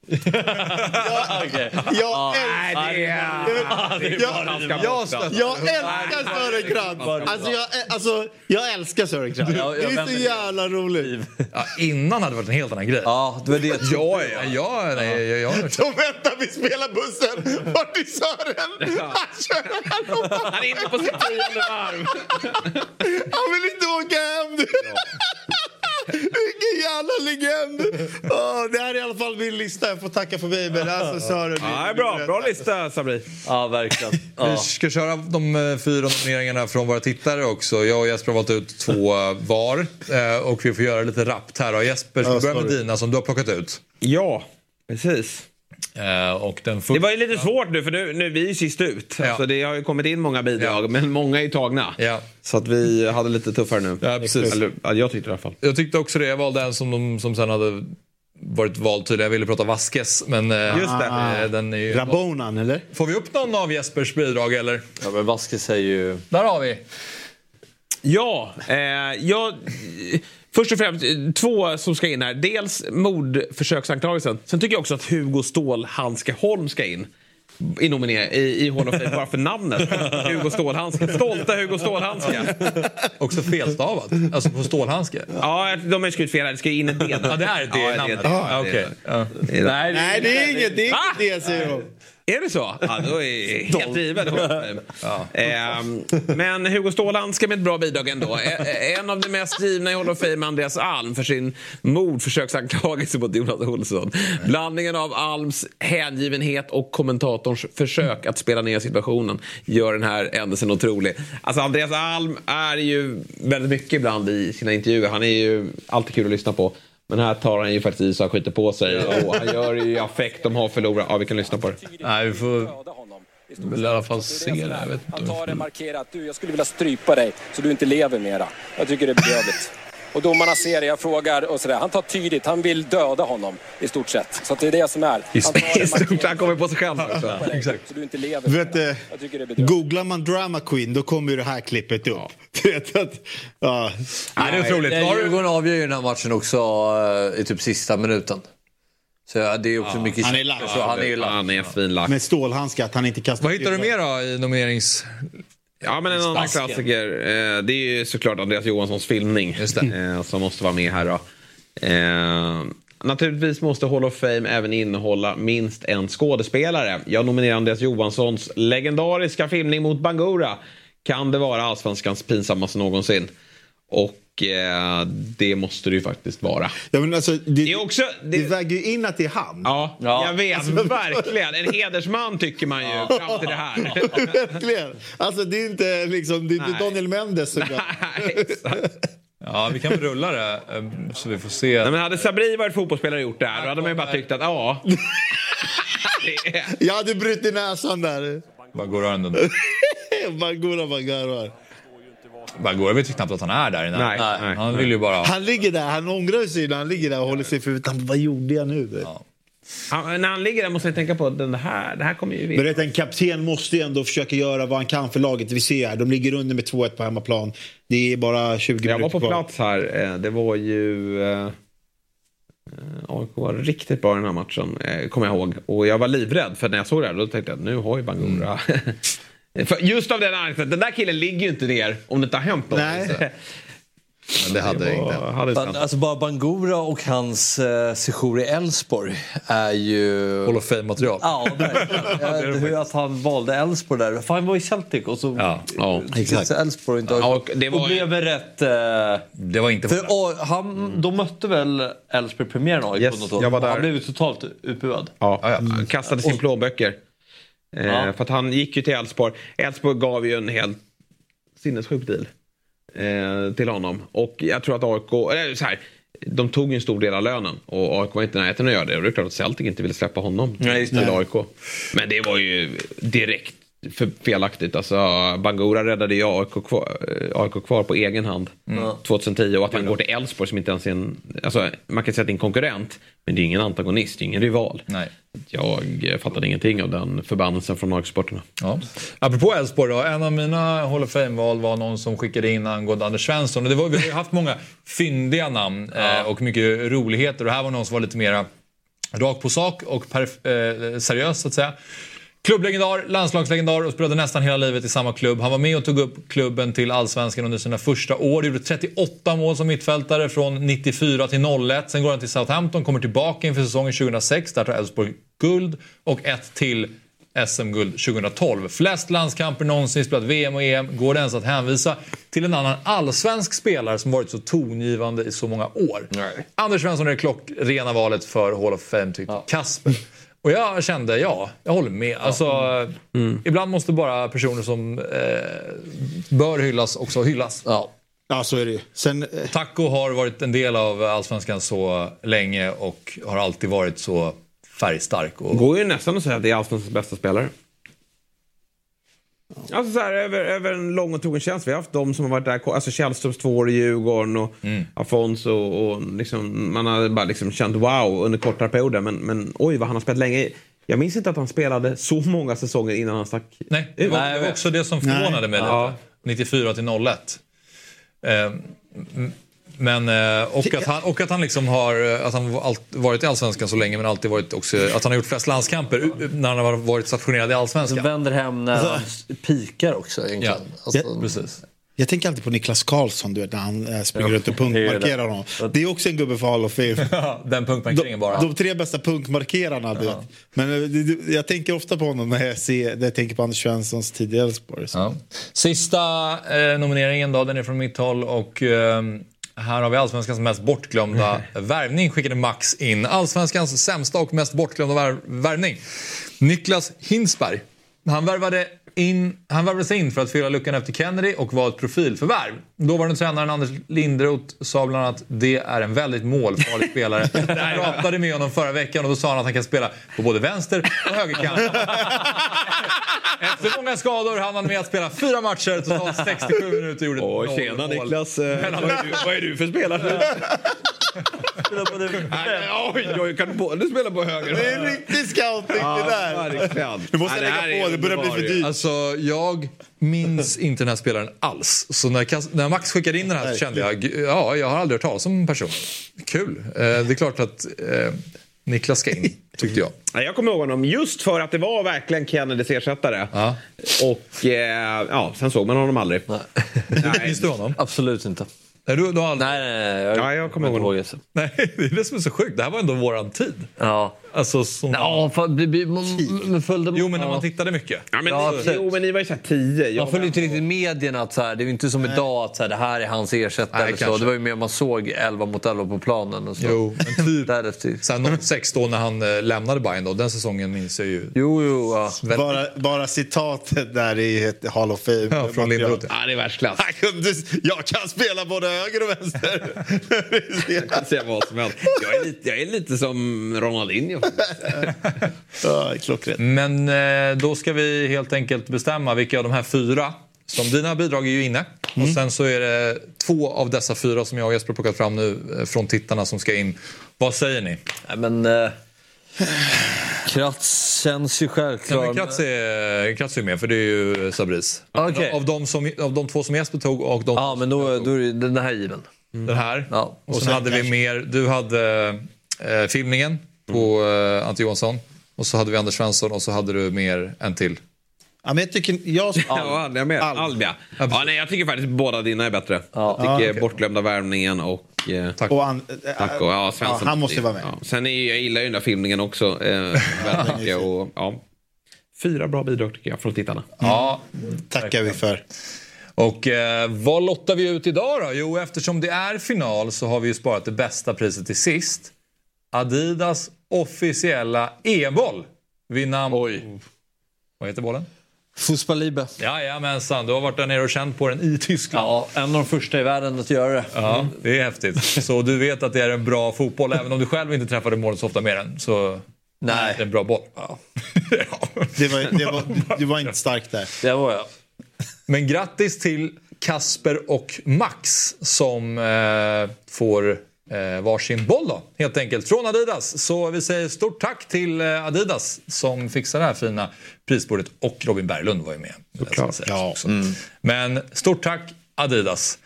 Speaker 4: Okej.
Speaker 3: Jag
Speaker 2: Nej,
Speaker 3: älskar...
Speaker 2: det är...
Speaker 3: Jag, jag, jag älskar Sören Krantz! Alltså jag, alltså, jag älskar Sören Krantz.
Speaker 4: Ja, jag
Speaker 3: Det är så jävla roligt.
Speaker 1: Ja,
Speaker 2: Ah,
Speaker 1: innan hade det varit en helt annan grej.
Speaker 4: Ja, det var det jag.
Speaker 1: Ja, ja, ja, nej, jag, jag,
Speaker 3: Så väntar vi spelar bussen. Vart är Sören? Han kör
Speaker 2: Han är inne på sitt tionde varv.
Speaker 3: Han vill inte åka hem. Vilken jävla legend! Åh, det här är i alla fall min lista. Jag får tacka för mig. Men alltså, Sören,
Speaker 2: Ja, det är bra. Bra lista, Sabri.
Speaker 4: Ja, verkligen.
Speaker 1: Vi
Speaker 4: Ja.
Speaker 1: ska köra de eh, fyra nomineringarna från våra tittare också. Jag och Jesper har valt ut två var. Eh, Och vi får göra lite rappt här. då. Jesper, ska vi börja med dina som du har plockat ut?
Speaker 2: Ja, precis.
Speaker 1: Eh, Och den
Speaker 2: Det var ju lite svårt nu för nu, nu vi är ju sist ut.
Speaker 1: Ja.
Speaker 2: Alltså, det har ju kommit in många bidrag
Speaker 1: Ja.
Speaker 2: men många är ju tagna.
Speaker 1: Ja.
Speaker 2: Så att vi hade lite tuffare nu.
Speaker 1: Ja, precis.
Speaker 2: Eller, ja, jag tyckte i alla fall.
Speaker 1: Jag tyckte också det. Jag valde en som, de, som sen hade varit vald tydligen. Jag ville prata Vasquez. Men eh,
Speaker 2: Just det.
Speaker 1: eh, den är ju...
Speaker 3: Rabonan, eller?
Speaker 1: Får vi upp någon av Jespers bidrag eller?
Speaker 4: ja, men Vasquez är ju...
Speaker 1: Där har vi.
Speaker 2: Ja, eh, jag... Först och främst, två som ska in här. Dels mordförsöksanklagelsen. Sen tycker jag också att Hugo Stålhandskeholm ska in. I, nominer- i, i Hall of Fame, bara för namnet. Hugo Stålhandske. Stolta Hugo Stålhandske.
Speaker 1: Också felstavat. Alltså på stålhandske.
Speaker 2: Ja, de har ju skrivit fel här. Det ska in ett D.
Speaker 1: Ja, det är det
Speaker 2: Ja,
Speaker 1: namnet.
Speaker 2: det.
Speaker 1: Ah.
Speaker 2: Nej,
Speaker 3: det är inget. Det är inget det, säger de.
Speaker 2: Är det så? Ja, då är det helt givet. Ehm, men Hugo Stålhandske med ett bra bidrag ändå. E- En av de mest givna i Hall of Fame, Andreas Alm, för sin mordförsöksanklagelse mot Jonas Olsson. Blandningen av Alms hängivenhet och kommentatorns försök att spela ner situationen gör den här händelsen otrolig. Alltså Andreas Alm är ju väldigt mycket ibland i sina intervjuer. Han är ju alltid kul att lyssna på. Men här tar han ju faktiskt i så han skjuter på sig. Och han gör det i affekt. De har förlorat. Ja, vi kan lyssna på det.
Speaker 1: Nej, vi får väl i alla fall se det. Jag vet
Speaker 5: Han
Speaker 1: inte.
Speaker 5: tar det markerat. Du, jag skulle vilja strypa dig så du inte lever mera. Jag tycker det är bedrövligt. Och domarna ser det, jag frågar och sådär. Han tar tydligt, han vill döda honom i stort sett. Så att det är det som är. Han tar det
Speaker 2: I stort, han kommer på sig själv
Speaker 5: dig, så du inte lever
Speaker 3: Du vet, eh,
Speaker 5: Jag tycker det är bedrövligt.
Speaker 3: googlar man drama queen då kommer ju det här klippet upp. Du vet att, ja.
Speaker 1: Nej, det är otroligt.
Speaker 4: Djurgården avgör ju den här matchen också eh, i typ sista minuten. Så ja, det är också mycket
Speaker 3: han är
Speaker 4: känt.
Speaker 3: lack.
Speaker 4: Så han är ju lack.
Speaker 2: Han är svinlack.
Speaker 3: Med stålhandskar, att han inte kastar
Speaker 1: Vad hittar du mer då i nominerings...
Speaker 2: Ja, men en annan klassiker. Eh, det är ju såklart Andreas Johanssons filmning. Eh, som måste vara med här då. Eh, naturligtvis måste Hall of Fame även innehålla minst en skådespelare. Jag nominerar Andreas Johanssons legendariska filmning mot Bangura. Kan det vara allsvenskans pinsammaste någonsin? Och eh, det måste det ju faktiskt vara.
Speaker 3: Ja, men alltså, det,
Speaker 2: Det är också...
Speaker 3: det
Speaker 2: Det,
Speaker 3: väger ju in att det är han.
Speaker 2: ja,
Speaker 4: Ja.
Speaker 2: jag vet. verkligen. En hedersman tycker man ju fram till det här.
Speaker 3: Verkligen. Alltså det är inte, liksom, det är inte. Daniel Mendes som gör
Speaker 2: Nej, exakt.
Speaker 1: Ja, vi kan väl rulla det eh, så vi får se.
Speaker 2: Nej, men hade Sabri varit fotbollsspelare och gjort det här då hade man ju bara tyckt att ja.
Speaker 3: Jag hade brutit näsan där.
Speaker 1: Bara går rörande.
Speaker 3: Bangura Bangarvar.
Speaker 1: Bara går. Jag vet ju knappt att han är där inne.
Speaker 2: Nej, nej.
Speaker 1: Han vill ju bara...
Speaker 3: Han ligger där, han ångrar sig när han ligger där och håller sig för huvudet. Vad gjorde jag nu?
Speaker 2: Han, när han ligger där måste jag tänka på att den här, det här kommer ju
Speaker 3: Men
Speaker 2: vinna.
Speaker 3: vet, en kapten måste ju ändå försöka göra vad han kan för laget. Vi ser här, de ligger under med 2-1 på hemmaplan. Det är bara 20
Speaker 2: Jag var
Speaker 3: minuter
Speaker 2: på
Speaker 3: kvar.
Speaker 2: plats här. Eh, Det var ju... eh, eh, AIK var riktigt bra i den här matchen, eh, kommer jag ihåg. Och jag var livrädd, för när jag såg det här då tänkte jag att nu har ju Bangura... För just av den anledningen, den där killen ligger ju inte ner om det inte har hänt något.
Speaker 3: Nej.
Speaker 1: Men det hade jag inte.
Speaker 2: Och hade
Speaker 4: Ban-
Speaker 2: inte
Speaker 4: Alltså bara Bangura och hans eh, sejour i Elfsborg är ju...
Speaker 1: Hall of Fame-material.
Speaker 4: Ja, verkligen. Hur att han valde Elfsborg där. För han var i Celtic och så...
Speaker 1: Ja.
Speaker 2: Ja,
Speaker 4: exakt. Elfsborg inte
Speaker 2: Ja, och det var
Speaker 4: och blev väl rätt... Eh,
Speaker 1: Det var inte...
Speaker 4: för A- han, de mötte väl Elfsborg premiären AIK
Speaker 2: Yes,
Speaker 4: något år.
Speaker 2: jag var där.
Speaker 4: Han blev ju totalt utbuad.
Speaker 2: Ja, han kastade sin plånböcker. Eh,
Speaker 4: Ja.
Speaker 2: För att han gick ju till Elfsborg. Elfsborg gav ju en helt sinnessjuk deal. eh, till honom. Och jag tror att AIK, eller så här, de tog ju en stor del av lönen och AIK var inte i närheten att göra det. Och det är klart att Celtic inte ville släppa honom
Speaker 4: Nej,
Speaker 2: till AIK. Men det var ju direkt för felaktigt. Alltså, Bangura räddade ju AIK kvar, eh, AIK kvar på egen hand
Speaker 4: Mm.
Speaker 2: 2010 och att han går till Elfsborg som inte ens är en... Alltså, man kan säga att det är en konkurrent men det är ingen antagonist, det är ingen rival.
Speaker 1: Nej.
Speaker 2: Jag eh, fattade ingenting av den förbannelsen från AIK-supporterna.
Speaker 1: Ja. Apropå Elfsborg då, en av mina Hall of Fame-val var någon som skickade in angående Anders Svensson. Och det var, vi har ju haft många fyndiga namn eh, och mycket roligheter. Och här var någon som var lite mera rakt på sak och eh, seriös så att säga. Klubblegendar, landslagslegendar och spelade nästan hela livet i samma klubb. Han var med och tog upp klubben till allsvenskan under sina första år. Gjorde 38 mål som mittfältare från 94 till 01. Sen går han till Southampton, kommer tillbaka inför säsongen 2006. Där tar Elfsborg guld och ett till SM-guld 2012. Flest landskamper någonsin, spelat VM och EM. Går det ens att hänvisa till en annan allsvensk spelare som varit så tongivande i så många år? Anders Svensson är det klockrena valet för Hall of Fame, tyckte Kasper. Och jag kände, ja, jag håller med. Alltså, Ibland måste bara personer som eh, bör hyllas också hyllas.
Speaker 4: Ja.
Speaker 3: Ja, så är det ju. Sen, eh,
Speaker 1: Taco har varit en del av Allsvenskan så länge och har alltid varit så färgstark. Och...
Speaker 2: går ju nästan att säga att det är Allsvenskans bästa spelare. Alltså så här, över, över en lång och trogen tjänst. Vi har haft de som har varit där, alltså Källströms två år i Djurgården och Afonso och liksom, man har bara liksom känt wow under kortare perioder. Men, men oj vad han har spelat länge. Jag minns inte att han spelade så många säsonger innan han stack
Speaker 1: Nej, det var,
Speaker 4: Nej,
Speaker 1: det var också det som förvånade mig
Speaker 2: Ja.
Speaker 1: lite. 94 till 01. Eh, men, eh, och, att han, och att han liksom har att han varit i Allsvenskan så länge men alltid varit också, att han har gjort flest landskamper u- när han har varit stationerad i Allsvenskan.
Speaker 4: vänder hem när han pikar också egentligen.
Speaker 1: Ja.
Speaker 4: Alltså,
Speaker 3: Ja,
Speaker 1: Precis.
Speaker 3: jag tänker alltid på Niklas Karlsson, du vet, när han eh, springer
Speaker 4: Ja,
Speaker 3: runt och punktmarkerar honom. Det är också en gubbe för Hall of Fame.
Speaker 1: Den punktmarkeringen bara.
Speaker 3: De, de tre bästa punktmarkerarna. Du vet. Men eh, jag tänker ofta på honom när jag, ser, när jag tänker på Anders Svenssons tid i Elfsborg. så.
Speaker 1: Ja. Sista eh, nomineringen då, den är från mitt håll och eh, här har vi Allsvenskans mest bortglömda värvning skickade Max in. Allsvenskans sämsta och mest bortglömda vär- värvning. Niklas Hinsberg. Han värvade in, han värvade sig in för att fylla luckan efter Kennedy och var ett profilförvärv. Dåvarande tränaren Anders Linderoth sa bland annat det är en väldigt målfarlig spelare. Jag pratade med honom förra veckan och då sa han att han kan spela på både vänster och högerkant. Efter många skador hann han med att spela fyra matcher, totalt 67 minuter och gjorde
Speaker 2: Oj,
Speaker 1: noll
Speaker 2: tjena
Speaker 1: mål.
Speaker 2: Niklas. Eh, vad, är du, vad är du för spelare? Oj, oj, kan du både spela på höger
Speaker 3: Det är en riktig scouting det där. Du måste lägga på, det börjar bli för dyrt.
Speaker 1: Alltså, jag minns inte den här spelaren alls. Så när, när Max skickade in den här så kände jag, "Gud, ja, jag har aldrig hört talas om personen. Kul. Eh, det är klart att eh, Niklas ska in, tyckte jag.
Speaker 2: Ja, Jag kommer ihåg honom just för att det var verkligen Kennedys ersättare.
Speaker 1: Ja.
Speaker 2: Och eh, ja, sen såg man honom aldrig. Nej.
Speaker 1: Minns du honom?
Speaker 4: Absolut inte.
Speaker 1: Nej, du, du har aldrig...
Speaker 4: Nej, nej, nej. Jag,
Speaker 2: Ja, jag kommer
Speaker 4: inte
Speaker 2: ihåg.
Speaker 4: ihåg det.
Speaker 1: Nej, det är det som är så sjukt. Det här var ändå våran tid.
Speaker 4: Ja.
Speaker 1: Alltså, som...
Speaker 4: Ja, fan, blir- man- men följde
Speaker 1: Jo, men när
Speaker 4: ja.
Speaker 1: man tittade mycket.
Speaker 2: Ja, men,
Speaker 4: Ja,
Speaker 2: ni, jo, men ni var ju såhär tio. Jag
Speaker 4: Man följer inte riktigt medierna. Att så här, det är ju inte som idag att så här, det här är hans ersättare.
Speaker 1: Nej,
Speaker 4: eller så. Det var ju mer man såg 11 mot 11 på planen. Och så.
Speaker 1: Jo, men typ
Speaker 4: Därefter.
Speaker 1: sen 06 då när han eh, lämnade Bayern då. Den säsongen minns jag ju.
Speaker 4: Jo, jo. Ja.
Speaker 3: Bara, bara citatet där är ett Hall of Fame.
Speaker 1: Ja, från Linderoth.
Speaker 2: Ja, det är världsklass.
Speaker 3: Jag kan spela både höger och vänster.
Speaker 2: Jag kan säga vad som helst. Jag är lite, jag är lite som Ronaldinho.
Speaker 3: ja, klockrent.
Speaker 1: Men eh, då ska vi helt enkelt bestämma vilka av de här fyra som dina bidrag är ju inne. Och sen så är det två av dessa fyra som jag och Jesper plockat fram nu eh, från tittarna som ska in. Vad säger ni?
Speaker 4: Nej, men... Kratz känns ju
Speaker 1: Ja,
Speaker 4: självklar.
Speaker 1: men Kratz är, Kratz är med för det är ju Sabris.
Speaker 4: Okej.
Speaker 1: Av, de som, av de två som Jesper tog och de
Speaker 4: Ja, men då, då är det- den här given.
Speaker 1: den här.
Speaker 4: Ja.
Speaker 1: Och sen hade vi mer, du hade eh, filmningen på eh, Ante Johansson. Och så hade vi Anders Svensson och så hade du mer en till.
Speaker 3: Ja, men jag tycker... Jag,
Speaker 2: Ja, jag med.
Speaker 3: Alm.
Speaker 2: Ja. nej, jag tycker faktiskt båda dina är bättre.
Speaker 4: Ja.
Speaker 2: Jag tycker
Speaker 3: Ja, okej.
Speaker 2: Bortglömda värvningen och... Eh,
Speaker 1: Tack.
Speaker 3: och an,
Speaker 2: Tack och, ja, Svensson.
Speaker 3: Ja, han måste vara med.
Speaker 2: Ja. Sen är, jag gillar ju den där filmningen också. Eh, väldigt mycket. Och, ja. Fyra bra bidrag tycker jag från tittarna.
Speaker 1: Ja,
Speaker 3: tackar vi för.
Speaker 1: Och eh, vad lottar vi ut idag då? Jo, eftersom det är final så har vi ju sparat det bästa priset till sist. Adidas officiella EM-boll. Vid namn... Oj. Vad heter bollen?
Speaker 4: Fußballliebe.
Speaker 1: Jajamensan, du har varit där nere och känt på den i Tyskland.
Speaker 4: Ja, en av de första i världen att göra det.
Speaker 1: Ja, det är häftigt. Så du vet att det är en bra fotboll, även om du själv inte träffade målet så ofta med den. Så
Speaker 4: Nej.
Speaker 1: det är en bra boll. Ja.
Speaker 3: Det var, det var, du var inte stark där.
Speaker 4: Det var jag.
Speaker 1: Men grattis till Kasper och Max som eh, får eh, varsin boll då, helt enkelt, från Adidas. Så vi säger stort tack till eh, Adidas som fixar det här fina prisbordet. Och Robin Berglund var ju med. Såklart. Ja. Också. Men stort tack Adidas.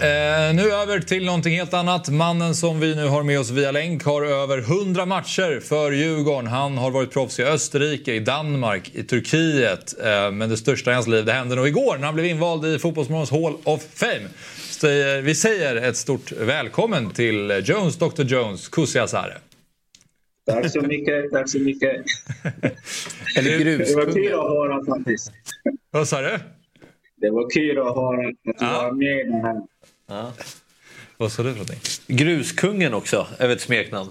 Speaker 1: Eh, nu över till någonting helt annat. Mannen som vi nu har med oss via länk har över 100 matcher för Djurgården. Han har varit proffs i Österrike, i Danmark, i Turkiet. Eh, men det största i hans liv det hände nog igår när han blev invald i Fotbollsmorgons Hall of Fame. Så, eh, vi säger ett stort välkommen till Jones, Dr Jones, Kusi Asare.
Speaker 6: Tack så mycket, tack så mycket.
Speaker 4: Eller
Speaker 6: Det var kul att höra faktiskt.
Speaker 1: Vad sa du?
Speaker 6: Det var kul att höra att du var med i det här.
Speaker 1: Vad sa du för någonting?
Speaker 4: Gruskungen också, är ett smeknamn.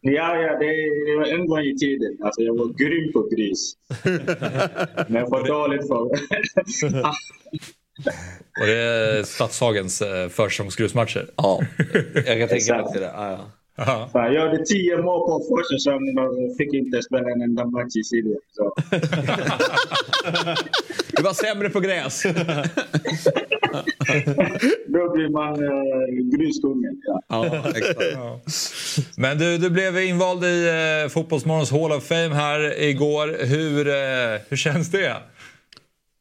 Speaker 6: Ja, ja, det, det var en gång i tiden. Alltså, jag var grym på grus. Men för dåligt för...
Speaker 1: Var det Stadshagens eh, försäsongsgrusmatcher?
Speaker 4: Ja, jag kan tänka mig det. Ja, ja.
Speaker 1: Ja.
Speaker 6: Fan, jag gjorde tio mål på försäsongen och fick inte spela en enda match i serien. Så.
Speaker 4: Du var sämre på gräs.
Speaker 6: Då blir man uh, gruskungen. Ja.
Speaker 4: Ja, exakt.
Speaker 1: Men du, du blev invald i eh, Fotbollsmorgons Hall of Fame här igår. Hur, eh, hur känns det?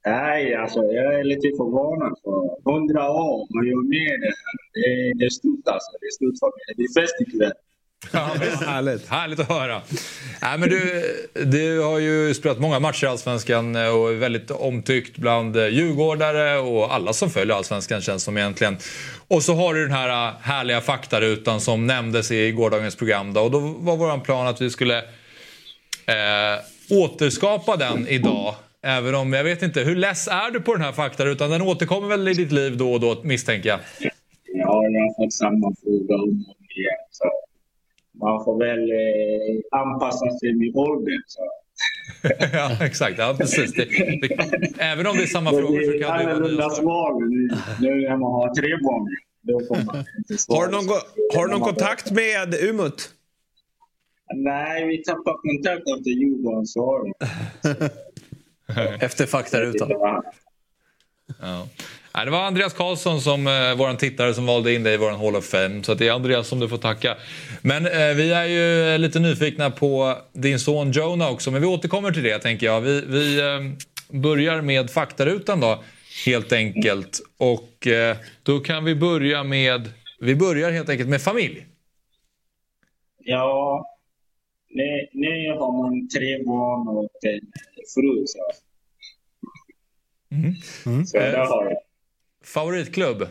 Speaker 6: Nej, alltså jag är lite förvånad. För hundra år och jag är med det här. Det, det är stort alltså. Det är stort för mig. Det är fest ikväll.
Speaker 1: Ja, härligt. härligt att höra. Nej, men du, du har ju spelat många matcher i Allsvenskan eh, och är väldigt omtyckt bland eh, djurgårdare och alla som följer Allsvenskan känns som egentligen. Och så har du den här eh, härliga faktarutan som nämndes i gårdagens program. Då, och då var vår plan att vi skulle eh, återskapa den idag. Även om, jag vet inte, hur less är du på den här faktarutan? Den återkommer väl i ditt liv då och då misstänker jag?
Speaker 6: Ja, jag har fått samma fråga om och om igen. Så man får väl eh, anpassa sig med åldern. Så.
Speaker 1: ja, exakt. Ja, precis. Det, det, även om det är samma frågor så kan det vara
Speaker 6: annorlunda
Speaker 1: nya svar.
Speaker 6: nu, nu när man har tre barn. Då får man inte svara.
Speaker 2: Har du någon, go- har du någon kontakt med Umut?
Speaker 6: Nej, vi tappar kontakt efter Djurgårdens svar.
Speaker 4: Efter faktarutan.
Speaker 1: Ja. Nej, det var Andreas Karlsson, som eh, vår tittare, som valde in dig i vår Hall of Fame. Så att det är Andreas som du får tacka. Men eh, vi är ju lite nyfikna på din son Jonah också. Men vi återkommer till det, tänker jag. Vi, vi eh, börjar med faktarutan då, helt enkelt. Och eh, då kan vi börja med... Vi börjar helt enkelt med familj.
Speaker 6: Ja, nu, nu har man tre barn och en fru. Så, så
Speaker 1: Eh,
Speaker 6: där har jag.
Speaker 1: Favoritklubb?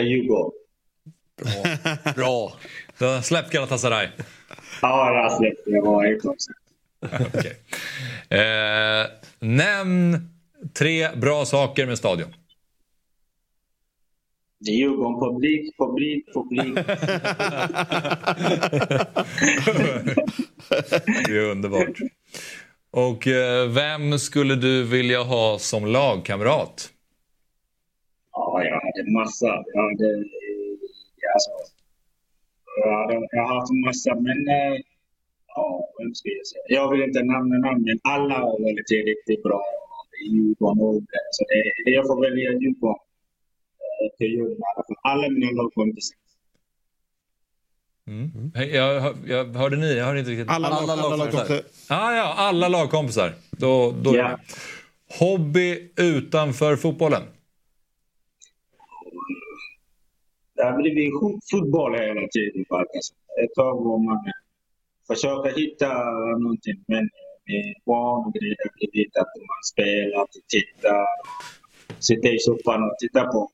Speaker 6: Djurgården.
Speaker 1: Bra. Du har släppt Galatasaray?
Speaker 6: Ja, jag har släppt det. Jag var.
Speaker 1: Okej. Eh, nämn tre bra saker med stadion.
Speaker 6: Djurgården, publik, publik, publik.
Speaker 1: Det är underbart. Och eh, vem skulle du vilja ha som lagkamrat?
Speaker 6: Ja, jag hade massa. Jag hade... Eh, alltså, jag, hade, jag har haft massa, men... Eh, ja, vem ska jag säga? Jag vill inte nämna namn, men alla har varit riktigt bra. Djurgården och Så det, det, jag får välja Djurgården. till Djurgården. Alla mina lagkompisar.
Speaker 1: Hej, Jag, hör- jag hörde ni? Jag hörde inte riktigt.
Speaker 3: Alla, alla, alla lagkompisar.
Speaker 1: Ah, ja, alla lagkompisar. Då, då
Speaker 6: Ja.
Speaker 1: Hobby utanför fotbollen?
Speaker 6: Det har blivit fot- fotboll hela tiden. Faktiskt. Ett tag var man försöker hitta någonting, men med barn och grejer har blivit att man spelar, tittar, sitter i soffan och tittar på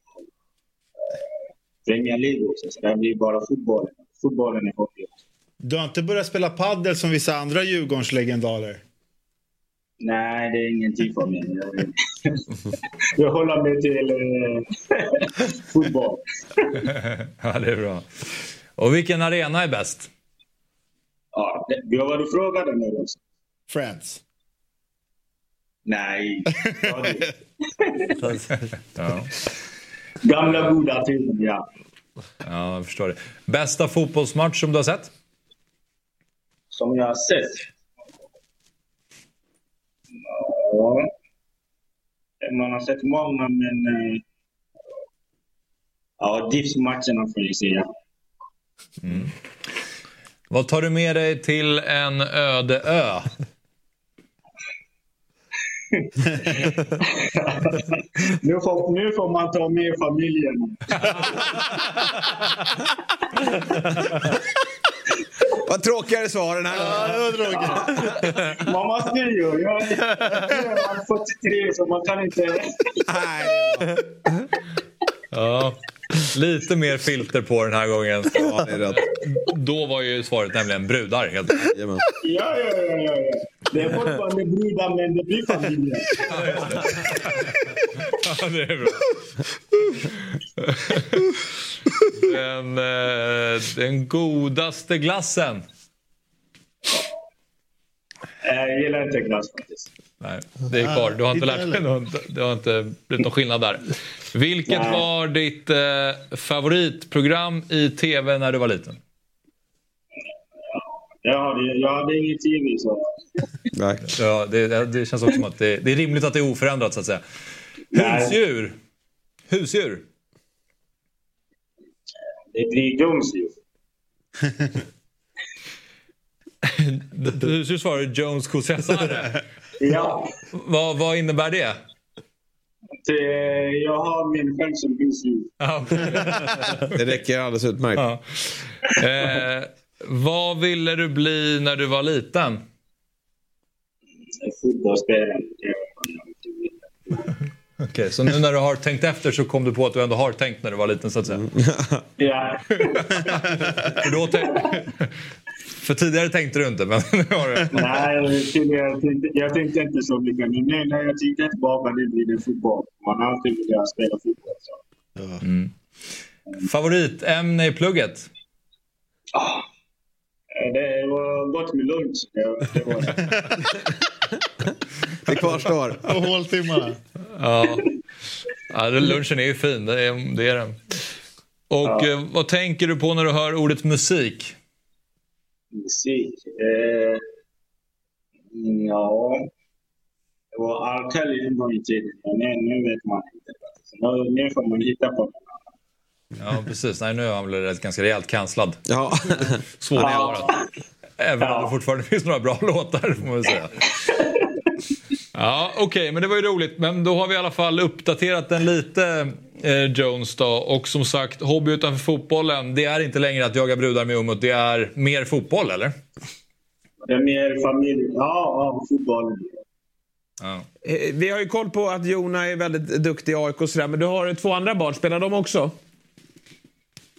Speaker 6: eh, Premier League också. Så det blir bara fotbollen. Fotbollen är hobby.
Speaker 3: Du har inte börjat spela paddel som vissa andra Djurgårdslegendarer?
Speaker 6: Nej, det är ingenting för mig. Jag, håller mig till eh, fotboll.
Speaker 1: ja, det är bra. Och vilken arena är bäst?
Speaker 6: Ja, det, vi har varit frågade nu också.
Speaker 3: Friends.
Speaker 6: Nej. Ja. Gamla goda tiden, ja.
Speaker 1: Ja, jag förstår det. Bästa fotbollsmatch som du har sett?
Speaker 6: Som jag har sett. Ja. Man har sett många, men... eh, Ja, DIFs-matcherna får jag säga.
Speaker 1: Vad tar du med dig till en öde ö?
Speaker 6: nu, får, nu får man ta med familjen.
Speaker 2: Vad tråkigare svaren här då.
Speaker 6: Man måste ju. Jag, är 43 så man kan inte...
Speaker 1: Ja. Lite mer filter på den här gången.
Speaker 2: Ja, det är rätt.
Speaker 1: Då var ju svaret nämligen brudar. Helt.
Speaker 6: Ja, ja, ja, ja. Det är fortfarande brudar men det blir familjen.
Speaker 1: Ja, det är bra. Den, eh, den godaste glassen?
Speaker 6: Jag gillar inte glass faktiskt.
Speaker 1: Nej, det är kvar. Du har inte,
Speaker 3: Inte
Speaker 1: lärt dig, inte, det har inte blivit någon skillnad där. Vilket
Speaker 6: Nej.
Speaker 1: var ditt eh, favoritprogram i tv när du var liten?
Speaker 6: Jag hade, jag hade ingen tv så...
Speaker 2: Nej.
Speaker 1: Ja, det, det känns också som att det, det är rimligt att det är oförändrat så att säga.
Speaker 6: Nej.
Speaker 1: Husdjur? Husdjur?
Speaker 6: Det blir dumsdjur.
Speaker 1: Husdjur svarar Jones Cosesare.
Speaker 6: Ja.
Speaker 1: vad, vad innebär det?
Speaker 6: Jag har min själv som husdjur.
Speaker 2: Det räcker alldeles utmärkt.
Speaker 1: Ja. Eh, vad ville du bli när du var liten?
Speaker 6: Fotbollsspelare.
Speaker 1: Okej, så nu när du har tänkt efter så kom du på att du ändå har tänkt när du var liten så att säga?
Speaker 6: Ja.
Speaker 1: Då För tidigare tänkte du inte, men nu har du.
Speaker 6: Nej, tidigare jag tänkte, jag tänkte inte så mycket. Men nu när jag tittar tillbaka nu blir det fotboll. Man har alltid velat spela fotboll. Så.
Speaker 1: Favoritämne i plugget?
Speaker 6: Ah, det var gott med lunch. Det, var det.
Speaker 2: Det kvarstår.
Speaker 3: Och håltimmarna.
Speaker 1: Ja. ja, lunchen är ju fin, det är, det är den. Och eh, vad tänker du på när du hör ordet musik?
Speaker 6: Musik. Eh, ja. Det var R. en gång i tiden. Men nu, nu vet man inte. Så nu, nu får man hitta på något.
Speaker 1: Ja, precis. Nej, nu har han blivit ganska rejält cancellad.
Speaker 2: Ja.
Speaker 1: Svår varit. Även om det fortfarande finns några bra låtar, får man väl säga. Ja, okej, men det var ju roligt. Men då har vi i alla fall uppdaterat den lite, Jones då. Och som sagt, hobby utanför fotbollen, det är inte längre att jaga brudar med ummet, det är mer fotboll, eller?
Speaker 6: Det är mer familj. Ja, ja fotboll.
Speaker 1: Ja.
Speaker 2: Eh, Vi har ju koll på att Jona är väldigt duktig i AIK och sådär, men du har två andra barn. Spelar de också?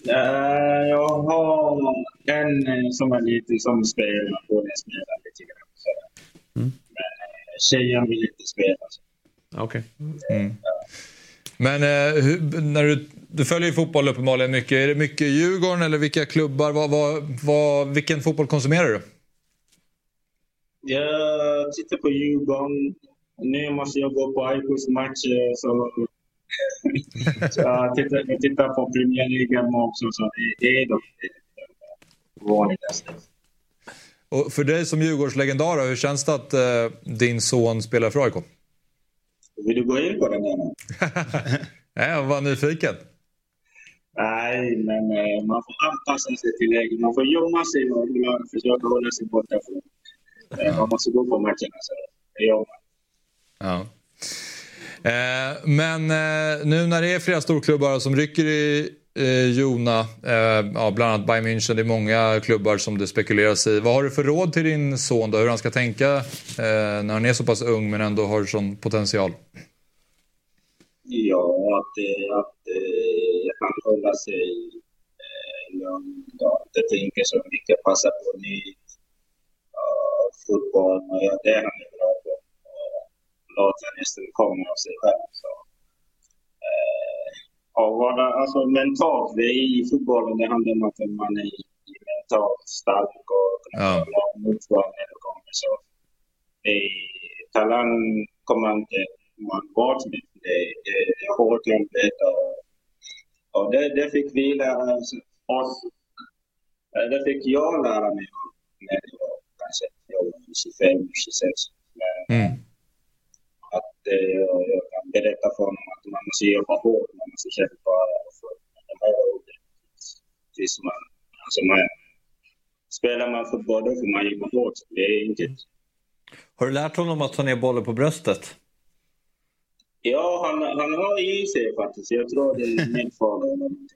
Speaker 6: Eh, jag har en eh, som är lite som spelar. Båda spelar lite grann. Så. Men eh, tjejen vill inte spela. Så.
Speaker 2: Okej.
Speaker 1: Men eh, hur, när du, du följer fotboll uppenbarligen mycket. Är det mycket Djurgården eller vilka klubbar? Vad, vad, vad, vilken fotboll konsumerar du?
Speaker 6: Jag tittar på Djurgården. Nu måste jag gå på AIKs matcher. Så, så jag, tittar, jag tittar på Premier League också. Så det, det är de vanligaste.
Speaker 1: Och för dig som Djurgårdslegendar, hur känns det att eh, din son spelar för AIK?
Speaker 6: Vill du gå in på den?
Speaker 1: Nej, jag var nyfiken.
Speaker 6: Nej, men eh, man får anpassa sig till läget. Man får gömma sig och försöka hålla sig borta från... Eh, man måste gå på matcherna. Så.
Speaker 1: Ja. Eh, men nu när det är flera storklubbar som rycker i eh, Jona, eh, ja, bland annat Bayern München, det är många klubbar som det spekuleras i. Vad har du för råd till din son då? Hur han ska tänka eh, när han är så pass ung men ändå har sån potential?
Speaker 6: Ja, att, eh, att eh, jag sig eh, lugn och inte tänker så mycket. Passa på nytt. Uh, fotboll, ja, det är han är bra på. Och låta komma av sig själv. Så. Eh, vara, alltså mentalt, det är i fotbollen det handlar om att man är mentalt stark och
Speaker 1: Ja.
Speaker 6: motgång när det kommer. Så, eh, talang kommer inte man bort med. Det, det, det är hårt jobbigt och, och det, det fick vi lära oss. Eh, Det fick jag lära mig när jag var kanske jag var 25, 26. Men,
Speaker 1: Mm.
Speaker 6: Att eh, jag jag kan berätta för honom att man måste jobba hårt, man måste kämpa för de här. Tills man, alltså man, spelar man fotboll då får man jobba hårt. Det är enkelt.
Speaker 4: Har du lärt honom att ta ner bollen på bröstet?
Speaker 6: Ja, han, han har i sig faktiskt. Jag tror det är min far eller någonting.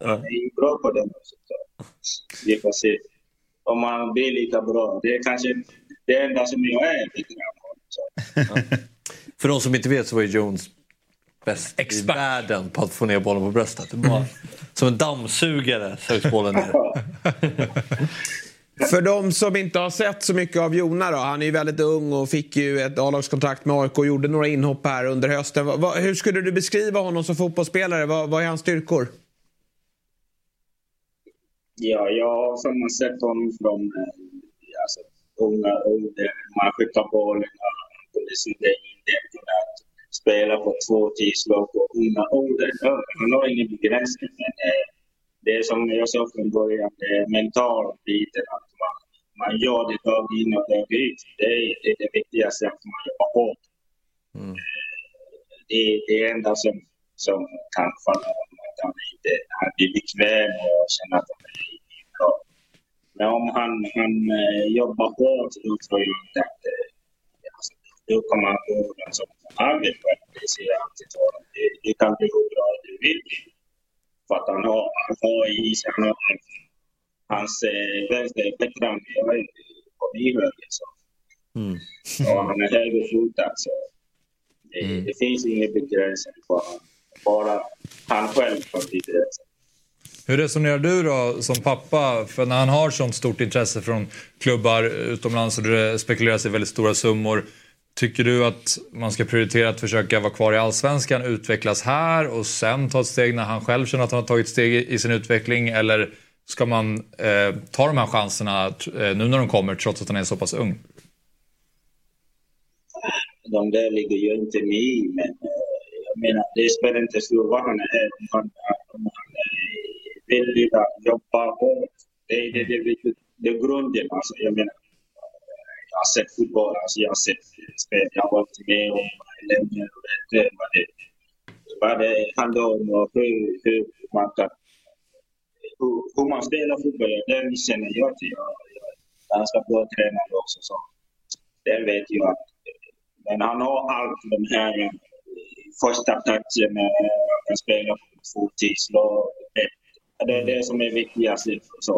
Speaker 6: Han är bra på det. Vi får se om han blir lika bra. Det är kanske det enda som jag är lite grann.
Speaker 4: För de som inte vet så var ju Jones bäst i världen på att få ner bollen på bröstet. Det var som en dammsugare sögs bollen ner.
Speaker 2: För de som inte har sett så mycket av Jona då. Han är ju väldigt ung och fick ju ett A-lagskontrakt med AIK och gjorde några inhopp här under hösten. Va- va- hur skulle du beskriva honom som fotbollsspelare? Vad, vad är hans styrkor?
Speaker 6: Ja, jag har samma sett honom från eh, alltså, unga ålder. Man skickar bollen han kunde sudda den. Kunde spela på två tidslag på unga ålder. Han har ingen begränsning. Men eh, det är som jag sa från början, det är mental biten. Att man, man gör det dag in och dag ut. Det är det, är det viktigaste, att man jobbar hårt. Eh, Det är det enda som, som kan falla honom. Att han, inte, han blir bekväm och känner att han är bra. Men om han, han eh, jobbar hårt, då tror jag inte att då kommer han gå den som han vill själv. Det säger jag alltid till honom. Det, det kan bli hur bra du vill bli. För att han har, han har i sig, han har, hans eh, vänster är är på min höger. Så. Och han är högerfotad. Så det, det finns ingen begränsning för honom. Bara han själv kan begränsa.
Speaker 1: Hur resonerar du då som pappa? För när han har sånt stort intresse från klubbar utomlands och det spekuleras i väldigt stora summor. Tycker du att man ska prioritera att försöka vara kvar i Allsvenskan, utvecklas här och sen ta ett steg när han själv känner att han har tagit steg i sin utveckling? Eller ska man eh, ta de här chanserna eh, nu när de kommer trots att han är så pass ung?
Speaker 6: de där ligger ju inte mig i, men eh, jag menar, det spelar inte stor stor var han är. Om han, vill jobba hårt. Det är det, det, det, det grunden. Alltså, jag menar, jag har sett fotboll, alltså, jag har sett spel, jag har varit med om länge och vet vad det, vad det handlar om och hur, hur man kan hur, hur man spelar fotboll, det känner jag till. Jag, jag är ganska bra tränare också, så det vet jag att men han har allt de här eh, första touchen, han kan spela på två tidslag. Det- Det är det som är viktigast. Så,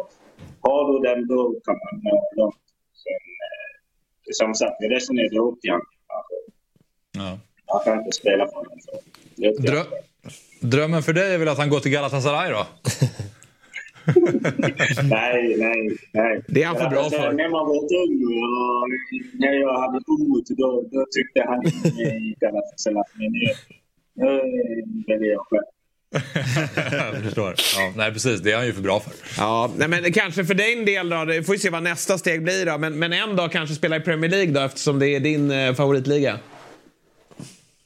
Speaker 6: har du den då kan man nå långt. Sen, eh, som sagt, är det upp. Alltså,
Speaker 1: Ja.
Speaker 6: Han kan inte spela för honom.
Speaker 1: Drö- drömmen för dig är väl att han går till Galatasaray då?
Speaker 6: Nej, nej, nej.
Speaker 2: Det är han för bra
Speaker 6: Alltså,
Speaker 2: för.
Speaker 6: När man var ung och när jag hade ungdomar då, då tyckte han inte i Galatasaray. Men nu väljer jag själv.
Speaker 1: Jag förstår. Ja, nej, precis. Det är han ju för bra för.
Speaker 2: Ja, nej, men kanske för din del då. Det får vi se vad nästa steg blir då. Men, men en dag kanske spela i Premier League då eftersom det är din eh, favoritliga.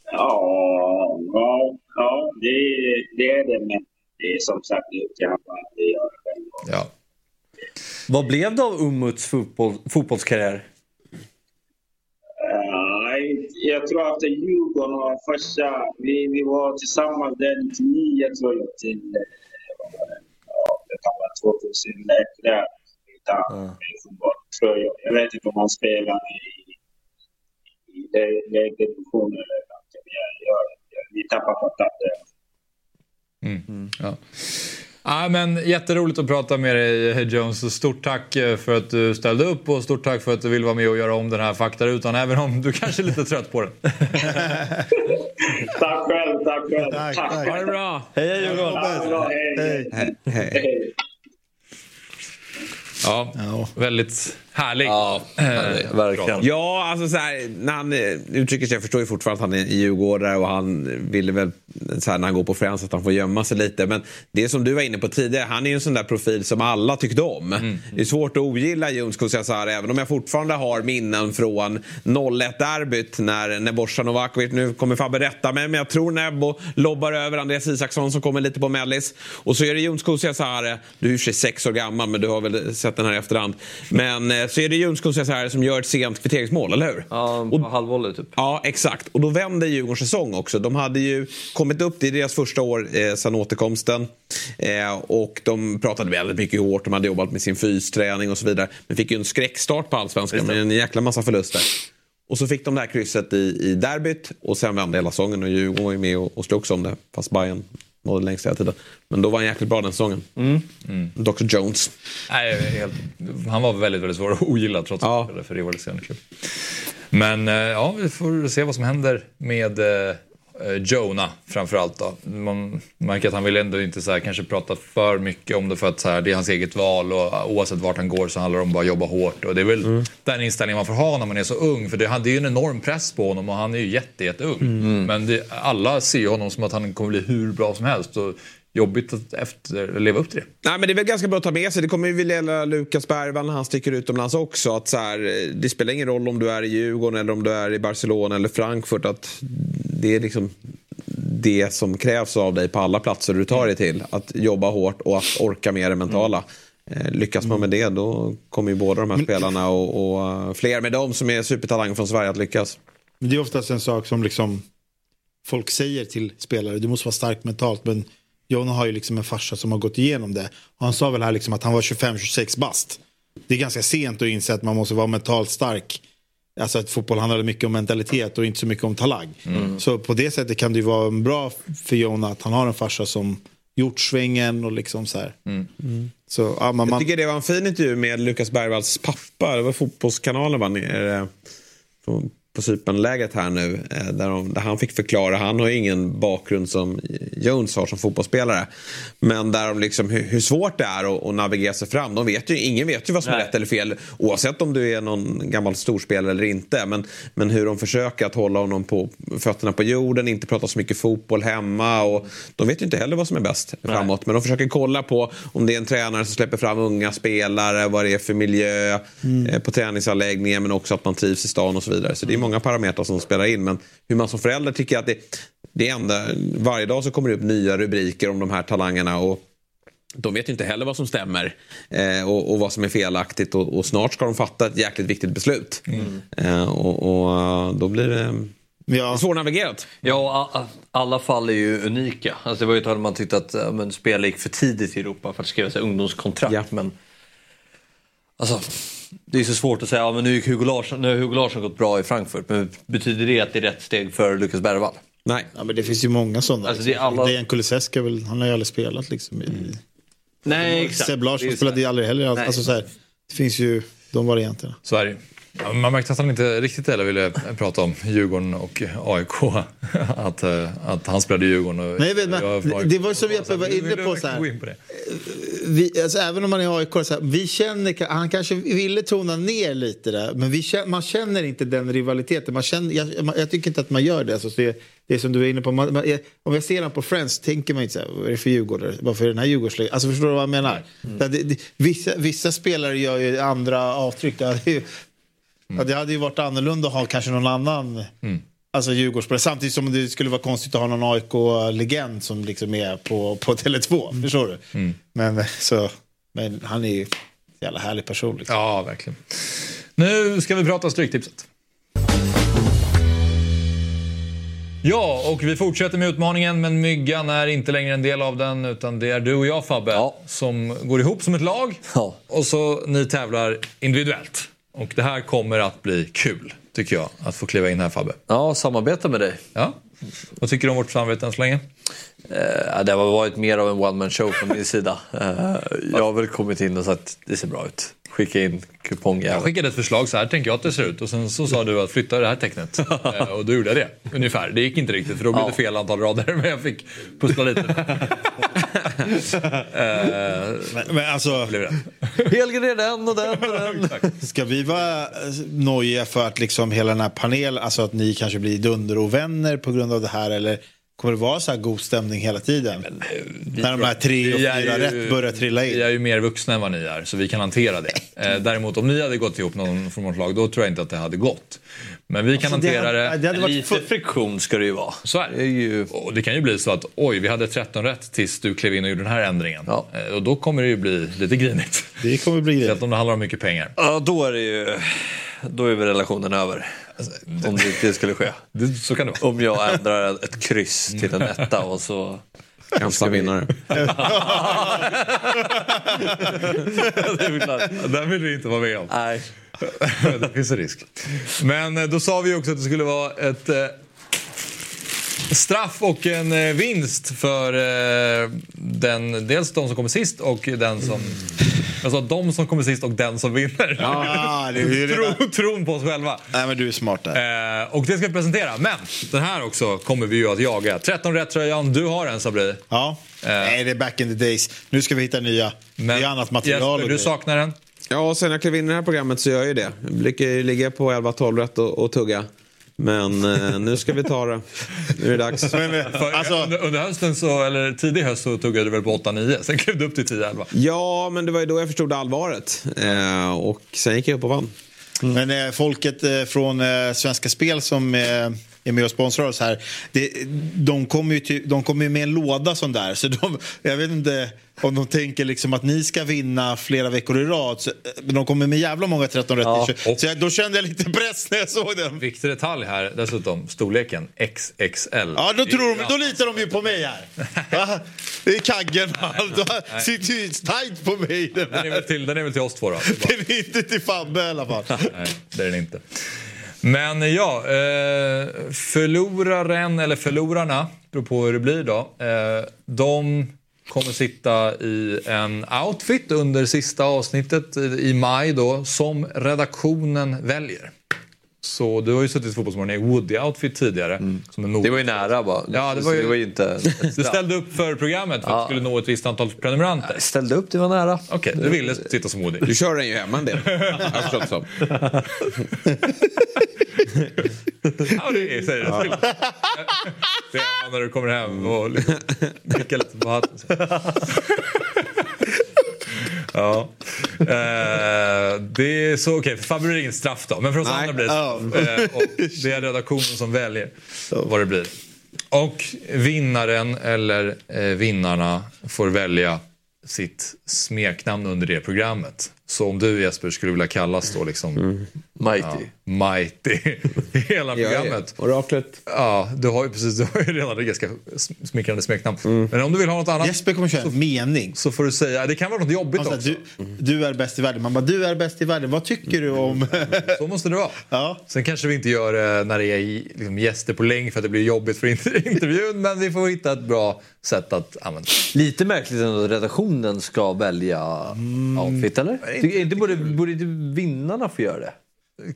Speaker 6: Ja, ja, ja det, det är det. Men det är som sagt upp till honom att det gör det själv.
Speaker 1: Ja.
Speaker 4: Vad blev det av Umuts fotboll, fotbollskarriär?
Speaker 6: Jag tror att Djurgården och första... Vi, vi var tillsammans där 99 tror jag till... Ja, det kan vara 2001 där. Utan fotboll, tror jag. Jag vet inte om han spelar i, i lägre-divisionen eller någonting. Jag, jag, jag, vi tappar kontakten. Mm. Mm.
Speaker 1: Ja. Ja, men jätteroligt att prata med dig Jones. Stort tack eh, för att du ställde upp och stort tack för att du vill vara med och göra om den här faktarutan även om du kanske är lite trött på den.
Speaker 6: Tack själv, tack själv.
Speaker 3: Tack, tack.
Speaker 2: Ha det bra!
Speaker 4: Hej, hej
Speaker 6: bra, hej.
Speaker 3: Hej.
Speaker 2: Hej.
Speaker 1: Ja. väldigt Härlig.
Speaker 4: Ja, härlig, verkligen.
Speaker 2: Ja, alltså så här, när han eh, uttrycker sig, jag förstår ju fortfarande att han är djurgårdare och han ville väl så här, när han går på Friends att han får gömma sig lite. Men det som du var inne på tidigare, han är ju en sån där profil som alla tyckte om.
Speaker 1: Mm.
Speaker 2: Det är svårt att ogilla Jon Kusiasar även om jag fortfarande har minnen från 01-derbyt när Nebojsa Novakovic, nu kommer Fabbe rätta mig, men jag tror Nebbo lobbar över Andreas Isaksson som kommer lite på mellis. Och så är det Jon Kusiasar, du är i och för sig sex år gammal men du har väl sett den här i efterhand. Men eh, så är det Kusiasar som gör ett sent kvitteringsmål, eller hur?
Speaker 4: Ja, på halvvolley typ.
Speaker 2: Ja, exakt. Och då vände Djurgårdens säsong också. De hade ju kommit upp, det är deras första år eh, sedan återkomsten. Eh, och de pratade väldigt mycket hårt, de hade jobbat med sin fysträning och så vidare. Men fick ju en skräckstart på allsvenskan med en jäkla massa förluster. Och så fick de det här krysset i, i derbyt och sen vände hela säsongen och Djurgården var ju med och, och slogs om det. Fast Bayern nådde längst hela tiden. Men då var han jäkligt bra den säsongen. Dr Jones.
Speaker 1: Nej, helt, han var väldigt, väldigt svår att ogilla trots att han spelade för rivaliserande klubb. Men eh, ja, vi får se vad som händer med eh, Jonah framförallt då. Man märker att han vill ändå inte så här, kanske prata för mycket om det för att så här, det är hans eget val och oavsett vart han går så handlar det om bara att jobba hårt. Och det är väl den inställningen man får ha när man är så ung för det, det är ju en enorm press på honom och han är ju jätte, jätteung. Men det, alla ser ju honom som att han kommer bli hur bra som helst. Och jobbigt att efter, leva upp till det.
Speaker 2: Nej, men det är väl ganska bra att ta med sig. Det kommer ju väl gälla Lukas Bergvall när han sticker utomlands också. Att så här, det spelar ingen roll om du är i Djurgården eller om du är i Barcelona eller Frankfurt. Att det är liksom det som krävs av dig på alla platser du tar dig till. Att jobba hårt och att orka med det mentala. Eh, Lyckas man med det då kommer ju båda de här spelarna och, och eh, fler med dem som är supertalanger från Sverige att lyckas.
Speaker 3: Men det är oftast en sak som liksom folk säger till spelare. Du måste vara stark mentalt. Men Jonna har ju liksom en farsa som har gått igenom det. Och han sa väl här liksom att han var 25-26 bast. Det är ganska sent att inse att man måste vara mentalt stark. Alltså att fotboll handlar mycket om mentalitet och inte så mycket om talang.
Speaker 2: Mm.
Speaker 3: Så på det sättet kan det ju vara bra för Jonna att han har en farsa som gjort svängen och liksom så här. Så, ja, man,
Speaker 2: Jag tycker det var en fin intervju med Lukas Bergvalls pappa. Det var Fotbollskanalen var nere på- Cypernläget här nu. eh, Där, de, där han fick förklara. Han har ju ingen bakgrund som Jones har som fotbollsspelare. Men där de liksom, hur, hur svårt det är att, att navigera sig fram. De vet ju, ingen vet ju vad som är rätt eller fel. Oavsett om du är någon gammal storspelare eller inte. Men, men hur de försöker att hålla honom på fötterna på jorden. Inte prata så mycket fotboll hemma. Och de vet ju inte heller vad som är bäst framåt. Men de försöker kolla på om det är en tränare som släpper fram unga spelare. Vad det är för miljö eh, på träningsanläggningen. Men också att man trivs i stan och så vidare. Så det är många parametrar som spelar in. Men hur man som förälder tycker att det, det enda, varje dag så kommer det upp nya rubriker om de här talangerna. Och de vet ju inte heller vad som stämmer eh, och, och vad som är felaktigt. Och, och snart ska de fatta ett jäkligt viktigt beslut. Eh, och, och eh, då blir det
Speaker 3: ja.
Speaker 2: svårnavigerat.
Speaker 4: Ja, alla fall är ju unika. Alltså det var ju ett tag man tyckte att ja, men, spelare gick för tidigt i Europa för att skriva sig ungdomskontrakt. Men alltså, det är så svårt att säga, ja, men nu, gick Hugo Larsson, nu har Hugo Larsson gått bra i Frankfurt. Men betyder det att det är rätt steg för Lukas Bergvall?
Speaker 2: Nej.
Speaker 3: Ja, men det finns ju många sådana.
Speaker 4: Alltså, det är alla-
Speaker 3: Dejan Kulusevski, han har ju aldrig spelat liksom. I...
Speaker 4: Nej, exakt.
Speaker 3: Seb Larsson spelade ju aldrig heller.
Speaker 4: Nej.
Speaker 3: Alltså, så här, det finns ju de varianterna.
Speaker 1: Så är det. Ja, man märkte att han inte riktigt heller ville prata om Djurgården och AIK. Att, eh, att han spelade Djurgården. Och
Speaker 3: Nej, men
Speaker 1: jag
Speaker 3: det var som Jeppe var inne på, så här.
Speaker 1: på det?
Speaker 3: Vi, alltså, även om man är AIK, så här, vi känner, han kanske ville tona ner lite där, men vi man känner inte den rivaliteten. Man känner, jag, jag tycker inte att man gör det. Alltså, det, det som du är inne på, man, man, om jag ser honom på Friends tänker man inte så här, vad är det för Djurgårdare? Varför är den här Djurgårdsligan? Alltså förstår du vad jag menar? Det, det, vissa, vissa spelare gör ju andra avtryck. Ju, ja, det hade ju varit annorlunda att ha kanske någon annan Alltså Djurgårdsspelare. Samtidigt som det skulle vara konstigt att ha någon AIK-legend som liksom är på, på Tele2. Förstår du? Men, så, men han är ju en jävla härlig person. Liksom.
Speaker 1: Ja, verkligen. Nu ska vi prata Stryktipset. Ja, och vi fortsätter med utmaningen, men Myggan är inte längre en del av den, utan det är du och jag Fabbe som går ihop som ett lag.
Speaker 4: Ja.
Speaker 1: Och så ni tävlar individuellt. Och det här kommer att bli kul, tycker jag, att få kliva in här Fabbe.
Speaker 4: Ja, samarbeta med dig.
Speaker 1: Ja. Vad tycker du om vårt samarbete än så länge?
Speaker 4: Eh, det har varit mer av en one man show från min sida. Eh, jag har väl kommit in och sagt det ser bra ut. Skicka in
Speaker 1: Jag
Speaker 4: kupongjäveln.
Speaker 1: skickade ett förslag, så här tänker jag att det ser ut. Och sen så sa du att flytta det här tecknet. Eh, och då gjorde jag det, ungefär. Det gick inte riktigt för då blev det fel antal rader. Men jag fick pussla lite. eh,
Speaker 3: Men, men alltså,
Speaker 1: det.
Speaker 4: Helgren den och den och den.
Speaker 3: ska vi vara eh, nojiga för att liksom hela den här panelen, alltså att ni kanske blir dunderovänner på grund av det här eller kommer det vara så här god stämning hela tiden? När de här tre och
Speaker 1: Vi
Speaker 3: fyra
Speaker 1: ju-
Speaker 3: rätt börjar trilla
Speaker 1: Vi
Speaker 3: in.
Speaker 1: är ju mer vuxna än vad ni är, så vi kan hantera det. Eh, däremot om ni hade gått ihop någon från vårt lag, då tror jag inte att det hade gått. Men vi kan
Speaker 3: Alltså, det
Speaker 1: hantera
Speaker 3: hade-
Speaker 1: det.
Speaker 3: det hade varit
Speaker 4: Lite friktion ska det ju vara.
Speaker 1: Så är
Speaker 4: Det ju...
Speaker 1: Och det kan ju bli så att oj, vi hade 13 rätt tills du klev in och gjorde den här ändringen.
Speaker 4: Ja.
Speaker 1: Eh, Och då kommer det ju bli lite grinigt.
Speaker 3: Det kommer bli
Speaker 1: Speciellt
Speaker 3: grejer.
Speaker 1: om det handlar om mycket pengar.
Speaker 4: Ja, då är det ju... Då är väl relationen över. Om det, det skulle ske.
Speaker 1: Det, så kan det vara.
Speaker 4: Om jag ändrar ett kryss till en etta och så...
Speaker 2: Ensam vinnare.
Speaker 1: Den vill vi inte vara med om.
Speaker 4: Nej.
Speaker 1: det finns en risk. Men eh, då sa vi också att det skulle vara ett eh, straff och en eh, vinst för eh, den, dels de som kommer sist och den som... Alltså de som kommer sist och den som vinner.
Speaker 3: Ja, det är
Speaker 1: Tro, tron på oss själva.
Speaker 3: Nej, men du är smart där.
Speaker 1: Eh, och det ska vi presentera. Men den här också kommer vi ju att jaga. 13 rätt tröjan. Du har en Sabri.
Speaker 3: Ja. Nej, det är back in the days. Nu ska vi hitta nya. det är annat material.
Speaker 1: Jesper,
Speaker 3: och
Speaker 1: du saknar den.
Speaker 2: Ja, och sen när jag klev in i det här programmet så gör jag ju det. Jag ligga på 11-12 rätt och, och tugga. Men eh, nu ska vi ta det. Nu är det dags.
Speaker 3: Men, men,
Speaker 1: För,
Speaker 3: alltså,
Speaker 1: under, under hösten, så, eller tidig höst, så tuggade du väl på 8-9. Sen klev du upp till 10-11.
Speaker 2: Ja, men det var ju då jag förstod allvaret. Eh, och sen gick jag upp och vann.
Speaker 3: Men eh, folket eh, från eh, Svenska Spel som eh, är med och sponsrar oss här. Det, de kommer ju, till, de kommer med en låda sån där. Så de, jag vet inte om de tänker liksom att ni ska vinna flera veckor i rad. Så, eh, de kommer med jävla många 13 rätt.
Speaker 4: Ja.
Speaker 3: Så jag, då kände jag lite press när jag såg den.
Speaker 1: Viktig detalj här dessutom, storleken XXL.
Speaker 3: Ja, då, tror de, då litar de ju på mig här. Va? Det är kaggen och allt. Sitter ju tajt på mig. Den,
Speaker 1: Den är, väl till, den är väl till oss två då?
Speaker 3: den är inte till Fabbe i alla fall.
Speaker 1: Nej, det är den inte. Men ja, eh, förloraren eller förlorarna, beror på hur det blir då. Eh, de kommer sitta i en outfit under sista avsnittet i maj då, som redaktionen väljer. Så du har ju suttit i Fotbollsmorgon i Woody-outfit tidigare. Som en
Speaker 4: Det var ju nära bara.
Speaker 1: Ja, det var ju-
Speaker 4: det var ju inte...
Speaker 1: Du ställde upp för programmet för att
Speaker 4: Ja.
Speaker 1: du skulle nå ett visst antal prenumeranter.
Speaker 4: Jag ställde upp, det var nära.
Speaker 1: Okej, du ville sitta som Woody.
Speaker 2: Du kör den ju hemma en del. har förstått som.
Speaker 1: Ja, det är, säger jag. till. Det är när du kommer hem och liksom klickar lite på hatten. Ja. Eh, det är så okej, för Fabbe blir det inget straff då. Men för oss
Speaker 2: Nej.
Speaker 1: andra blir det straff. Eh, och det är redaktionen som väljer vad det blir. Och vinnaren eller eh, vinnarna får välja sitt smeknamn under det programmet. Så om du Jesper skulle vilja kallas då liksom
Speaker 4: Mighty.
Speaker 1: ja, Mighty i hela programmet.
Speaker 2: det. Oraklet.
Speaker 1: Ja, du har ju precis, du har ju redan ett ganska smickrande smeknamn. Men om du vill ha något annat
Speaker 3: Jesper kommer köra en mening.
Speaker 1: så får du säga, det kan vara något jobbigt
Speaker 3: Han
Speaker 1: också.
Speaker 3: du, du är bäst i världen. Man bara, du är bäst i världen. Vad tycker du om...
Speaker 1: Så måste det vara.
Speaker 3: Ja.
Speaker 1: Sen kanske vi inte gör det när det är liksom, gäster på länk för att det blir jobbigt för inter- intervjun. Men vi får hitta ett bra sätt att använda.
Speaker 4: Lite märkligt ändå att redaktionen ska välja outfit, eller? Tycker- Inte borde, borde inte vinnarna få göra det?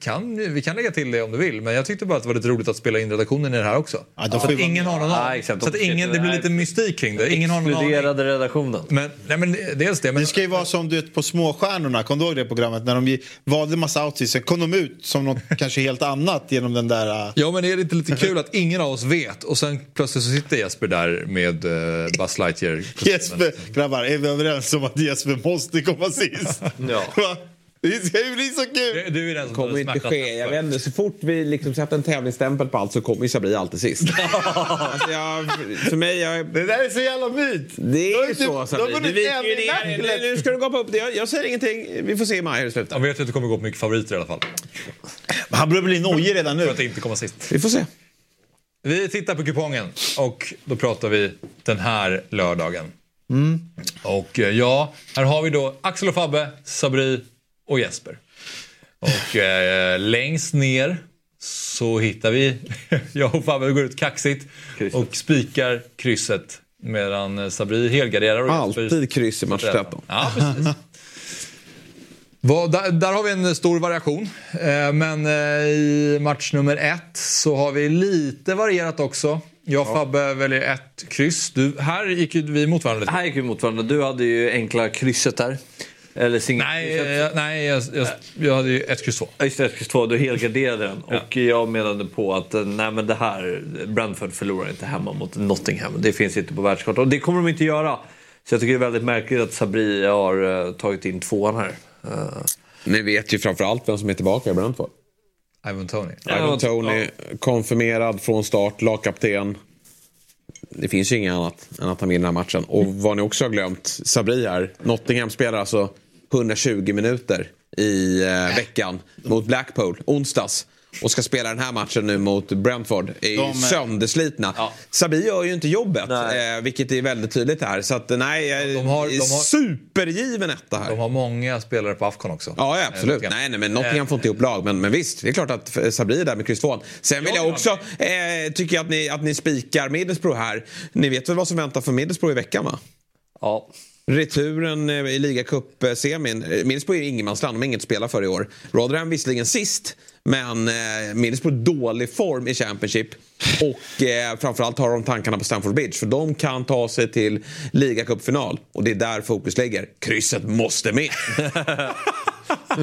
Speaker 1: Kan, vi kan lägga till det om du vill, men jag tyckte bara att det var lite roligt att spela in redaktionen i det här också.
Speaker 3: Ja,
Speaker 1: så att ingen har någon aning. Så att ingen, det blir lite mystik kring det. Ingen har någon aning.
Speaker 4: Exkluderade redaktionen.
Speaker 1: Men, nej, men dels det. Men,
Speaker 3: Det ska ju vara som du vet, på Småstjärnorna, kom du ihåg det programmet? När de valde massa outfits, sen kom de ut som något kanske helt annat genom den där... äh,
Speaker 1: Ja, men är det inte lite kul att ingen av oss vet och sen plötsligt så sitter Jesper där med uh, Buzz Lightyear.
Speaker 3: Jesper, grabbar, är vi överens om att Jesper måste komma sist?
Speaker 4: Ja.
Speaker 3: Det ska ju bli så kul!
Speaker 1: Du, du är den som
Speaker 2: kommer inte ske. Jag
Speaker 1: för.
Speaker 2: vet inte, så fort vi liksom sätter en tävlingsstämpel på allt så kommer Sabri alltid sist. alltså jag, för mig, jag,
Speaker 3: Det där är så jävla myt!
Speaker 2: det är ju så
Speaker 3: har
Speaker 2: Sabri. Du viker ju ner. Nu- ska du gå upp det. Jag, jag säger ingenting. Vi får se i maj hur det slutar.
Speaker 1: Jag vet att det kommer gå på mycket favoriter i alla fall.
Speaker 3: Han börjar bli nojig redan
Speaker 1: För
Speaker 3: nu.
Speaker 1: att inte komma sist.
Speaker 2: Vi får se.
Speaker 1: Vi tittar på kupongen och då pratar vi den här lördagen. Och eh, ja, här har vi då Axel och Fabbe, Sabri och Jesper. Och eh, längst ner så hittar vi, jag och Fabbe går ut kaxigt och spikar krysset medan Sabri helgarderar och Jesper
Speaker 2: Alltid kryss i match 13.
Speaker 1: Ja, precis. Där, där har vi en stor variation. Eh, men eh, i match nummer ett så har vi lite varierat också. Jag och Fabbe väljer ett kryss. Du, här gick vi mot varandra lite.
Speaker 4: Här gick vi mot varandra. Du hade ju enkla krysset där. Eller singel.
Speaker 1: Nej, jag, nej jag, jag, jag hade ju ett kryss två.
Speaker 4: Ja, Just det, kryss två. Du helgarderade den. Och jag menade på att eh, nej, men det här, Brentford förlorar inte hemma mot Nottingham. Det finns inte på världskartan. Och det kommer de inte göra. Så jag tycker det är väldigt märkligt att Sabri har eh, tagit in tvåan här. Eh,
Speaker 2: Ni vet ju framförallt vem som är tillbaka i Brentford.
Speaker 1: Ivan Tony.
Speaker 2: Ivan Tony, konfirmerad från start, lagkapten. Det finns ju inget annat än att han vinner den här matchen. Och vad ni också har glömt, Sabri här. Nottingham spelar alltså 120 minuter i eh, veckan mot Blackpool, onsdags. Och ska spela den här matchen nu mot Brentford. Är ju
Speaker 3: De-
Speaker 2: sönderslitna. Sabri gör ju inte jobbet, eh, vilket är väldigt tydligt här. Så att nej, eh,
Speaker 1: De har- de har-
Speaker 2: supergiven etta här.
Speaker 1: De har många spelare på Afcon också.
Speaker 2: Ja, ja
Speaker 1: Eh,
Speaker 2: absolut.
Speaker 1: Nottingham.
Speaker 2: Nej, nej, men Nottingham får inte ihop lag. Men, men visst, det är klart att eh, Sabri är där med kryss. Sen vill jag också, eh, tycker jag att ni, att ni spikar Middlesbrough här. Ni vet väl vad som väntar för Middlesbrough i veckan va?
Speaker 4: ja.
Speaker 2: Returen eh, i ligacup-semin. Eh, Middlesbrough är ingenmansland, de har inget att spela för i år. Rotherham visserligen sist, men eh, Middlesbrough dålig form i Championship. Och eh, framförallt har de tankarna på Stamford Bridge, för de kan ta sig till ligacupfinal. Och det är där fokus ligger. Krysset måste med.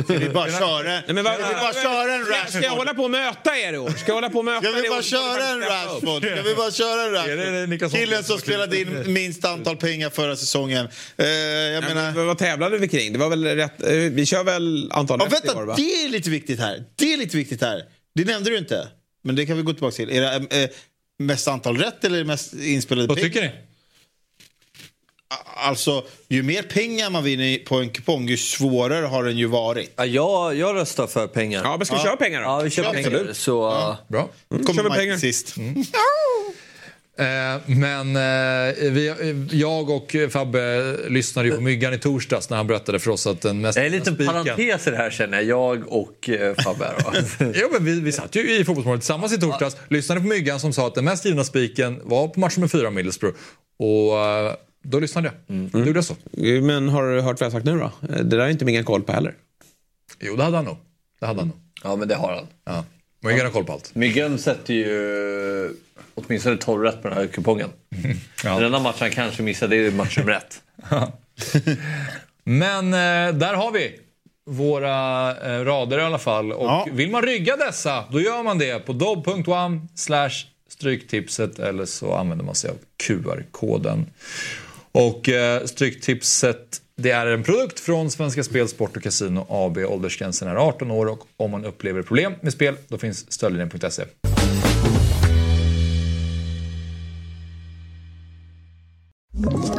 Speaker 3: Ska vi bara köra,
Speaker 2: Nej, men vad-
Speaker 3: ska vi bara köra en
Speaker 2: Ska jag
Speaker 3: Rashford?
Speaker 2: hålla på och möta er i år? Ska jag hålla på och möta
Speaker 3: Ska
Speaker 2: er
Speaker 3: vi bara köra en Rashford? Ska vi bara köra en Rashford? Killen som spelade in minst antal pengar förra säsongen. Eh, jag
Speaker 2: Ja,
Speaker 3: menar...
Speaker 2: men, vad tävlade vi kring? Det var väl rätt... eh, Vi kör väl antal
Speaker 3: Ja,
Speaker 2: rätt i
Speaker 3: vänta,
Speaker 2: år va?
Speaker 3: det är lite viktigt här. Det är lite viktigt här. Det nämnde du inte. Men det kan vi gå tillbaka till. Det eh, mest antal rätt eller mest inspelade
Speaker 1: Vad tycker ni?
Speaker 3: Alltså, ju mer pengar man vinner på en kupong, ju svårare har den ju varit.
Speaker 4: Ja, jag, jag röstar för pengar.
Speaker 2: Ja, men ska vi köra pengar då?
Speaker 4: Ja, vi kör
Speaker 3: Ja,
Speaker 4: pengar.
Speaker 3: absolut.
Speaker 4: Så,
Speaker 1: Bra.
Speaker 2: Mm,
Speaker 3: Kommer
Speaker 2: kör vi
Speaker 3: Mike
Speaker 2: pengar.
Speaker 3: sist.
Speaker 1: Eh, men eh, vi, eh, jag och Fabbe lyssnade ju på Myggan i torsdags när han berättade för oss att den mest
Speaker 4: Det är en liten
Speaker 1: spiken-
Speaker 4: parentes i det här känner jag. Jag och eh, Fabbe.
Speaker 1: Ja, men vi, vi satt ju i Fotbollsmorgon tillsammans i torsdags, lyssnade på Myggan som sa att den mest givna spiken var på match nummer fyra Middlesbrough. Och eh, då lyssnade jag.
Speaker 2: Mm.
Speaker 1: Då gjorde jag så.
Speaker 2: Men har du hört vad jag sagt nu då? Det där är inte Miggan koll på heller.
Speaker 1: Jo, det hade han nog. Det hade han nog.
Speaker 4: ja, men det har han.
Speaker 1: Ja. Myggan har koll på allt.
Speaker 4: Myggen sätter ju åtminstone 12 rätt på den här kupongen. Den enda matchen han kanske missade är match nummer ett.
Speaker 1: Men eh, där har vi våra eh, rader i alla fall. Och
Speaker 3: Ja.
Speaker 1: vill man rygga dessa, då gör man det på dobb.one slash stryktipset eller så använder man sig av QR-koden. Och eh, Stryktipset det är en produkt från Svenska Spel, Sport och Casino AB. Åldersgränsen är 18 år och om man upplever problem med spel då finns stöldlinjen.se.
Speaker 7: Ett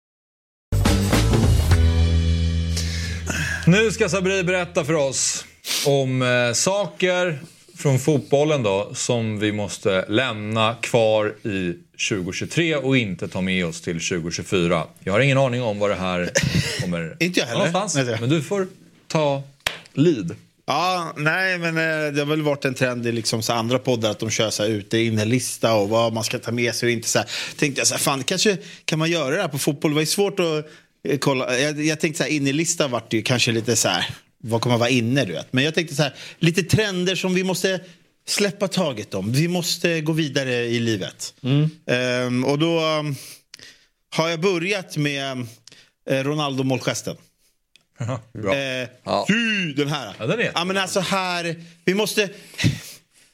Speaker 1: Nu ska Sabri berätta för oss om eh, saker från fotbollen då som vi måste lämna kvar i 2023 och inte ta med oss till 2024. Jag har ingen aning om vad det här kommer
Speaker 3: Inte jag heller.
Speaker 1: någonstans. Men du får ta lead.
Speaker 3: Ja, nej, men eh, det har väl varit en trend i liksom så andra poddar att de kör så här ute inne-lista och vad man ska ta med sig och inte. Så här. Tänkte jag så här, fan, kanske kan man göra det här på fotboll? Det var ju svårt att kolla. Jag, jag tänkte så här, inne-lista vart ju kanske lite så här, vad kommer vara inne du vet. Men jag tänkte så här, lite trender som vi måste släppa taget om. Vi måste gå vidare i livet. Ehm, och då um, har jag börjat med eh, Ronaldo-målgesten.
Speaker 1: Bra.
Speaker 3: Eh,
Speaker 4: Ja.
Speaker 3: Den här.
Speaker 1: Ja, den är-
Speaker 3: ja, men alltså här, vi måste...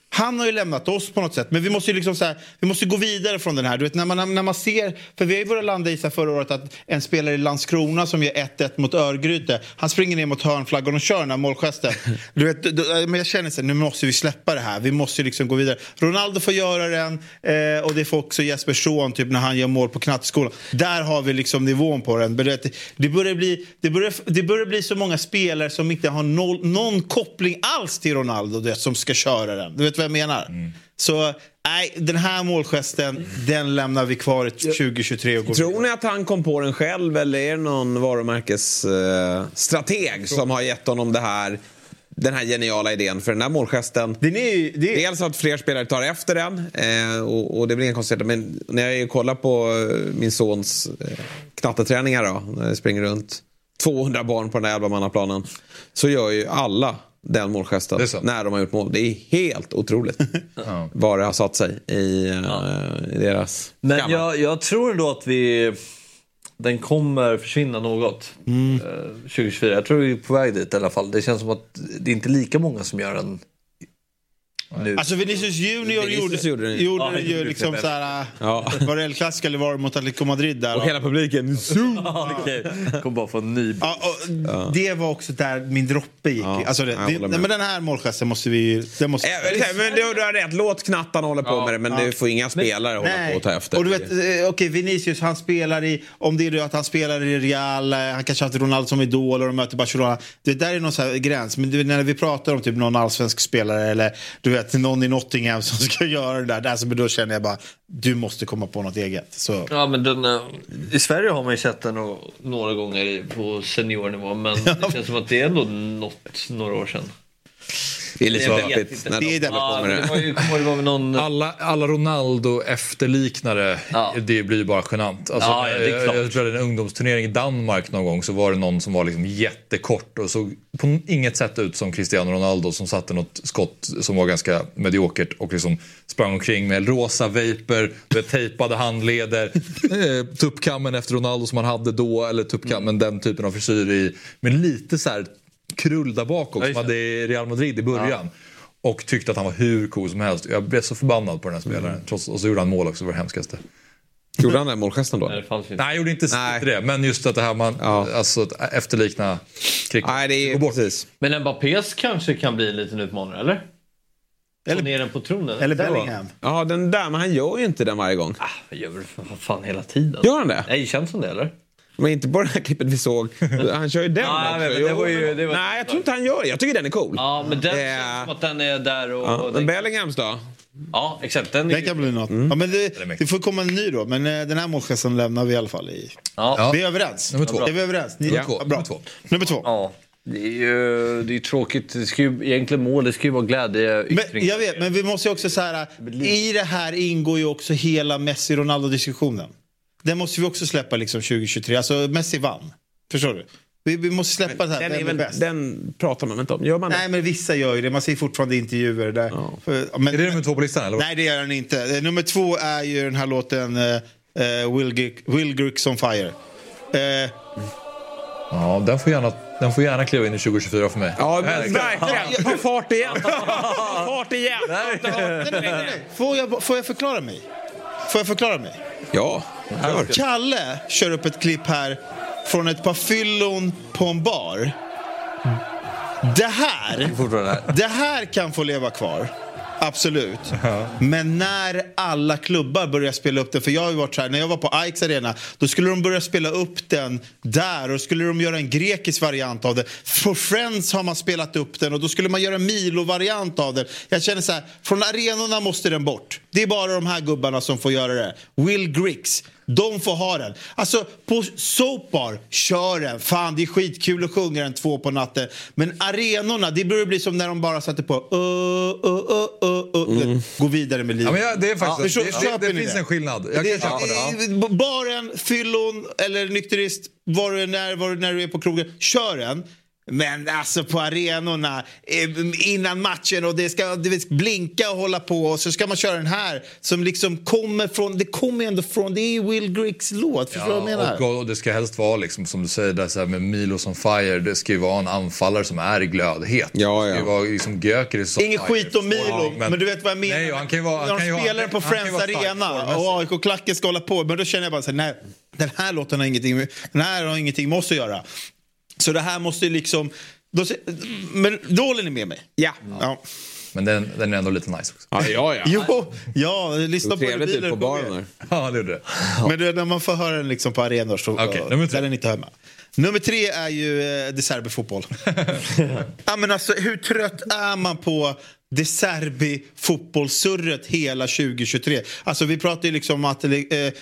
Speaker 3: Han har ju lämnat oss på något sätt. Men vi måste ju liksom så här, vi måste gå vidare från den här. Du vet, när, man, när man ser, för vi har ju börjat landa i så förra året att en spelare i Landskrona som gör 1-1 mot Örgryte, han springer ner mot hörnflaggan och kör den här målgesten. Du vet, då- men jag känner så här, nu måste vi släppa det här. Vi måste ju liksom gå vidare. Ronaldo får göra den eh, och det får också Jesper Schon typ när han gör mål på knatteskolan. Där har vi liksom nivån på den. Det, det, börjar bli, det, börjar, det börjar bli så många spelare som inte har noll, någon koppling alls till Ronaldo det, som ska köra den. Du vet vad jag menar? Så nej, den här målgesten, den lämnar vi kvar till 2023 och går
Speaker 2: Tror ni att han kom på den själv eller är det någon varumärkesstrateg eh, som har gett honom det här, den här geniala idén för den här målgesten?
Speaker 3: Den är, det är,
Speaker 2: Dels att fler spelare tar efter den eh, och, och det blir inga konstigheter. Men när jag kollar på eh, min sons eh, knatteträningar då, när jag springer runt 200 barn på den här 11-mannaplanen så gör ju alla den målgesten när de har gjort mål. Det är helt otroligt vad det har satt sig i, eh, i deras
Speaker 4: Men jag, jag tror ändå att vi... Den kommer försvinna något eh, 2024. Jag tror vi är på väg dit i alla fall. Det känns som att det är inte lika många som gör den nu.
Speaker 3: Alltså Vinicius Junior
Speaker 2: Vinicius
Speaker 3: gjorde,
Speaker 2: gjorde
Speaker 3: gjorde,
Speaker 2: det.
Speaker 3: det
Speaker 4: Ja,
Speaker 3: ju liksom
Speaker 4: det-
Speaker 3: så här...
Speaker 2: Ja.
Speaker 3: Var det El Clasico eller var det mot Atletico Madrid där?
Speaker 2: Och hela publiken. Zoom!
Speaker 4: Okej, kommer bara få en ny...
Speaker 3: Ja, och Det var också där min droppe gick.
Speaker 2: Ja,
Speaker 3: alltså det, det, nej, men den här målgesten måste vi... Den måste,
Speaker 2: Eh, Men du, du har rätt, låt knattarna hålla på med det men
Speaker 3: Ja.
Speaker 2: du får inga spelare hålla på och ta efter.
Speaker 3: Och du vet, eh, okej, Vinicius han spelar i, om det är det att han spelar i Real, eh, han kanske har haft Ronaldo som idol och de möter Barcelona. Det där är någon så här gräns. Men när vi pratar om typ någon allsvensk spelare eller du vet någon i Nottingham som ska göra det där, där så, då känner jag bara, du måste komma på något eget. Så.
Speaker 4: Ja, men den, eh, I Sverige har man ju sett den nå- några gånger på seniornivå men det känns som att det är ändå något några år sedan.
Speaker 2: Det är lite
Speaker 4: Jag vet inte.
Speaker 2: när
Speaker 3: Det
Speaker 2: de
Speaker 4: Ja, det var ju, var någon...
Speaker 1: Alla, alla Ronaldo-efterliknare,
Speaker 4: Ja.
Speaker 1: det blir ju bara genant. Alltså,
Speaker 4: Ja, ja, det är
Speaker 1: jag, jag tror att en ungdomsturnering i Danmark någon gång så var det någon som var liksom jättekort och såg på inget sätt ut som Cristiano Ronaldo som satte något skott som var ganska mediokert och liksom sprang omkring med rosa vet, tejpade handleder, eh, tuppkammen efter Ronaldo som han hade då eller tuppkammen den typen av frisyr i, men lite så här krull där bak också,
Speaker 4: Ja,
Speaker 1: som hade Real Madrid i början. Och tyckte att han var hur cool som helst. Jag blev så förbannad på den här spelaren. Trots, och så gjorde han mål också, det var det hemskaste.
Speaker 2: Gjorde han den målgesten då?
Speaker 4: Nej, det fanns inte.
Speaker 1: Nej, jag gjorde inte,
Speaker 2: Nej.
Speaker 1: det. Men just att det här man,
Speaker 2: Ja.
Speaker 1: alltså att efterlikna cricket.
Speaker 2: Nej, det är
Speaker 1: bort.
Speaker 2: precis.
Speaker 4: Men Mbappés kanske kan bli en liten utmanare, eller?
Speaker 3: Eller-
Speaker 4: ner den på tronen.
Speaker 3: Eller Bellingham.
Speaker 2: Ja, den där, men han gör ju inte den varje gång.
Speaker 4: Han gör väl för fan hela tiden.
Speaker 2: Gör han det?
Speaker 4: Nej, känns som det, eller?
Speaker 2: Men inte på det här klippet vi såg. Han kör ju den
Speaker 4: Ja,
Speaker 2: också.
Speaker 4: men det var ju- det var-
Speaker 2: Nej, jag tror inte han gör det. Jag tycker den är cool.
Speaker 4: Ja, men den
Speaker 2: Eh,
Speaker 4: känns som att den är där och...
Speaker 2: Ja,
Speaker 4: och den,
Speaker 2: Bellinghams då?
Speaker 4: ja exakt. Den, är
Speaker 3: Den kan bli något.
Speaker 2: Mm.
Speaker 3: Ja, men det, det får komma en ny då, men eh, den här målgesten lämnar vi i alla fall i.
Speaker 4: ja.
Speaker 1: Ja.
Speaker 3: Vi är överens.
Speaker 1: Nummer två.
Speaker 3: Är vi överens? Ni,
Speaker 1: Nummer två,
Speaker 3: Ja, bra.
Speaker 1: nummer två.
Speaker 3: Nummer två.
Speaker 4: ja. Det är ju det är ju tråkigt. Det ska ju, egentligen mål, det ska ju vara glädje.
Speaker 3: Men, jag vet, men vi måste ju också så här, i det här ingår ju också hela Messi-Ronaldo-diskussionen. Den måste vi också släppa liksom 2023. Alltså Messi vann. Förstår du? Vi, vi måste släppa det här.
Speaker 2: Den, är
Speaker 3: är
Speaker 2: väl,
Speaker 3: bäst?
Speaker 2: den pratar man inte om. Gör man det?
Speaker 3: Nej, men vissa gör ju det. Man ser fortfarande intervjuer där. För, men,
Speaker 1: Är det nummer två på listan eller?
Speaker 3: Nej, det gör den inte. Eh, Nummer två är ju den här låten uh, Will, Will Gricks on Fire. Eh,
Speaker 1: Ja, den får, gärna, den får gärna kliva in i 2024 för mig.
Speaker 2: Ja, men verkligen. Ta fart igen. Fart igen.
Speaker 3: nej, nej, nej, nej. Får, jag, får jag förklara mig? Får jag förklara mig?
Speaker 2: Ja, kör.
Speaker 3: Kalle kör upp ett klipp här från ett par fyllon på en bar. Det här,
Speaker 4: Fortfarande här.
Speaker 3: det här kan få leva kvar. Absolut. Men när alla klubbar börjar spela upp den, för jag har varit så här, när jag var på Ike's Arena, då skulle de börja spela upp den där och skulle de göra en grekisk variant av den. På Friends har man spelat upp den och då skulle man göra en Milo-variant av den. Jag känner så här, från arenorna måste den bort. Det är bara de här gubbarna som får göra det. Will Griggs, de får ha den. Alltså på Soapbar, kör den. Fan det är skitkul att sjunga den två på natten. Men arenorna, det börjar bli som när de bara satte på uh, uh, uh, uh, uh. Gå vidare med livet.
Speaker 1: Ja, men jag, det är faktiskt,
Speaker 3: Ja,
Speaker 1: det, det, det,
Speaker 3: ni
Speaker 1: finns
Speaker 3: det?
Speaker 1: en skillnad. Jag
Speaker 3: Det-
Speaker 1: kan köpa det. Ja.
Speaker 3: Baren, fyllon eller nykterist, var du, när, var du, när du är på krogen, kör den. Men alltså på arenorna eh, innan matchen och det ska, det ska blinka och hålla på och så ska man köra den här som liksom kommer från, det kommer ju ändå från, det är ju Will Griggs låt, förstår du vad jag menar?
Speaker 1: och, och det ska helst vara liksom, som du säger där, så här, med Milo som fire. Det ska ju vara en anfallare som är i glödhet.
Speaker 2: Ja,
Speaker 1: Det ska ju
Speaker 2: ja.
Speaker 1: vara liksom Gyökeres som
Speaker 3: Ingen
Speaker 1: fire.
Speaker 3: skit om Milo, men, du vet vad jag menar.
Speaker 1: Nej, han kan ju vara, han
Speaker 3: När
Speaker 1: kan ju
Speaker 3: de spelar på Friends Arena och AIK-klacken ska hålla på. Men då känner jag bara så här, nej, den här låten har ingenting med, den här har ingenting med oss att göra. Så det här måste ju liksom... Då, men då håller ni med mig?
Speaker 2: Ja.
Speaker 3: ja.
Speaker 1: Men den, den är ändå lite nice också.
Speaker 2: Ja, ja, ja.
Speaker 3: Jo, ja, lyssna på
Speaker 2: trevligt ut på baren där.
Speaker 1: Ja, det gjorde det.
Speaker 3: Men du, när man får höra den liksom på arenor så uh,
Speaker 1: nummer tre.
Speaker 3: där är den inte hemma. Nummer tre är ju uh, De Serbi-fotboll. ja, men alltså, hur trött är man på De Serbi-fotbollssurret hela 2023? Alltså, vi pratar ju liksom om att, uh,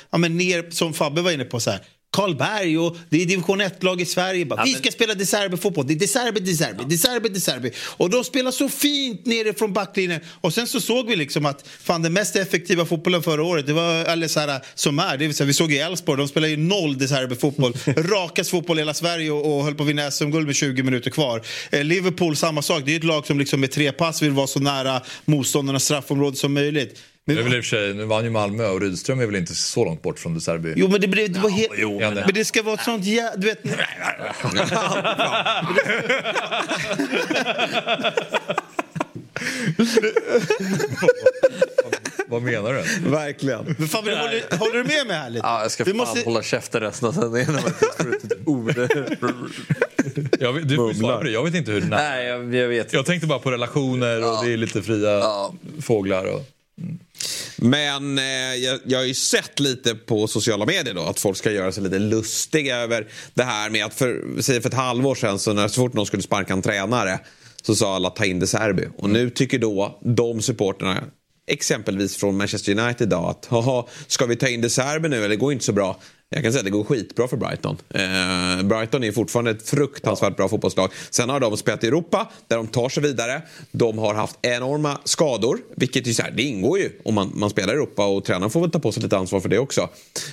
Speaker 3: ja, men ner, som Fabbe var inne på, så här, Karlberg och det är division 1-lag i Sverige. Bara, vi ska spela De Serbi-fotboll. Det är De Serbi, De Serbi, De Serbi, De Serbi. Och de spelar så fint nere från backlinjen. Och sen så såg vi liksom att fan, den mest effektiva fotbollen förra året, det var eller så här, som är, det vill säga, vi såg i Elfsborg, de spelar ju noll De Serbi-fotboll. Rakast fotboll i hela Sverige och, och höll på att vinna SM-guld med 20 minuter kvar. Eh, Liverpool, samma sak. Det är ett lag som liksom med tre pass vill vara så nära motståndarnas straffområde som möjligt.
Speaker 1: Det är väl i och för sig, nu vann ju Malmö och Rydström är väl inte så långt bort från De Serbi.
Speaker 3: Jo men det, blev, det var helt...
Speaker 1: jo, men-
Speaker 3: men det ska vara ett sånt jä... Du vet...
Speaker 1: Vad menar du?
Speaker 2: Verkligen.
Speaker 3: Men fan, men håller, håller du med mig här lite?
Speaker 4: Ja, jag ska fan
Speaker 3: måste-
Speaker 4: hålla käften resten av sändningen. jag
Speaker 1: vet- du får det. Jag vet inte hur det är.
Speaker 4: Nej, jag, jag vet
Speaker 1: Jag tänkte bara på relationer och det är lite fria fåglar. Och...
Speaker 2: Men eh, jag, jag har ju sett lite på sociala medier då att folk ska göra sig lite lustiga över det här med att för, säg för ett halvår sedan så, när, så fort någon skulle sparka en tränare så sa alla ta in De Serbi. Och nu tycker då de supporterna exempelvis från Manchester United idag att haha, ska vi ta in De Serbi nu eller det går inte så bra. Jag kan säga att det går skitbra för Brighton. Eh, Brighton är fortfarande ett fruktansvärt bra fotbollslag. Sen har de spelat i Europa där de tar sig vidare. De har haft enorma skador, vilket ju så här, det ingår ju om man, man spelar i Europa och tränaren får väl ta på sig lite ansvar för det också.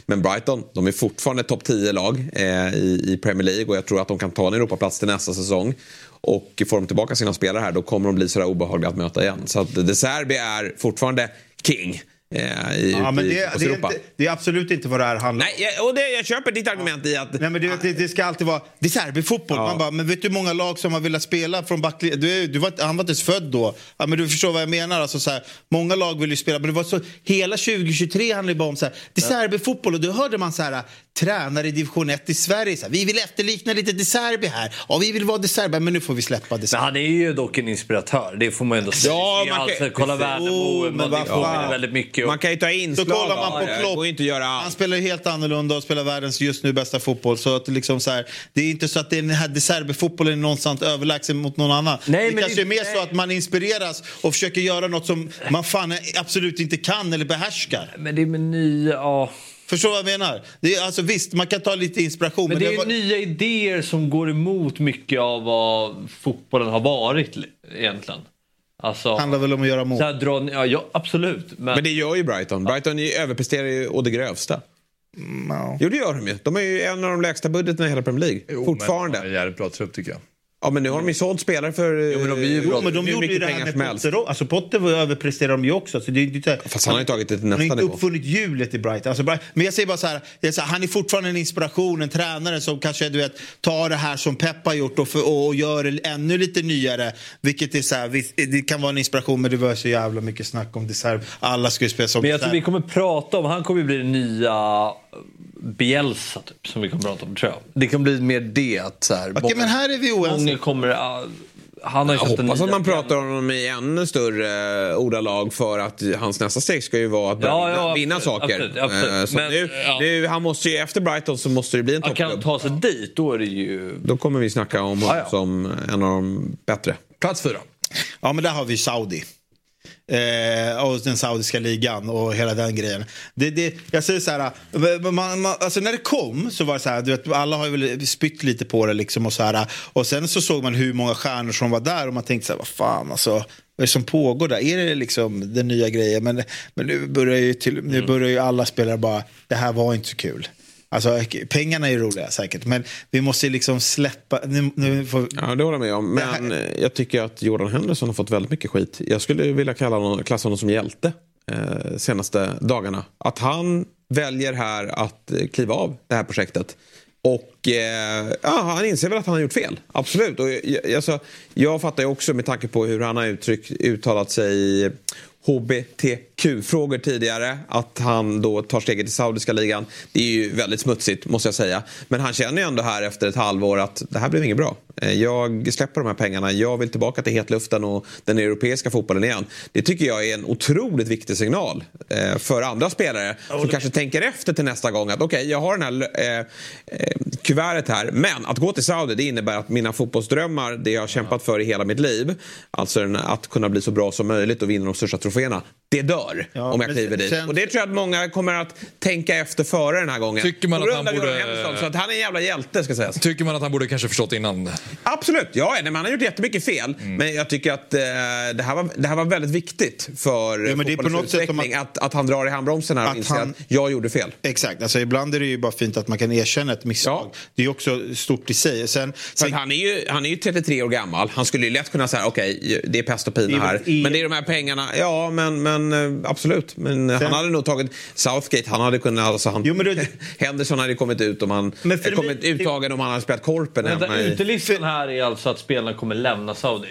Speaker 2: Men Brighton, de är fortfarande topp 10-lag eh, i, i Premier League och jag tror att de kan ta en Europaplats till nästa säsong. Och får de tillbaka sina spelare här då kommer de bli sådär obehagliga att möta igen. Så att De Serbi är fortfarande king. Eh, i,
Speaker 3: Ja, men
Speaker 2: i
Speaker 3: det, det, är inte, det är absolut inte vad det här handlar om.
Speaker 2: Nej, och det, jag köper ditt argument i att...
Speaker 3: Nej, men det, det, det ska alltid vara det är Serbi-fotboll. Man bara, men vet du hur många lag som har velat spela från backlinjen? Du, du var, han var inte ens född då. Ja, men du förstår vad jag menar. Alltså, så här, många lag vill ju spela, men det var så, hela 2023 handlar ju bara om så här, det är Serbi-fotboll. Och då hörde man så här, tränare i division 1 i Sverige. Så här, vi vill efterlikna lite De Serbi här. Ja, vi vill vara De Serbi, men nu får vi släppa De Serbi.
Speaker 4: han är ju dock en inspiratör, det får man ändå säga.
Speaker 2: Ja, man kan-
Speaker 4: alltså, kolla Värnamo,
Speaker 3: Oh, vad
Speaker 4: påminner väldigt mycket om...
Speaker 2: Man kan ju ta
Speaker 3: Så
Speaker 2: inslag
Speaker 3: kollar man på Klopp.
Speaker 2: inte göra
Speaker 3: Han spelar ju helt annorlunda och spelar världens just nu bästa fotboll. Så att liksom så här, det är inte så att det är den här De Serbi-fotbollen är någonstans överlägsen mot någon annan.
Speaker 4: Nej,
Speaker 3: det
Speaker 4: men
Speaker 3: kanske
Speaker 4: det-
Speaker 3: är mer så att man inspireras och försöker göra något som man fan absolut inte kan eller behärskar.
Speaker 4: Men det är med nya... Ja.
Speaker 3: Förstår du vad jag menar? Det är, alltså, visst, man kan ta lite inspiration.
Speaker 4: Men det är ju
Speaker 3: var-
Speaker 4: nya idéer som går emot mycket av vad fotbollen har varit li- egentligen. Alltså,
Speaker 3: handlar väl om att göra mål.
Speaker 4: så här, dra, ja, ja, absolut. Men,
Speaker 2: Men det gör ju Brighton. Brighton är- överpresterar ju å det grövsta.
Speaker 3: Ja.
Speaker 2: Jo, det gör de ju. De är ju en av de lägsta budgeterna i hela Premier League. Fortfarande.
Speaker 1: Men, ja, jävligt bra trupp tycker jag.
Speaker 2: Ja, men nu har de ju sålt spelare för jo,
Speaker 4: men de är ju
Speaker 3: Jo, men de gjorde ju
Speaker 2: mycket
Speaker 3: det här
Speaker 2: pengar
Speaker 3: med. Potter. Alltså Potter var överpresterade de ju också. Så det är inte,
Speaker 2: Fast han har ju tagit det till
Speaker 3: Han har
Speaker 2: nästa
Speaker 3: inte
Speaker 2: nivå.
Speaker 3: uppfunnit hjulet i Brighton. Alltså, Brighton. Men jag säger bara så här, det är så här, han är fortfarande en inspiration, en tränare som kanske du vet, tar det här som Pep har gjort och, för, och, och gör det ännu lite nyare. Vilket är så här, det kan vara en inspiration men det var så jävla mycket snack om Deserve. Alla ska ju spela som
Speaker 4: men jag tror vi kommer prata om, han kommer ju bli den nya Bielsa typ, som vi kommer prata om tror jag. Det kommer bli mer det att så här,
Speaker 3: Okej,
Speaker 4: många,
Speaker 3: men här är vi oense.
Speaker 4: många kommer... ah, han har ju
Speaker 2: Jag hoppas att man pratar om honom i ännu större ordalag för att hans nästa steg ska ju vara att
Speaker 4: Ja,
Speaker 2: vinna,
Speaker 4: ja,
Speaker 2: vinna
Speaker 4: absolut,
Speaker 2: saker.
Speaker 4: absolut, absolut.
Speaker 2: Eh, Så
Speaker 4: Men,
Speaker 2: nu,
Speaker 4: ja.
Speaker 2: nu, han måste ju, efter Brighton så måste det bli en
Speaker 4: Han kan
Speaker 2: toppklubb.
Speaker 4: ta sig dit, då är det ju...
Speaker 2: Då kommer vi snacka om honom som en av de bättre.
Speaker 1: Plats fyra.
Speaker 3: Ja, men där har vi Saudi. Eh, och den saudiska ligan och hela den grejen. Det, det, jag säger så här, man, man, alltså när det kom så var det så här, du vet, alla har väl spytt lite på det liksom och så här. Och sen så såg man hur många stjärnor som var där och man tänkte så här, vad fan alltså. Vad är det som pågår där? Är det liksom den nya grejen? Men, men nu, börjar ju till, nu börjar ju alla spelare bara, det här var inte så kul. Alltså, pengarna är ju roliga säkert, men vi måste ju liksom släppa... Nu, nu får...
Speaker 2: Ja, det håller jag med om. Men eh, jag tycker att Jordan Henderson har fått väldigt mycket skit. Jag skulle vilja kalla honom, klassa honom som hjälte eh, senaste dagarna. Att han väljer här att eh, kliva av det här projektet. Och eh, ja, han inser väl att han har gjort fel. Absolut. Och, jag, alltså, jag fattar ju också med tanke på hur han har uttryckt, uttalat sig HBTQ-frågor tidigare. Att han då tar steget till saudiska ligan. Det är ju väldigt smutsigt måste jag säga. Men han känner ju ändå här efter ett halvår att det här blev inget bra. Eh, jag släpper de här pengarna. Jag vill tillbaka till hetluften och den europeiska fotbollen igen. Det tycker jag är en otroligt viktig signal eh, för andra spelare som kanske tänker efter till nästa gång att okej, okay, jag har den här eh, eh, kuvertet här. Men att gå till Saudi det innebär att mina fotbollsdrömmar, det jag har kämpat för i hela mitt liv, alltså att kunna bli så bra som möjligt och vinna de största troféerna, Får schizofrena det dör ja, om jag kliver dit. Sen... Och det tror jag att många kommer att tänka efter före den här gången.
Speaker 1: Tycker man att han borde...
Speaker 2: Henderson, så att han är en jävla hjälte ska sägas.
Speaker 1: Tycker man att han borde kanske förstått innan?
Speaker 2: Absolut, ja, nej, man har gjort jättemycket fel. Mm. Men jag tycker att eh, det, här var, det här var väldigt viktigt för ja, fotbollens utveckling. Att, att han drar i handbromsen här och inser han... att jag gjorde fel.
Speaker 3: Exakt, alltså, ibland är det ju bara fint att man kan erkänna ett misstag. Ja. Det är också stort i sig. Sen,
Speaker 2: sen... Han, är ju, han är ju 33 år gammal. Han skulle ju lätt kunna säga okej, okay, det är pest och pina här. I... Men det är de här pengarna. Ja, men, men eh, absolut. Men sen... han hade nog tagit Southgate. Han hade kunnat... Alltså, han... jo, men det... Henderson hade kommit ut om han... Men för kommit mig... uttagen om han hade spelat Korpen.
Speaker 4: Vänta, utelistan här är alltså att spelarna kommer lämna Saudi?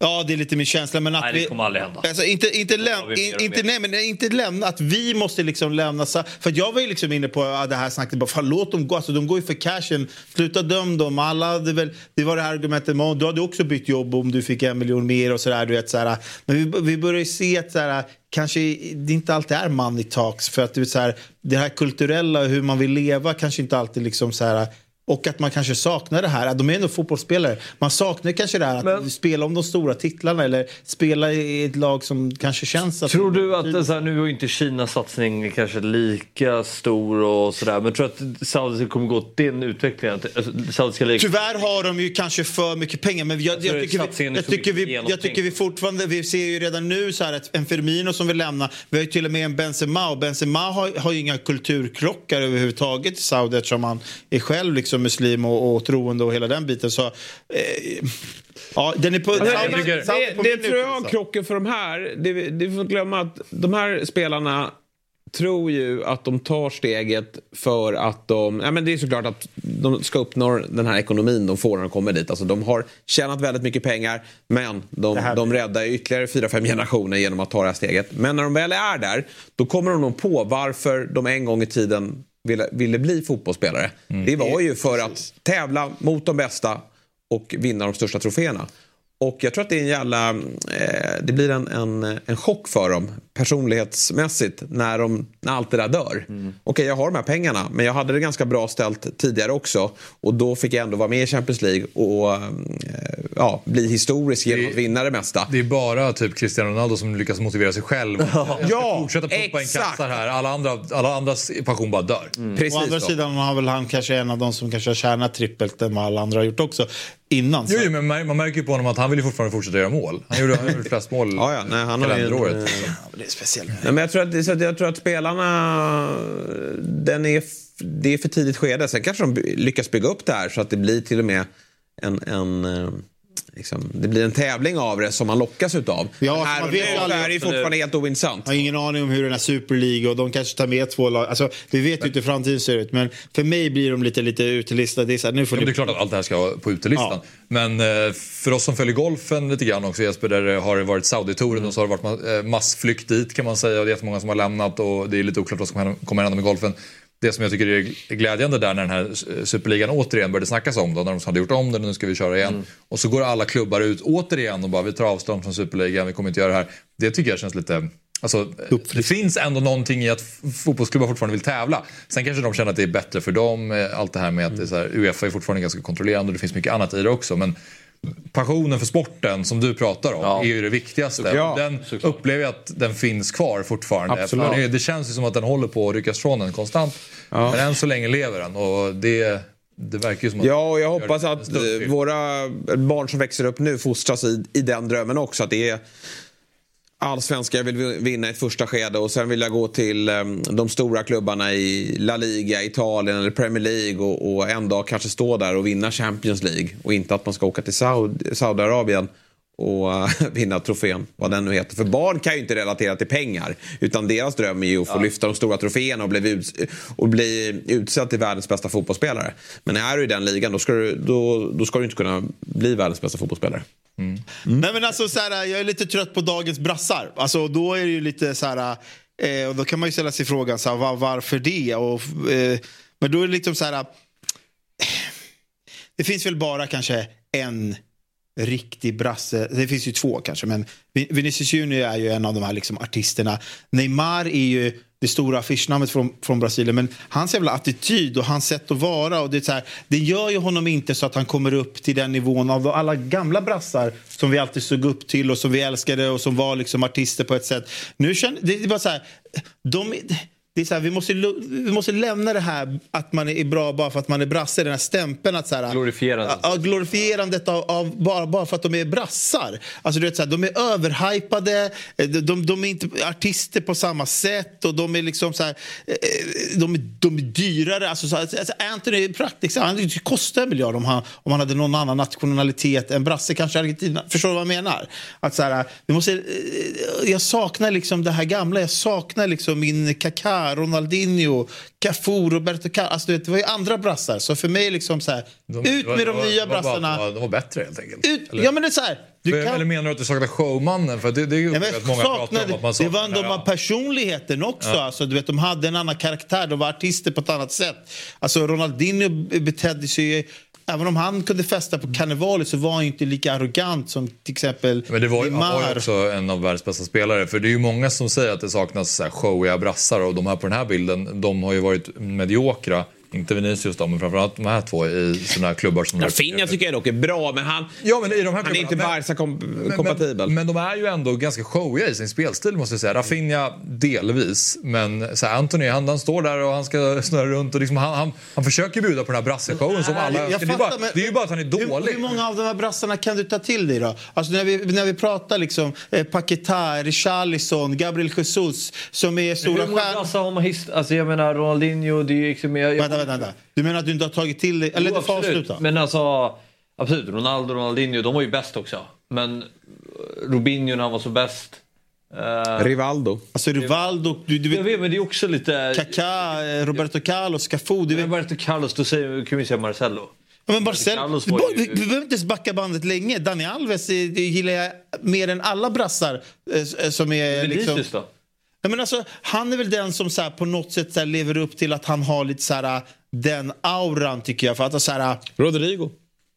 Speaker 3: Ja, det är lite min känsla. Men att
Speaker 4: nej, det kommer aldrig hända.
Speaker 3: Alltså, inte, inte, läm, inte, nej, men inte lämna, att vi måste liksom lämna. För jag var ju liksom inne på det här snacket, bara, fan, låt dem gå. Alltså, de går ju för cashen. Sluta döm dem. Alla hade väl, det var det här argumentet, du hade också bytt jobb om du fick en miljon mer och sådär. Du vet, sådär. Men vi, vi börjar ju se att sådär, kanske det inte alltid är money talks. För att det, så det här kulturella hur man vill leva kanske inte alltid liksom så och att man kanske saknar det här. De är ändå fotbollsspelare. Man saknar kanske det här att Men... spela om de stora titlarna eller spela i ett lag som kanske känns... Att
Speaker 4: tror du att, så här, nu är inte Kinas satsning kanske lika stor och sådär. Men tror du att Saudi kommer gå åt den utvecklingen?
Speaker 3: Alltså, Tyvärr har de ju kanske för mycket pengar. Men jag, jag, jag tycker, vi, jag, tycker vi, jag tycker vi fortfarande, vi ser ju redan nu så här att en Firmino som vill lämna. Vi har ju till och med en Benzema och Benzema har, har ju inga kulturkrockar överhuvudtaget i Saudi eftersom han är själv liksom som muslim och, och troende och hela den biten. Så, eh, ja, den är på, alltså,
Speaker 2: samma, det, samma på det, det tror jag är krocken för de här. Det, det får glömma att de här spelarna tror ju att de tar steget för att de... Ja, men det är såklart att de ska uppnå den här ekonomin de får när de kommer dit. Alltså, de har tjänat väldigt mycket pengar men de, de räddar ytterligare fyra, fem generationer genom att ta det här steget. Men när de väl är där då kommer de nog på varför de en gång i tiden ville, ville bli fotbollsspelare. Mm. Det var ju för att tävla mot de bästa och vinna de största troféerna. Och jag tror att det är en jävla... Eh, det blir en, en, en chock för dem personlighetsmässigt när, de, när allt det där dör. Mm. Okej, okay, jag har de här pengarna men jag hade det ganska bra ställt tidigare också. Och då fick jag ändå vara med i Champions League och eh, ja, bli historisk genom det, att vinna det mesta.
Speaker 1: Det är bara typ Cristiano Ronaldo som lyckas motivera sig själv. ja, fortsätta pumpa in kassar här. Alla, andra, alla andras passion bara dör.
Speaker 3: Mm. Precis Å andra så. sidan har väl han kanske en av de som kanske har tjänat trippelt än vad alla andra har gjort också innan.
Speaker 1: Jo, jo, men man märker ju på honom att han vill ju fortfarande fortsätta göra mål. Han gjorde, han gjorde flest mål
Speaker 2: ja, ja, nej, han har kalenderåret. En,
Speaker 3: liksom speciell.
Speaker 2: Nej, men jag, tror att, så jag tror att spelarna... Den är, det är för tidigt skede. Sen kanske de lyckas bygga upp det här så att det blir till och med en... en eh, Liksom, det blir en tävling av det som man lockas utav.
Speaker 3: Ja,
Speaker 2: här
Speaker 3: man
Speaker 2: vet nu aldrig, är det fortfarande helt ointressant.
Speaker 3: Jag har ingen aning om hur den här Super League och de kanske tar med två lag. Alltså, vi vet ju inte hur framtiden ser ut. Men för mig blir de lite, lite utelistade. Det är, så här, nu får
Speaker 1: ja,
Speaker 3: ni...
Speaker 1: det är klart att allt det här ska vara på utelistan. Ja. Men eh, för oss som följer golfen lite grann också Jesper, där det har varit Saudi-touren mm. och så har det varit eh, massflykt dit kan man säga. Och det är jättemånga som har lämnat och det är lite oklart vad som kommer hända med golfen det som jag tycker är glädjande där när den här superligan återigen började snackas om då, när de hade gjort om den och nu ska vi köra igen. Mm. Och så går alla klubbar ut återigen och bara vi tar avstånd från superligan, vi kommer inte göra det här. Det tycker jag känns lite Alltså, det finns ändå någonting i att fotbollsklubbar fortfarande vill tävla. Sen kanske de känner att det är bättre för dem. Eh, allt det här med att det är så här, Uefa är fortfarande ganska kontrollerande och det finns mycket annat i det också. Men passionen för sporten som du pratar om ja. är ju det viktigaste. Ja, den såklart. upplever jag att den finns kvar fortfarande. Absolut. Det känns ju som att den håller på att ryckas från den konstant. Ja. Men än så länge lever den och det, det verkar ju som att...
Speaker 2: Ja, och jag hoppas att våra barn som växer upp nu fostras i, i den drömmen också. Att det är allsvenska jag vill vinna i ett första skede och sen vill jag gå till um, de stora klubbarna i La Liga, Italien eller Premier League och, och en dag kanske stå där och vinna Champions League. Och inte att man ska åka till Saud Saudiarabien och vinna trofén, vad den nu heter. För barn kan ju inte relatera till pengar. Utan deras dröm är ju att få ja. lyfta de stora troféerna och bli, ut, och bli utsedd till världens bästa fotbollsspelare. Men är du i den ligan då ska du, då, då ska du inte kunna bli världens bästa fotbollsspelare.
Speaker 3: Mm. Mm. Nej men alltså så här, jag är lite trött på dagens brassar. Alltså då är det ju lite så här, eh, och då kan man ju ställa sig frågan så här, var, varför det? Och, eh, men då är det liksom så här, eh, det finns väl bara kanske en riktig brasse. Det finns ju två kanske, men Vinicius Junior är ju en av de här liksom artisterna. Neymar är ju det stora affischnamnet från, från Brasilien. Men hans jävla attityd och hans sätt att vara. Och det, är så här, det gör ju honom inte så att han kommer upp till den nivån av alla gamla brassar som vi alltid såg upp till och som vi älskade och som var liksom artister på ett sätt. Nu känner, det är bara så här, de, det är så här, vi, måste, vi måste lämna det här att man är bra bara för att man är brasse. Den här stämpeln att... Så här,
Speaker 4: glorifierandet.
Speaker 3: Ja, glorifierandet av, av, bara, bara för att de är brassar. Alltså, du vet, så här, de är överhypade, de, de, de, är inte artister på samma sätt och de är liksom så här, eh, de, är, de är dyrare. Alltså, så här, alltså Anthony är praktiskt, han kostar en miljard om han, om han hade någon annan nationalitet än brasse, kanske Argentina. Förstår du vad jag menar? Att, så här, vi måste, eh, jag saknar liksom det här gamla, jag saknar liksom min Kaká Ronaldinho, Cafu, Roberto Carlos. Alltså, det var ju andra brassar. Så för mig liksom så här, de, ut med de, de nya brassarna.
Speaker 1: Bara, de var bättre helt enkelt?
Speaker 3: Ut, ja men det är så här.
Speaker 1: Du kan... Eller menar du att du saknar showmannen? För det, det är ju men, många saknade, pratar om.
Speaker 3: Det var de har personligheten också. Ja. Alltså, du vet, de hade en annan karaktär, de var artister på ett annat sätt. Alltså, Ronaldinho betedde sig Även om han kunde festa på karnevalet så var han inte lika arrogant som till exempel
Speaker 1: Men det var, Han var ju också en av världens bästa spelare. För det är ju många som säger att det saknas så här showiga brassar och de här på den här bilden, de har ju varit mediokra. Inte Vinicius då, men framförallt de här två i sådana här klubbar som...
Speaker 2: Rafinha tycker jag dock är bra, men han,
Speaker 1: ja, men i de här
Speaker 2: han är inte Barca-kompatibel.
Speaker 1: Men, men, men, de är ju ändå ganska showiga i sin spelstil måste jag säga. Rafinha delvis, men så här, Anthony han, han står där och han ska snurra runt och liksom, han, han, han försöker bjuda på den här brasseshowen som alla jag, jag det, är bara, det är ju bara att han är dålig.
Speaker 3: Hur, hur, många av de här brassarna kan du ta till dig då? Alltså när vi, när vi pratar liksom eh, Paquetá, Richarlison, Gabriel Jesus som är stora
Speaker 4: stjärnor. Hur många brassar har man hist- Alltså jag menar Ronaldinho, det är ju liksom... Jag, jag,
Speaker 3: vänta, vänta. Du menar att du inte har tagit till dig... Eller jo, det avsluta.
Speaker 4: Men alltså, absolut. Ronaldo och Ronaldinho, de var ju bäst också. Men Rubinho när han var så bäst.
Speaker 2: Uh, Rivaldo.
Speaker 3: Alltså Rivaldo, du, du
Speaker 4: vet, jag vet, men det är också lite...
Speaker 3: Kaká, eh, Roberto Carlos, Cafu. Du vet.
Speaker 4: Roberto Carlos, då säger, kan vi säga Marcello.
Speaker 3: Ja, men Marcel, ju... vi, vi behöver inte ens backa bandet länge. Dani Alves gillar jag mer än alla brassar eh, som är...
Speaker 4: Liksom... då?
Speaker 3: Ja, men alltså, han är väl den som så här, på något sätt så här, lever upp till att han har lite så här, den auran tycker jag. För att, så här,
Speaker 2: Rodrigo.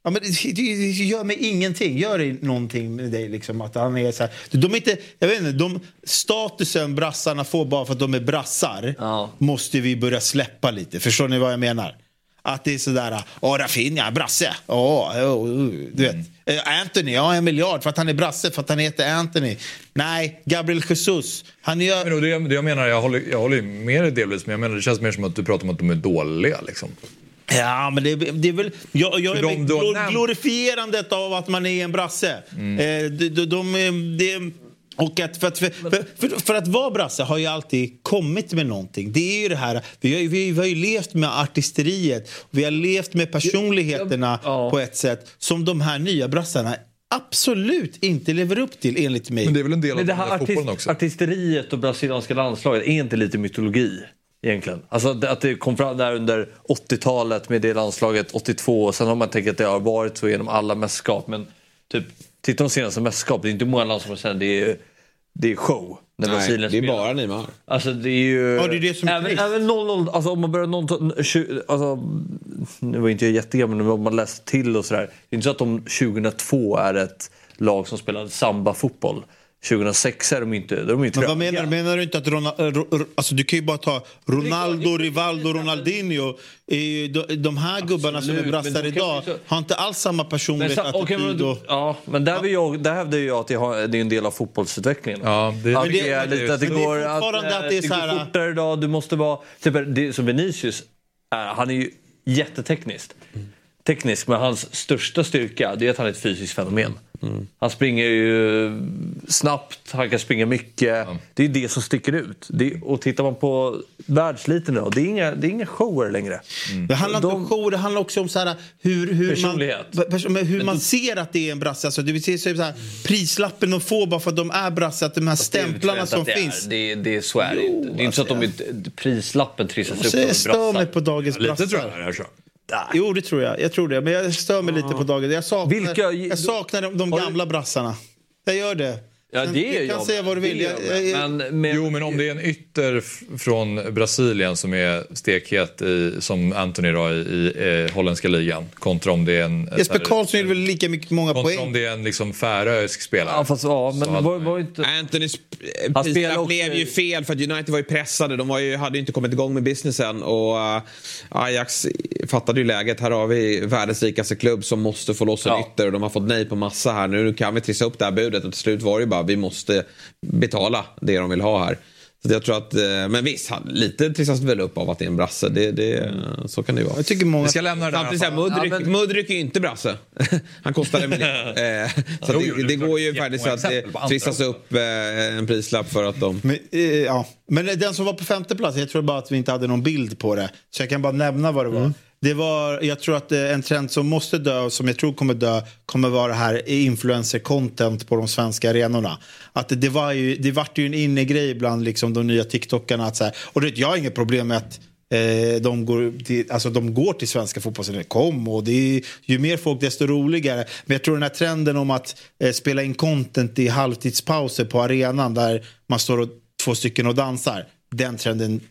Speaker 3: Ja, men det, det, det gör mig ingenting. Gör det någonting med dig? Liksom, att han är så här, de är inte, jag vet inte, de, statusen brassarna får bara för att de är brassar ja. måste vi börja släppa lite. Förstår ni vad jag menar? Att det är sådär, åh Rafinha, brasse. Åh, åh, du vet. Mm. Anthony, ja en miljard för att han är brasse, för att han heter Anthony. Nej, Gabriel Jesus. Han
Speaker 1: gör... Men det, det jag menar, jag håller, jag håller med dig delvis, men jag menar det känns mer som att du pratar om att de är dåliga. Liksom.
Speaker 3: Ja, men det, det är väl... Jag, jag är de, glor, glorifierandet av att man är en brasse. Mm. Eh, de, de, de, de, och att för, att, för, för, för, att vara brasse har ju alltid kommit med någonting. Det är ju det här, vi har, vi, vi har ju levt med artisteriet, vi har levt med personligheterna ja. på ett sätt som de här nya brassarna absolut inte lever upp till enligt mig.
Speaker 1: Men det är väl en del av
Speaker 4: Men det här artist, också? Artisteriet och brasilianska landslaget är inte lite mytologi? Egentligen. Alltså att det kom fram där under 80-talet med det landslaget 82 och sen har man tänkt att det har varit så genom alla mästerskap. Men typ, titta de senaste mästerskap, det är inte många landslag sen, det är, det är show.
Speaker 2: När Nej, det är spelar. bara Neymar.
Speaker 4: Alltså det är ju...
Speaker 3: Ja, det är det som är
Speaker 4: även, även 0-0, alltså om man börjar 0 20, alltså, Nu var inte jag jättegammal men om man läste till och sådär. Det är inte så att de 2002 är ett lag som spelade samba-fotboll. 2006 är de inte, de är inte
Speaker 3: Men vad menar, menar du inte att Ronaldo, alltså du kan ju bara ta Ronaldo, Rivaldo, Ronaldinho. De, de här Absolut, gubbarna som är brassar idag så... har inte alls samma personlighet, men, attityd. Okay, men, och...
Speaker 4: Ja, men där, vill jag, där hävdar jag att det, är en del av fotbollsutvecklingen.
Speaker 1: Ja, det,
Speaker 4: att det, är lite att det, går, att, att det, det går fortare idag. Du måste vara... Typ, det, som Vinicius, är, han är ju jättetekniskt. Mm teknisk men hans största styrka det är att han är ett fysiskt fenomen. Han springer ju snabbt, han kan springa mycket. Det är det som sticker ut. Det, och tittar man på världsliten idag, det är inga, det är inga shower längre.
Speaker 3: Det handlar inte om show, det handlar också om så här, hur, hur, man,
Speaker 4: Personlighet.
Speaker 3: pers- men hur man ser att det är en brasse. Alltså, det vill säga, så här, prislappen de får bara för att de är brasse, att de här stämplarna som
Speaker 4: det
Speaker 3: finns.
Speaker 4: Är. Det, det är så är det inte. Det är inte så att de inte, prislappen trissas upp
Speaker 3: jag stör mig på dagens
Speaker 1: Lite
Speaker 3: brassar.
Speaker 1: tror jag det här så.
Speaker 3: Jo, det tror jag. Jag tror det. Men jag stör mig lite på dagens. Jag saknar,
Speaker 4: Vilka-
Speaker 3: jag saknar de, de
Speaker 4: du-
Speaker 3: gamla brassarna. Jag gör det.
Speaker 4: Ja, det
Speaker 3: du
Speaker 4: är
Speaker 3: kan
Speaker 4: jag
Speaker 3: säga vad du vill.
Speaker 4: Men, men,
Speaker 1: Jo, men om det är en ytter från Brasilien som är stekhet i, som Anthony då, i, i eh, holländska ligan kontra om det är en...
Speaker 3: Jesper Karlsson gjorde väl lika mycket många
Speaker 1: Kontra om
Speaker 3: poäng.
Speaker 1: det är en liksom färöisk spelare.
Speaker 4: Ja, fast, ja, men var, var inte...
Speaker 2: Prislapp
Speaker 4: också-
Speaker 2: blev ju fel för att United var ju pressade. De var ju, hade ju inte kommit igång med businessen. Och uh, Ajax fattade ju läget. Här har vi världens rikaste klubb som måste få loss en
Speaker 4: Ja.
Speaker 2: ytter. Och de har fått nej på massa här. Nu kan vi trissa upp det här budet. Och till slut var det ju bara vi måste betala det de vill ha här. Så jag tror att, eh, men visst, lite trissas väl upp av att det är en brasse. Det, det, Så kan det ju vara.
Speaker 3: Jag tycker många...
Speaker 1: Vi ska lämna det där.
Speaker 2: Samtidigt så här, Mudryk,
Speaker 4: Ja, men-
Speaker 2: Mudryk är ju inte brasse. Han kostar en miljon. Eh, så
Speaker 1: Jo,
Speaker 2: det,
Speaker 1: det
Speaker 2: går ju faktiskt att det trissas upp eh, en prislapp för att de...
Speaker 3: Men, ja. men den som var på femte plats, jag tror bara att vi inte hade någon bild på det. Så jag kan bara nämna vad det var. Det var, jag tror att eh, en trend som måste dö och som jag tror kommer dö kommer vara det här influencer-content på de svenska arenorna. Att det, det var ju, det vart ju en innegrej bland liksom de nya TikTokarna. Att så här, och det, jag har inget problem med att eh, de, går till, alltså de går till svenska fotbollsarenor. Kom och det är ju mer folk desto roligare. Men jag tror den här trenden om att eh, spela in content i halvtidspauser på arenan där man står och, två stycken och dansar. Den trenden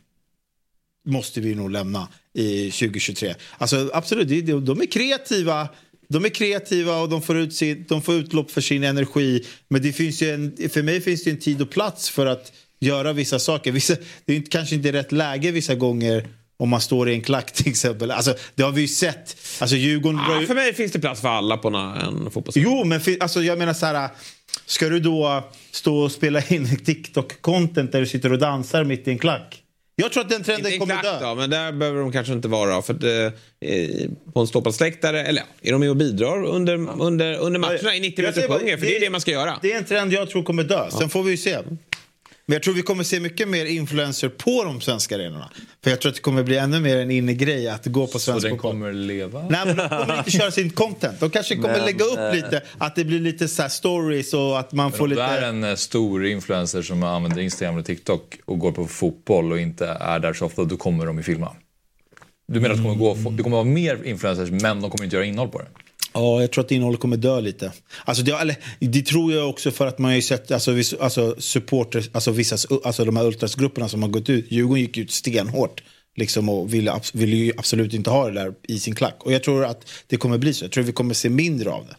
Speaker 3: måste vi nog lämna i 2023. Alltså absolut, de, de, de är kreativa. De är kreativa och de får, ut sin, de får utlopp för sin energi. Men det finns en, för mig finns det en tid och plats för att göra vissa saker. Vissa, det är inte, kanske inte rätt läge vissa gånger om man står i en klack till exempel. Alltså, det har vi ju sett. Alltså, Djurgården
Speaker 2: Ah,
Speaker 3: ju...
Speaker 2: för mig finns det plats för alla på en, en fotbolls...
Speaker 3: Jo, men alltså, jag menar så här. Ska du då stå och spela in TikTok-content där du sitter och dansar mitt i en klack? Jag tror att den trenden
Speaker 2: Inte
Speaker 3: kommer
Speaker 2: klack
Speaker 3: dö.
Speaker 2: då, men där behöver de kanske inte vara. För att, eh, på en ståplatsläktare, eller ja, är de med och bidrar under, under, under matcherna i 90
Speaker 3: Jag
Speaker 2: minuter sjunger? För det är det man ska göra.
Speaker 3: Det är en trend jag tror kommer dö. Sen får vi ju se. Men jag tror vi kommer se mycket mer influencer på de svenska arenorna. För jag tror att det kommer bli ännu mer en inne-grej att gå på
Speaker 1: Så
Speaker 3: svensk
Speaker 1: den
Speaker 3: fotboll.
Speaker 1: kommer leva?
Speaker 3: Nej, men de kommer inte köra sin content. De kanske kommer
Speaker 4: Men,
Speaker 3: lägga upp
Speaker 4: eh,
Speaker 3: lite, att det blir lite så här stories och att man får
Speaker 1: Om
Speaker 3: lite...
Speaker 1: det är en eh, stor influencer som använder Instagram och TikTok och går på fotboll och inte är där så ofta, då kommer de ju filma. Du menar att det kommer, gå, det kommer vara mer influencers men de kommer inte göra innehåll på det?
Speaker 3: Ja, jag tror att innehållet kommer dö lite. Alltså det, eller, det tror jag också för att man har ju sett alltså, viss, alltså, supporters, alltså, vissa, alltså de här ultrasgrupperna som har gått ut. Djurgården gick ut stenhårt liksom, och ville, ville ju absolut inte ha det där i sin klack. Och jag tror att det kommer bli så. Jag tror vi kommer se mindre av det.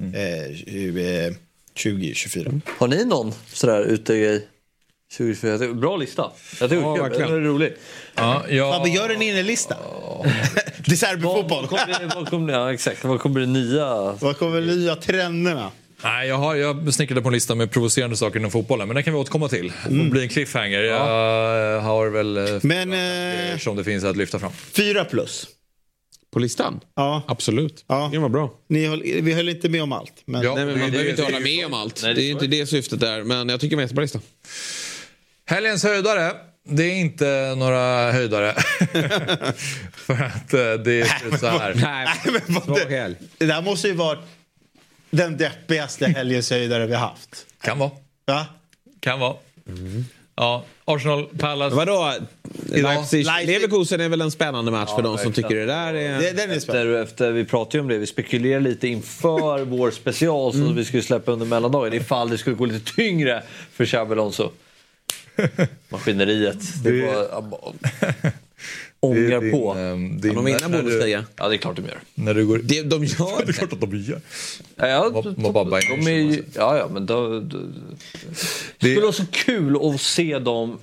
Speaker 3: Eh, eh, 2024.
Speaker 4: Har ni någon sådär utegrej 2024? Det är en Bra lista. Jag tycker
Speaker 2: Ja,
Speaker 4: det är kul.
Speaker 2: verkligen.
Speaker 4: Den är rolig.
Speaker 1: Ja, jag,
Speaker 3: Fabbe, gör en innelista. det är
Speaker 4: kommer, ja, exakt. Vad kommer det nya?
Speaker 3: Vad kommer nya trenderna?
Speaker 1: Nej, jag, har, jag snickrade på en lista med provocerande saker inom fotbollen, men det kan vi återkomma till. Det blir en cliffhanger. Jag har väl eh,
Speaker 3: Men eh,
Speaker 1: som det finns att lyfta fram.
Speaker 3: fyra plus.
Speaker 2: På listan?
Speaker 3: Ja,
Speaker 2: Absolut.
Speaker 3: Ja.
Speaker 2: Det var bra.
Speaker 3: ni höll, vi höll inte med om allt. Men
Speaker 1: Ja.
Speaker 2: Nej, men man behöver inte hålla med om allt.
Speaker 4: Nej,
Speaker 2: det
Speaker 4: det
Speaker 2: är
Speaker 4: är
Speaker 2: inte det syftet där. Men jag tycker det var en jättebra lista.
Speaker 1: Helgens höjdare, det är inte några höjdare. För att eh, det ut så här.
Speaker 2: Nej,
Speaker 3: men vad det-
Speaker 2: helg.
Speaker 3: Det där måste ju vara den deppigaste helgens höjdare vi haft.
Speaker 1: Kan vara.
Speaker 3: Va?
Speaker 1: Kan vara. Ja, Arsenal, Palace.
Speaker 2: Vadå? Leipzig. Leverkusen är väl en spännande match för de som tycker det där är...
Speaker 3: Det, den är spännande.
Speaker 4: Efter, efter, vi pratade ju om det, vi spekulerade lite inför vår special som vi skulle släppa under mellandagen ifall det skulle gå lite tyngre för Xabi Alonso. Maskineriet. Det var, ångar på.
Speaker 1: ehm,
Speaker 2: Kan de vinna
Speaker 1: när du-
Speaker 2: Bundesliga?
Speaker 4: Ja, det är klart de gör.
Speaker 1: När du går...
Speaker 2: Det, de gör
Speaker 1: Det är
Speaker 2: det.
Speaker 1: klart att de gör.
Speaker 4: Ja, ja,
Speaker 1: bara Bayern
Speaker 4: de är ju,
Speaker 1: München,
Speaker 4: ja, ja, men då, då, det skulle vara så kul att se dem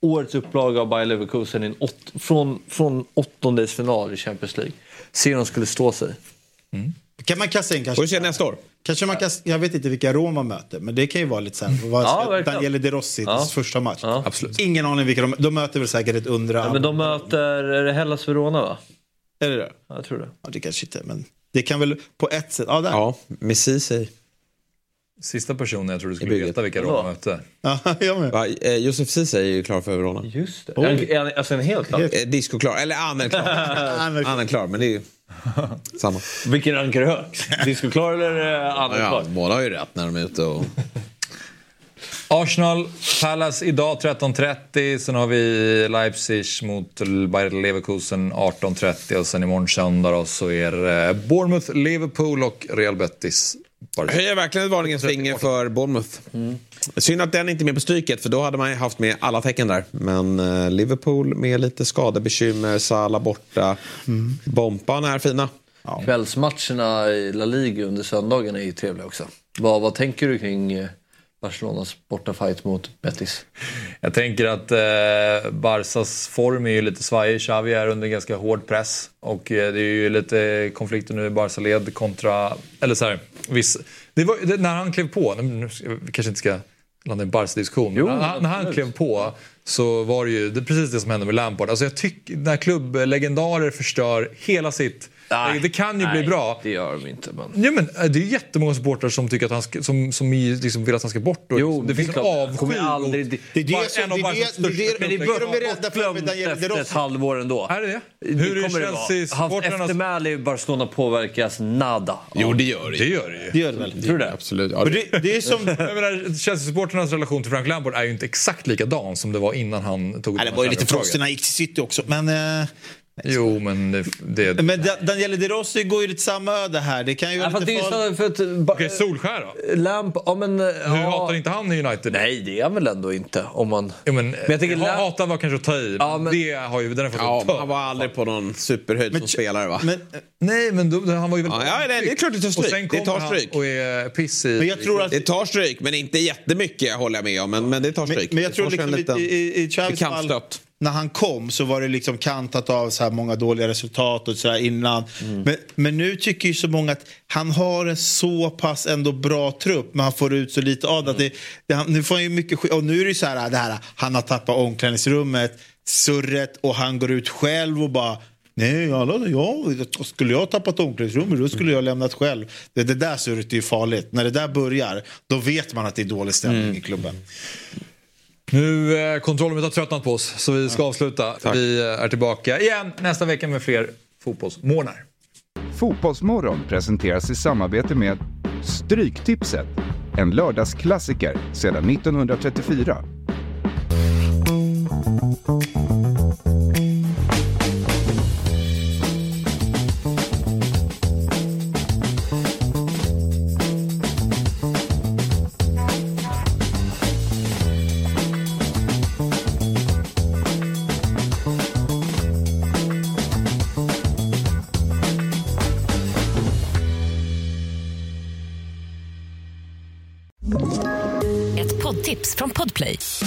Speaker 4: årets upplaga av Bayer Leverkusen åt, från, från åttondelsfinal i Champions League. Se om de skulle stå sig.
Speaker 3: Kan man kasta in
Speaker 2: Får vi
Speaker 3: kanske?
Speaker 2: se nästa år.
Speaker 3: Kanske man kast, jag vet inte vilka Roma möter, men det kan ju vara lite. Vad
Speaker 4: Ja.
Speaker 3: Daniele De Rossi,
Speaker 4: Ja.
Speaker 3: första match.
Speaker 4: Ja.
Speaker 1: Absolut.
Speaker 3: Ingen aning vilka de De möter väl säkert ett undre.
Speaker 4: Ja, men de möter, är det Hellas Verona va?
Speaker 3: Är det det?
Speaker 4: Ja, Jag tror det.
Speaker 3: Ja, det kanske inte, men det kan väl på ett sätt. Ja, där.
Speaker 2: Ja, Messi säger.
Speaker 1: Sista personen jag trodde skulle veta vilka de mötte.
Speaker 3: Ja.
Speaker 2: Va, eh, Josef Ceesay är ju klar för Verona.
Speaker 4: Just det. Är han- Är han, alltså en helt klar?
Speaker 2: Eh, Disco klar, eller Ann är klar. Ann är klar, men det är ju samma.
Speaker 4: Vilken rankar du högst? Disco klar eller eh, Anna
Speaker 2: Ja,
Speaker 4: klar?
Speaker 2: båda har ju rätt när de är ute och...
Speaker 1: Arsenal, Palace idag 13.30. Sen har vi Leipzig mot Bayer Leverkusen 18.30. Och sen imorgon söndag då, så är det Bournemouth, Liverpool och Real Betis.
Speaker 2: Jag höjer verkligen ett varningens finger för Bournemouth. Synd att den inte är med på stryket, för då hade man ju haft med alla tecken där. Men eh, Liverpool med lite skadebekymmer, Salah borta. Bompan är fina.
Speaker 4: Kvällsmatcherna i La Liga under söndagen är ju trevliga också. Vad, vad tänker du kring eh, Barcelonas bortafight mot Betis?
Speaker 1: Jag tänker att eh, Barsas form är ju lite svajig. Xavi är under ganska hård press. Och eh, det är ju lite konflikter nu i Barca-led kontra... Eller så här, viss, det var, det, när han klev på, nu, vi kanske inte ska landa i en Barca-diskussion. men när, han- när han klev på så var det ju det precis det som hände med Lampard. Alltså jag tycker när klubblegendarer förstör hela sitt...
Speaker 4: Nej,
Speaker 1: det kan ju bli
Speaker 4: nej,
Speaker 1: bra.
Speaker 4: Det gör de inte. Men...
Speaker 1: Ja, men, eh, det är jättemånga supportrar som, tycker att han ska, som, som liksom vill att han ska bort. Och,
Speaker 4: Jo,
Speaker 1: det
Speaker 4: det
Speaker 1: finns
Speaker 4: är
Speaker 1: en avsky
Speaker 4: aldrig-
Speaker 1: mot
Speaker 3: Det är det som- det det- det men det är de är rädda för
Speaker 4: Glömt
Speaker 3: med Daniel De
Speaker 4: efter
Speaker 3: Rossi.
Speaker 4: ett halvår ändå.
Speaker 1: Är det det?
Speaker 4: Det
Speaker 1: Hur är
Speaker 4: kommer det vara. Hans
Speaker 1: Chelsea-supportrarnas...
Speaker 4: eftermäle i Barcelona påverkas nada.
Speaker 2: Jo, det gör det
Speaker 1: Det gör det ju.
Speaker 3: Det gör det väl?
Speaker 4: Tror du det?
Speaker 2: Absolut. Ja,
Speaker 3: det, det är som...
Speaker 1: Chelsea-supportrarnas relation till Frank Lampard är ju inte exakt likadan som det var innan han tog
Speaker 3: det var ju lite frostigt när han gick till City också. Men, eh,
Speaker 1: Jo, men det... det...
Speaker 3: men Da- Daniele De Rossi går ju lite samma öde här. Det kan ju
Speaker 4: Ja,
Speaker 3: vara lite farligt.
Speaker 4: för att, ba-
Speaker 1: Okej, Solskär då?
Speaker 4: Lamp, ja men...
Speaker 1: Hur
Speaker 4: ja,
Speaker 1: hatar inte han i United?
Speaker 4: Nej, det är han väl ändå inte. Om man...
Speaker 1: Jo, men,
Speaker 4: Men jag tänker
Speaker 1: ha,
Speaker 4: Lam-
Speaker 1: hata var kanske att ta i.
Speaker 4: Ja, men-
Speaker 1: Det har ju, den har fått
Speaker 2: Ja,
Speaker 1: en tör.
Speaker 2: han var aldrig på någon superhöjd som spelare va?
Speaker 3: Men,
Speaker 1: Nej, men då, han var ju väldigt
Speaker 2: Ja, ja, det- är klart det tar stryk.
Speaker 1: Och sen
Speaker 2: Det tar stryk.
Speaker 1: och är piss i...
Speaker 3: men jag tror att...
Speaker 2: Det tar stryk, men inte jättemycket håller jag med om. Men, men det tar
Speaker 3: Men,
Speaker 2: stryk.
Speaker 3: men jag
Speaker 2: Det
Speaker 3: tror liksom
Speaker 2: liten
Speaker 3: i, i, i fall,
Speaker 2: bekantstött.
Speaker 3: När han kom så var det liksom kantat av så här många dåliga resultat och så här innan.
Speaker 2: Mm.
Speaker 3: Men, men nu tycker ju så många att han har en så pass ändå bra trupp men han får ut så lite av det. att det, det nu får han ju mycket skit. Och nu är det ju så här, det här han har tappat omklädningsrummet, surret och han går ut själv och bara Nej, alla, ja, skulle jag tappat omklädningsrummet då skulle jag ha lämnat själv. Det, det där surret är ju farligt. När det där börjar, då vet man att det är dålig stämning
Speaker 2: Mm.
Speaker 3: i klubben.
Speaker 1: Nu, eh, kontrollen har tröttnat på oss, så vi ska avsluta. Vi eh, är tillbaka igen nästa vecka med fler fotbollsmorgnar.
Speaker 8: Fotbollsmorgon presenteras i samarbete med Stryktipset, en lördagsklassiker sedan 1934.